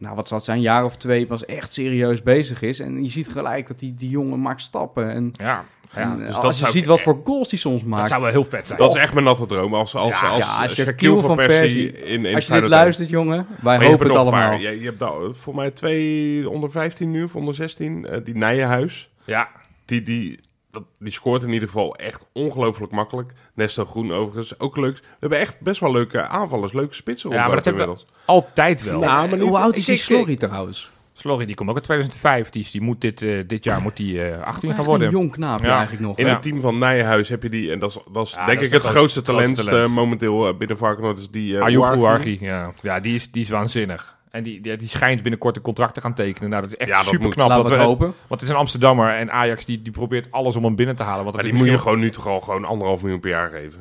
Speaker 3: nou wat zal het zijn, een jaar of twee pas echt serieus bezig is. En je ziet gelijk dat die, die jongen maakt stappen. En,
Speaker 1: Ja, ja.
Speaker 3: en,
Speaker 2: dus dat
Speaker 3: als je ziet
Speaker 2: ik
Speaker 3: wat voor goals hij soms maakt.
Speaker 1: Dat zou wel heel vet zijn.
Speaker 2: Dat is echt mijn natte droom. Als, als,
Speaker 1: Ja,
Speaker 2: als,
Speaker 3: ja, als
Speaker 2: Shaquille
Speaker 3: Shaquille
Speaker 2: van
Speaker 3: van
Speaker 2: Persie in, in
Speaker 3: als je dit luistert, jongen, wij
Speaker 2: Maar je
Speaker 3: hopen het allemaal.
Speaker 2: Je, je hebt nou, voor mij twee onder 15 nu, of onder 16. eh, die Nijenhuis.
Speaker 1: Ja,
Speaker 2: Die, die, dat, die scoort in ieder geval echt ongelooflijk makkelijk. Nesto Groen overigens, ook leuk. We hebben echt best wel leuke aanvallers, leuke spitsen
Speaker 1: Ja, maar dat hebben we- altijd wel.
Speaker 2: Nou, maar
Speaker 3: Hoe oud is
Speaker 2: ik-
Speaker 3: die Slorry trouwens?
Speaker 1: Slorry, die komt ook in 2005. Die, die moet dit, eh, dit jaar moet die, eh 18 gaan worden.
Speaker 3: Een jong knaapje
Speaker 1: Ja.
Speaker 3: eigenlijk nog.
Speaker 2: In
Speaker 1: Ja.
Speaker 2: het team van Nijenhuis heb je die, en dat is, dat is
Speaker 1: Ja,
Speaker 2: denk
Speaker 1: dat
Speaker 2: ik
Speaker 1: is
Speaker 2: het grootste
Speaker 1: grootste
Speaker 2: talent,
Speaker 1: talent.
Speaker 2: eh, momenteel eh, binnen Varkenoord. is die uh,
Speaker 1: Ouarghi, ja. Ja, die is, die is waanzinnig. En die, die, die schijnt binnenkort een contract te gaan tekenen. Nou, dat is echt
Speaker 2: Ja, dat
Speaker 1: super
Speaker 2: moet.
Speaker 1: knap.
Speaker 3: Laten we het hopen.
Speaker 1: want het is een Amsterdammer en Ajax die, die probeert alles om hem binnen te halen. Want
Speaker 2: Maar
Speaker 1: het
Speaker 2: die
Speaker 1: is
Speaker 2: moet je gewoon nu toch al gewoon anderhalf miljoen per jaar geven.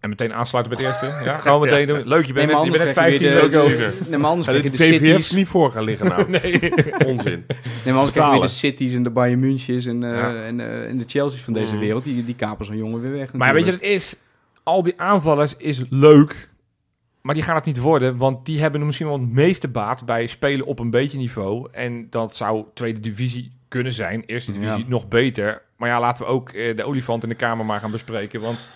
Speaker 1: En meteen aansluiten bij het eerste. Ja, gewoon meteen doen. Leuk, je bent
Speaker 3: Nee,
Speaker 1: je bent net
Speaker 3: anders
Speaker 1: 15.
Speaker 3: krijg je
Speaker 1: Let's
Speaker 3: weer
Speaker 1: go.
Speaker 3: de- Nee, maar anders
Speaker 2: de
Speaker 3: je de
Speaker 2: niet voor gaan liggen nou.
Speaker 1: Nee.
Speaker 2: Onzin.
Speaker 3: Nee, maar anders krijg je weer de cities en de Bayern Münchens en, eh,
Speaker 1: Ja.
Speaker 3: en, eh, en de Chelsea's van deze
Speaker 2: Mhm.
Speaker 3: wereld. Die, die kapen zo'n jongen weer weg
Speaker 1: Maar weet je, het is... Al die aanvallers is leuk. Maar die gaan het niet worden. Want die hebben misschien wel het meeste baat bij spelen op een beetje niveau. En dat zou tweede divisie kunnen zijn. Eerste divisie
Speaker 3: Ja.
Speaker 1: nog beter. Maar ja, laten we ook eh, de olifant in de kamer maar gaan bespreken. Want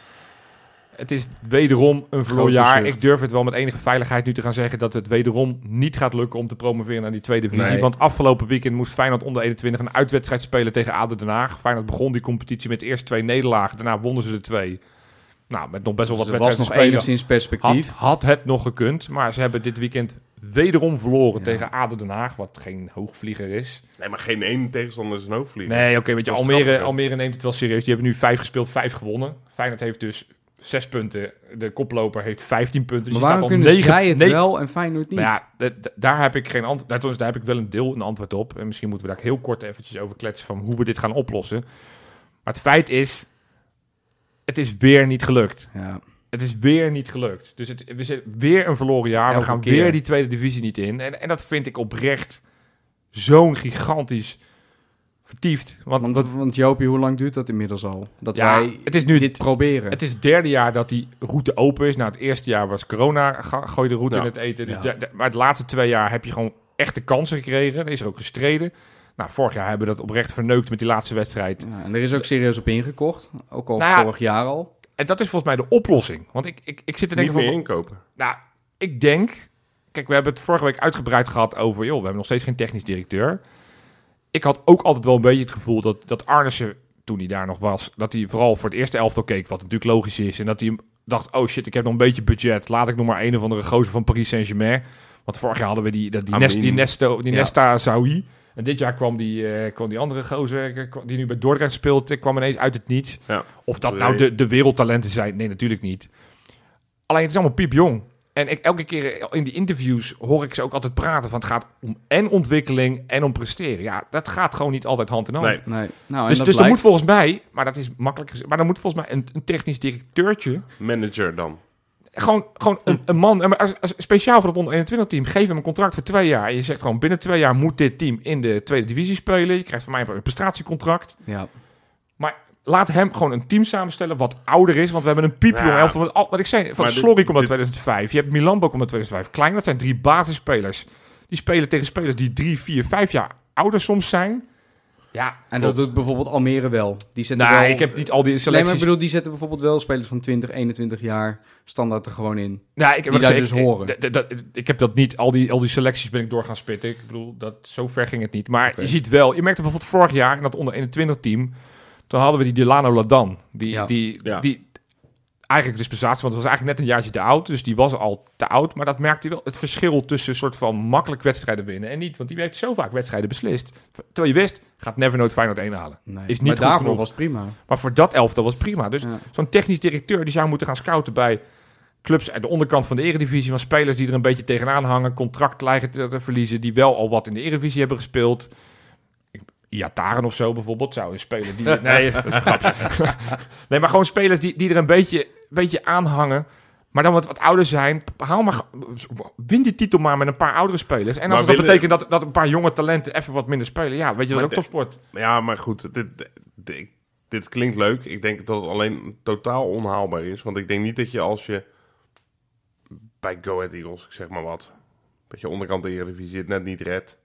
Speaker 1: het is wederom een verloren jaar. Ik durf het wel met enige veiligheid nu te gaan zeggen... dat het wederom niet gaat lukken om te promoveren naar die tweede divisie.
Speaker 3: Nee.
Speaker 1: Want afgelopen weekend moest Feyenoord onder 21 een uitwedstrijd spelen tegen ADO Den Haag. Feyenoord begon die competitie met eerst twee nederlagen. Daarna wonnen ze de twee. Nou, met nog best wel wat
Speaker 3: Dus was
Speaker 1: wedstrijden
Speaker 3: nog enigszins
Speaker 1: Had,
Speaker 3: perspectief.
Speaker 1: had het nog gekund, maar ze hebben dit weekend wederom verloren
Speaker 3: Ja.
Speaker 1: tegen ADO Den Haag, wat geen hoogvlieger is.
Speaker 2: Nee, maar geen ene tegenstander is een hoogvlieger.
Speaker 1: Nee, oké, weet je, Almere? Almere neemt het wel serieus. Die hebben nu vijf gespeeld, vijf gewonnen. Feyenoord heeft dus zes punten. De koploper heeft 15 punten. Dus
Speaker 3: maar waarom kunnen
Speaker 1: negen-
Speaker 3: zij het
Speaker 1: negen-
Speaker 3: wel en Feyenoord niet?
Speaker 1: Maar ja, daar heb ik geen antwoord. Daar, daar heb ik wel een deel een antwoord op. En misschien moeten we daar heel kort eventjes over kletsen van hoe we dit gaan oplossen. Maar het feit is, het is weer niet gelukt.
Speaker 3: Ja.
Speaker 1: Het is weer niet gelukt. Dus het, we zitten weer een verloren jaar. We gaan weer die tweede divisie niet in. En, en dat vind ik oprecht zo'n gigantisch vertiefd. Want,
Speaker 3: Want,
Speaker 1: dat,
Speaker 3: want Jopie, hoe lang duurt dat inmiddels al? Dat
Speaker 1: Ja,
Speaker 3: wij
Speaker 1: het is nu-
Speaker 3: dit proberen.
Speaker 1: het is het derde jaar dat die route open is. Nou, het eerste jaar was corona, gooi de route
Speaker 2: Ja.
Speaker 1: in het eten. Dus de- de- maar de laatste twee jaar heb je gewoon echte kansen gekregen. Er is er ook gestreden. Nou, vorig jaar hebben we dat oprecht verneukt met die laatste wedstrijd.
Speaker 3: Ja, en er is ook serieus op ingekocht. Ook al
Speaker 1: Nou
Speaker 3: vorig jaar al.
Speaker 1: En dat is volgens mij de oplossing. Want ik, ik, ik zit te
Speaker 2: Niet
Speaker 1: denken
Speaker 2: meer
Speaker 1: van...
Speaker 2: inkopen.
Speaker 1: Nou, ik denk... Kijk, we hebben het vorige week uitgebreid gehad over... joh, we hebben nog steeds geen technisch directeur. Ik had ook altijd wel een beetje het gevoel dat, dat Arnissen, toen hij daar nog was... dat hij vooral voor het eerste elftal keek, wat natuurlijk logisch is. En dat hij dacht, oh shit, ik heb nog een beetje budget. Laat ik nog maar een of andere gozer van Paris Saint-Germain. Want vorig jaar hadden we die, dat- die,
Speaker 2: Amin.
Speaker 1: Nest, die, Nesto, die
Speaker 3: Ja.
Speaker 1: Nesta Zawi. En dit jaar kwam die, eh, kwam die andere gozer, die nu bij Dordrecht speelt... eh, kwam ineens uit het niets.
Speaker 2: Ja.
Speaker 1: Of dat nou de, de wereldtalenten zijn, nee, natuurlijk niet. Alleen het is allemaal piepjong. En ik, elke keer in die interviews hoor ik ze ook altijd praten van het gaat om en ontwikkeling en om presteren. Ja, dat gaat gewoon niet altijd hand in hand.
Speaker 2: Nee.
Speaker 3: Nee. Nou, en
Speaker 1: Dus,
Speaker 3: dat
Speaker 1: dus er moet volgens mij, maar dat is makkelijk gezegd, maar er moet volgens mij een, een technisch directeurtje,
Speaker 2: Manager dan.
Speaker 1: Gewoon, gewoon een, een man, en maar als, als- speciaal voor het onder 21 team, geef hem een contract voor twee jaar. En je zegt gewoon binnen twee jaar moet dit team in de tweede divisie spelen. Je krijgt van mij een prestatiecontract.
Speaker 3: Ja.
Speaker 1: Maar laat hem gewoon een team samenstellen wat ouder is. Want we hebben een piepjong
Speaker 2: Ja.
Speaker 1: elftal. Wat, al- wat ik zei, van Slory komt uit
Speaker 2: dit-
Speaker 1: 2005. Je hebt Milambo komt uit 2005. Klein, dat zijn drie basisspelers. Die spelen tegen spelers die drie, vier, vijf jaar ouder soms zijn. Ja,
Speaker 3: En dat doet bijvoorbeeld Almere wel. Die zetten
Speaker 1: Nou,
Speaker 3: wel...
Speaker 1: ik heb niet al die
Speaker 3: Nee,
Speaker 1: selecties...
Speaker 3: maar ik bedoel, die zetten bijvoorbeeld wel spelers van 20, 21 jaar standaard er gewoon in.
Speaker 1: Ja, ik,
Speaker 3: die daar
Speaker 1: zei,
Speaker 3: dus
Speaker 1: ik-
Speaker 3: horen.
Speaker 1: Ik, dat- ik heb dat niet, al die, al die selecties ben ik door gaan spitten. Ik bedoel, dat, zo ver ging het niet. Maar je ziet wel, je merkte bijvoorbeeld vorig jaar in dat onder 21 team, toen hadden we die Delano Ladan. Die,
Speaker 3: Ja.
Speaker 1: die,
Speaker 2: Ja.
Speaker 1: die eigenlijk dispensatie, want het was eigenlijk net een jaartje te oud. Dus die was al te oud. Maar dat merkte je wel, het verschil tussen een soort van makkelijk wedstrijden winnen en niet. Want die heeft zo vaak wedstrijden beslist. Terwijl je wist, gaat never nooit Feyenoord 1 halen.
Speaker 3: Nee.
Speaker 1: Is niet
Speaker 3: maar daarvoor
Speaker 1: genoeg.
Speaker 3: was prima.
Speaker 1: Maar voor dat elftal was prima. Dus
Speaker 3: Ja.
Speaker 1: zo'n technisch directeur die zou moeten gaan scouten bij clubs uit de onderkant van de eredivisie van spelers die er een beetje tegenaan hangen, contract te verliezen, die wel al wat in de eredivisie hebben gespeeld. Iataren of zo bijvoorbeeld zou een speler die nee, dat is een grapje. nee, maar gewoon spelers die, die er een beetje, beetje aan hangen. Maar dan wat, wat ouder zijn, haal maar, win die titel maar met een paar oudere spelers. En als dat
Speaker 2: willen-
Speaker 1: betekent dat, dat een paar jonge talenten even wat minder spelen, ja, weet je, dat is ook topsport.
Speaker 2: Ja, maar goed, dit, dit, dit klinkt leuk. Ik denk dat het alleen totaal onhaalbaar is. Want ik denk niet dat je als je bij Go Ahead Eagles, ik zeg maar wat, dat je onderkant de Eredivisie het net niet redt,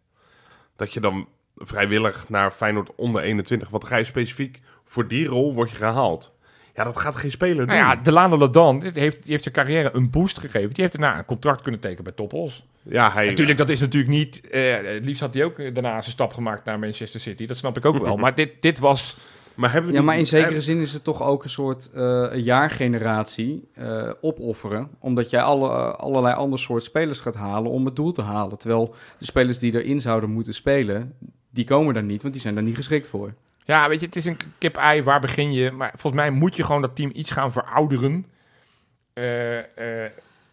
Speaker 2: dat je dan vrijwillig naar Feyenoord onder 21, wat ga je specifiek voor die rol word je gehaald. Ja, dat gaat geen speler doen.
Speaker 1: Nou ja, Delano Ladan heeft, die heeft zijn carrière een boost gegeven. Die heeft daarna een contract kunnen tekenen bij Toppos.
Speaker 2: ja, hij,
Speaker 1: Natuurlijk, dat is natuurlijk niet... eh, het liefst had hij ook daarna zijn stap gemaakt naar Manchester City. Dat snap ik ook wel. Maar dit, dit was...
Speaker 2: maar hebben we
Speaker 3: Ja, maar in zekere
Speaker 2: eh,
Speaker 3: zin is het toch ook een soort eh, jaargeneratie eh, opofferen. Omdat jij alle, allerlei ander soort spelers gaat halen om het doel te halen. Terwijl de spelers die erin zouden moeten spelen, die komen daar niet, want die zijn daar niet geschikt voor.
Speaker 1: Ja, weet je, het is een kip-ei. Waar begin je? Maar volgens mij moet je gewoon dat team iets gaan verouderen. Eh, eh,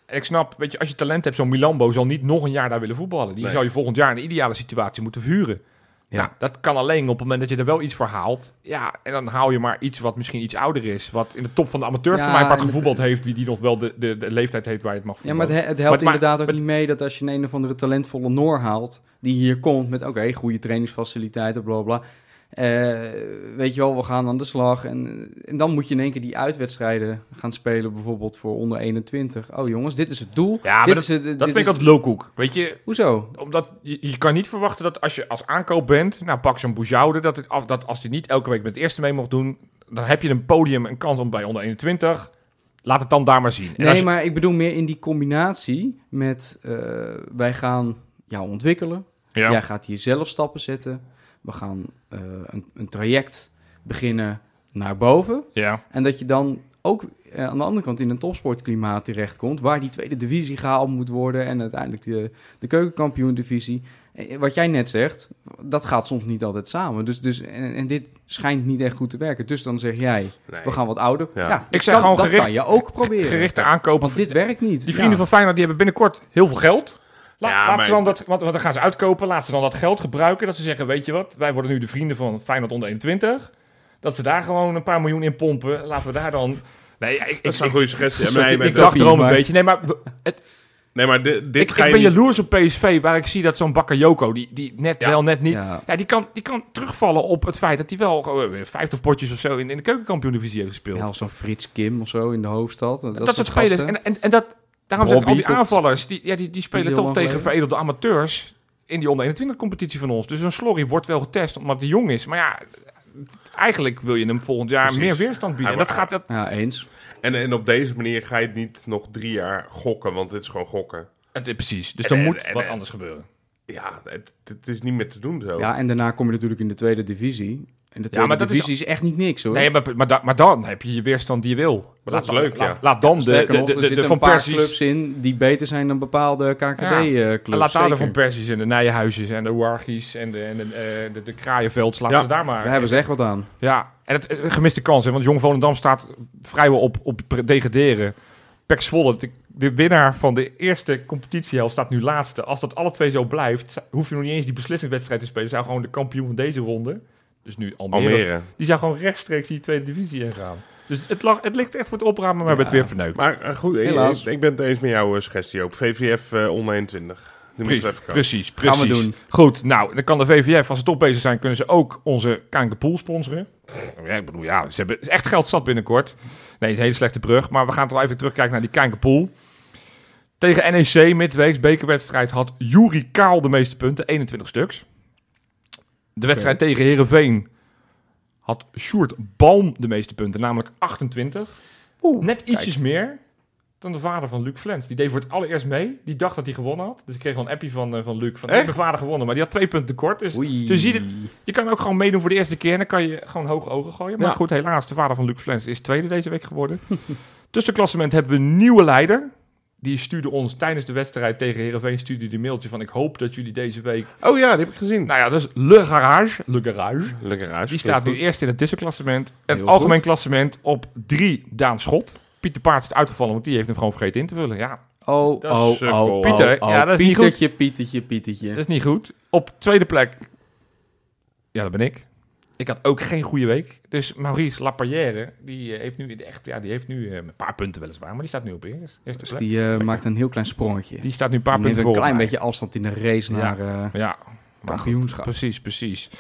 Speaker 1: ik snap, weet je, als je talent hebt, zo'n Milambo zal niet nog een jaar daar willen voetballen. Die
Speaker 2: Nee.
Speaker 1: zou je volgend jaar in de ideale situatie moeten verhuren.
Speaker 3: Ja.
Speaker 1: Nou, dat kan alleen op het moment dat je er wel iets voor haalt. Ja, en dan haal je maar iets wat misschien iets ouder is. Wat in de top van de amateurs
Speaker 3: Ja,
Speaker 1: voor mijn part
Speaker 3: en het-
Speaker 1: gevoetbald heeft. Wie die nog wel de, de, de leeftijd heeft waar je het mag
Speaker 3: Ja,
Speaker 1: voetballen.
Speaker 3: maar het, he- het helpt
Speaker 1: Maar-
Speaker 3: inderdaad ook niet mee dat als je een, een of andere talentvolle Noor haalt, die hier komt met, oké, goede trainingsfaciliteiten, bla bla. Eh, weet je wel, we gaan aan de slag. En, en dan moet je in één keer die uitwedstrijden gaan spelen, bijvoorbeeld voor onder 21. Oh jongens, dit is het doel.
Speaker 1: Ja, maar
Speaker 3: dit
Speaker 1: dat,
Speaker 3: is het,
Speaker 1: dat vind ik altijd low-koek. Weet je,
Speaker 3: Hoezo?
Speaker 1: omdat je, je kan niet verwachten dat als je als aankoop bent, nou pak zo'n Boujoude, dat, het, af, dat als hij niet elke week met het eerste mee mocht doen, dan heb je een podium, een kans om bij onder 21. Laat het dan daar maar zien.
Speaker 3: Nee,
Speaker 1: je-
Speaker 3: maar ik bedoel meer in die combinatie met, eh, wij gaan jou ontwikkelen.
Speaker 1: ja.
Speaker 3: Jij gaat hier zelf stappen zetten. We gaan eh, een, een traject beginnen naar boven.
Speaker 1: ja.
Speaker 3: En dat je dan ook eh, aan de andere kant in een topsportklimaat terechtkomt, waar die tweede divisie gehaald moet worden en uiteindelijk de, de keukenkampioen-divisie. Eh, Wat jij net zegt, dat gaat soms niet altijd samen. Dus, dus, en, en dit schijnt niet echt goed te werken. Dus dan zeg jij,
Speaker 2: Nee.
Speaker 3: we gaan wat ouder.
Speaker 2: Ja.
Speaker 3: Ja,
Speaker 1: Ik zeg
Speaker 3: kan-
Speaker 1: gewoon
Speaker 3: dat
Speaker 1: gericht-
Speaker 3: kan je ook proberen.
Speaker 1: Gerichte aankopen.
Speaker 3: Want dit werkt niet.
Speaker 1: Die vrienden
Speaker 3: Ja.
Speaker 1: van Feyenoord die hebben binnenkort heel veel geld. La,
Speaker 2: Ja, maar-
Speaker 1: ze dan dat, want, want dan gaan ze uitkopen. Laten ze dan dat geld gebruiken. Dat ze zeggen, weet je wat, wij worden nu de vrienden van Feyenoord onder 21. Dat ze daar gewoon een paar miljoen in pompen. Laten we daar dan... Nee, ja, ik,
Speaker 2: Dat
Speaker 1: ik,
Speaker 2: is een goede suggestie. Ja,
Speaker 1: ik, ik, dacht erom een beetje. Nee, maar het,
Speaker 2: nee, maar dit, dit
Speaker 1: ik,
Speaker 2: ga
Speaker 1: ik ben
Speaker 2: niet-
Speaker 1: jaloers op PSV, waar ik zie dat zo'n Bakayoko, die, die net
Speaker 2: Ja.
Speaker 1: wel, net niet...
Speaker 3: Ja.
Speaker 1: Ja, die, kan, die kan terugvallen op het feit dat hij wel gewoon weer 50 potjes of zo in, in de keukenkampioen-divisie heeft gespeeld.
Speaker 3: Ja, of zo'n Frits Kim of zo in de hoofdstad. Dat,
Speaker 1: dat, soort spelers.
Speaker 3: gasten.
Speaker 1: En, en, en dat, daarom ik, al die aanvallers, die, ja, die, die spelen toch tegen
Speaker 3: geleden.
Speaker 1: veredelde amateurs in die onder 21 competitie van ons. Dus een Slorry wordt wel getest omdat hij jong is. Maar ja, eigenlijk wil je hem volgend jaar
Speaker 2: Precies.
Speaker 1: meer weerstand bieden. Dat gaat... Dat,
Speaker 3: Ja, eens.
Speaker 2: En, en op deze manier ga je het niet nog drie jaar gokken, want het is gewoon gokken.
Speaker 1: het, precies. Dus er moet
Speaker 2: en-
Speaker 1: wat
Speaker 2: en-
Speaker 1: anders gebeuren.
Speaker 2: Ja, het, het is niet meer te doen zo.
Speaker 3: Ja, en daarna kom je natuurlijk in de tweede divisie. En de tweede
Speaker 1: maar dat is-
Speaker 3: divisie is, echt niet niks hoor.
Speaker 1: Nee, maar, maar, da- maar dan heb je je weerstand die je wil. Maar
Speaker 2: Dat is leuk,
Speaker 1: laat,
Speaker 2: ja.
Speaker 1: Laat dan de, de,
Speaker 3: er
Speaker 1: Van Persies...
Speaker 3: clubs in die beter zijn dan bepaalde KKD-clubs.
Speaker 1: En laat daar de Van Persies en de Nijenhuizes en de Wargies en de, en de, eh, de, de Kraaienvelds. Laat
Speaker 2: Ja.
Speaker 1: ze daar maar...
Speaker 3: Daar hebben ze echt wat aan.
Speaker 1: Ja, en het, het gemiste kans, hè, want Jong Volendam staat vrijwel op, op degraderen. Pek Zwolle, de, de winnaar van de eerste competitiehelft, staat nu laatste. Als dat alle twee zo blijft, hoef je nog niet eens die beslissingswedstrijd te spelen. Zou gewoon de kampioen van deze ronde, dus nu Almere,
Speaker 2: Almere.
Speaker 1: die zou gewoon rechtstreeks die tweede divisie ingaan. Dus het, lag, het ligt echt voor het opramen, maar we hebben het weer verneukt.
Speaker 2: Maar eh, goed, ik,
Speaker 3: Helaas.
Speaker 2: ik ben het eens met jouw eh, suggestie ook. VVF eh onder 21. Die
Speaker 1: Precies,
Speaker 2: komen.
Speaker 1: precies,
Speaker 3: Gaan we
Speaker 1: precies.
Speaker 3: doen.
Speaker 1: Goed, nou, dan kan de VVF, als ze toch bezig zijn, kunnen ze ook onze Kankerpool sponsoren. Ja, ik bedoel, ja, ze hebben echt geld zat binnenkort. Nee, het is een hele slechte brug, maar we gaan toch even terugkijken naar die Kankerpool. Tegen NEC, midweeks, bekerwedstrijd, had Juri Kaal de meeste punten, 21 stuks. De wedstrijd tegen Herenveen had Sjoerd Balm de meeste punten, namelijk 28. Net ietsjes meer dan de vader van Luc Flens. Die deed voor het allereerst mee. Die dacht dat hij gewonnen had. Dus ik kreeg wel een appje van, eh, van Luc. Van,
Speaker 2: Echt?
Speaker 1: "Hey, mijn vader gewonnen, maar die had twee punten tekort. Dus je ziet het. je kan ook gewoon meedoen voor de eerste keer. En dan kan je gewoon hoge ogen gooien. Maar
Speaker 2: Ja.
Speaker 1: goed, helaas, de vader van Luc Flens is tweede deze week geworden. Tussenklassement hebben we een nieuwe leider. Die stuurde ons tijdens de wedstrijd tegen Heerenveen stuurde die mailtje van... ik hoop dat jullie deze week...
Speaker 2: Oh ja, die heb ik gezien.
Speaker 1: Nou ja, dus Le Garage. Le Garage.
Speaker 2: Lekker huis.
Speaker 1: Die staat nu eerst in het tussenklassement. Het
Speaker 3: Heel
Speaker 1: algemeen
Speaker 3: goed.
Speaker 1: klassement op drie Daan Schot. Pieter Paard is uitgevallen, want die heeft hem gewoon vergeten in te vullen. Ja,
Speaker 3: Oh,
Speaker 1: Dat
Speaker 3: oh,
Speaker 2: sukkel.
Speaker 3: oh,
Speaker 1: Pieter,
Speaker 3: oh,
Speaker 1: ja, dat is niet
Speaker 3: Pietertje, Pietertje, Pietertje.
Speaker 1: dat is niet goed. Op tweede plek... Ja, dat ben ik. Ik had ook geen goede week. Dus Maurice Laparrière, die eh, heeft nu in de echt... Ja, die heeft nu eh, een paar punten weliswaar, maar die staat nu op eerst.
Speaker 3: Dus
Speaker 1: plek.
Speaker 3: die eh, maakt een heel klein sprongetje.
Speaker 1: Die staat nu een paar
Speaker 3: Die
Speaker 1: punten
Speaker 3: een
Speaker 1: voor
Speaker 3: klein
Speaker 1: mij.
Speaker 3: beetje afstand in de race
Speaker 1: Ja.
Speaker 3: naar eh,
Speaker 1: Ja,
Speaker 3: kampioenschap.
Speaker 1: precies, precies.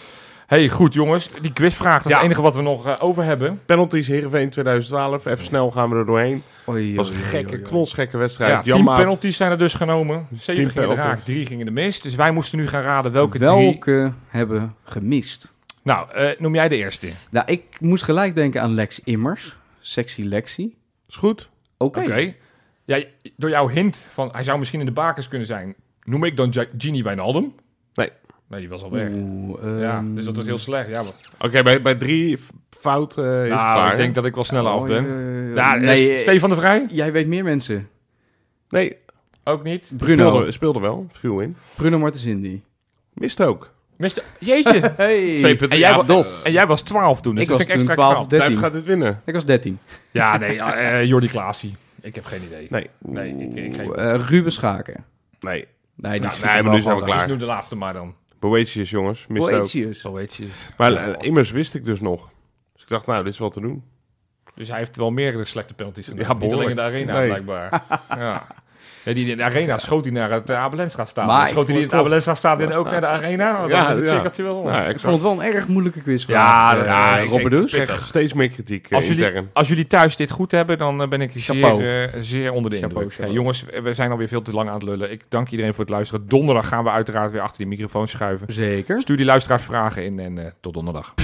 Speaker 1: hey, goed jongens. Die quizvraag, dat is
Speaker 2: Ja.
Speaker 1: het enige wat we nog over hebben.
Speaker 2: Penalties Heerenveen 2012. Even snel gaan we er doorheen.
Speaker 3: Oei,
Speaker 2: Het was een gekke,
Speaker 3: oei, oei.
Speaker 2: knotsgekke wedstrijd.
Speaker 1: Ja, tien penalties zijn er dus genomen. Zeven gingen raak, drie gingen de mis. Dus wij moesten nu gaan raden welke, drie...
Speaker 3: Welke hebben gemist?
Speaker 1: Nou, eh, noem jij de eerste.
Speaker 3: Nou, ik moest gelijk denken aan Lex Immers. Sexy Lexi.
Speaker 2: Is goed.
Speaker 3: Oké.
Speaker 1: Oké. Ja, door jouw hint van hij zou misschien in de bakers kunnen zijn, noem ik dan Genie Wijnaldum?
Speaker 2: Nee.
Speaker 1: Nee, die was al weg.
Speaker 3: Oeh,
Speaker 1: Ja,
Speaker 3: ehm,
Speaker 1: dus dat was heel slecht. Ja, maar,
Speaker 2: Oké, bij, bij drie f- fout eh, is het
Speaker 1: nou,
Speaker 2: klaar.
Speaker 1: ik denk dat ik wel sneller af
Speaker 3: oh,
Speaker 1: ben.
Speaker 3: eh,
Speaker 1: ja,
Speaker 3: nee,
Speaker 1: eh, Stefan de Vrij?
Speaker 3: Jij weet meer mensen.
Speaker 2: Nee,
Speaker 1: Ook niet.
Speaker 3: Bruno.
Speaker 2: speelde, speelde wel. Viel in.
Speaker 3: Bruno Martens Indy.
Speaker 2: Mist ook.
Speaker 1: Mister, jeetje.
Speaker 3: Hey.
Speaker 2: Twee punten.
Speaker 1: En jij,
Speaker 2: Ja,
Speaker 1: wa-
Speaker 3: Dos.
Speaker 1: en jij was 12 toen, dus
Speaker 3: Ik
Speaker 1: dat
Speaker 3: was
Speaker 1: vind ik
Speaker 3: toen
Speaker 1: extra
Speaker 3: 12
Speaker 1: knap.
Speaker 2: Duif
Speaker 3: 13.
Speaker 2: gaat dit winnen.
Speaker 3: Ik was 13.
Speaker 1: Ja, nee, eh Jordi Klaasie. Ik heb geen idee.
Speaker 2: Nee.
Speaker 1: Nee, ik, ik geen
Speaker 3: eh, Ruben Schaken.
Speaker 2: Nee.
Speaker 3: Nee, die
Speaker 1: Nou,
Speaker 2: nee, maar nu zijn we klaar.
Speaker 1: Dus nu de laatste maar dan.
Speaker 2: Boetius, jongens.
Speaker 3: Boetius.
Speaker 1: Je.
Speaker 2: Maar eh, immers wist ik dus nog. Dus ik dacht, nou, dit is wat te doen.
Speaker 1: Dus hij heeft wel meerdere slechte penalties gedaan.
Speaker 2: Ja,
Speaker 1: Niet alleen in de arena,
Speaker 2: Nee.
Speaker 1: blijkbaar. ja. Ja, die in de arena schoot hij naar het uh, Abelensra staan.
Speaker 3: Maar
Speaker 1: schoot hij in het. Abelensra staan ook naar de arena?
Speaker 2: Ja,
Speaker 1: cirkeltje wel.
Speaker 2: Ja,
Speaker 3: Ik vond het wel een erg moeilijke quiz.
Speaker 1: Ja, ja,
Speaker 3: eh, Robert.
Speaker 1: Ik
Speaker 2: krijg steeds meer kritiek eh,
Speaker 1: Als jullie,
Speaker 2: intern.
Speaker 1: als jullie thuis dit goed hebben, dan eh, ben ik zeer, eh, zeer onder de
Speaker 3: Chapeau,
Speaker 1: indruk.
Speaker 3: chapeau.
Speaker 1: Jongens, we zijn alweer veel te lang aan het lullen. Ik dank iedereen voor het luisteren. Donderdag gaan we uiteraard weer achter die microfoon schuiven.
Speaker 3: Zeker.
Speaker 1: Stuur die luisteraars vragen in en eh, tot donderdag.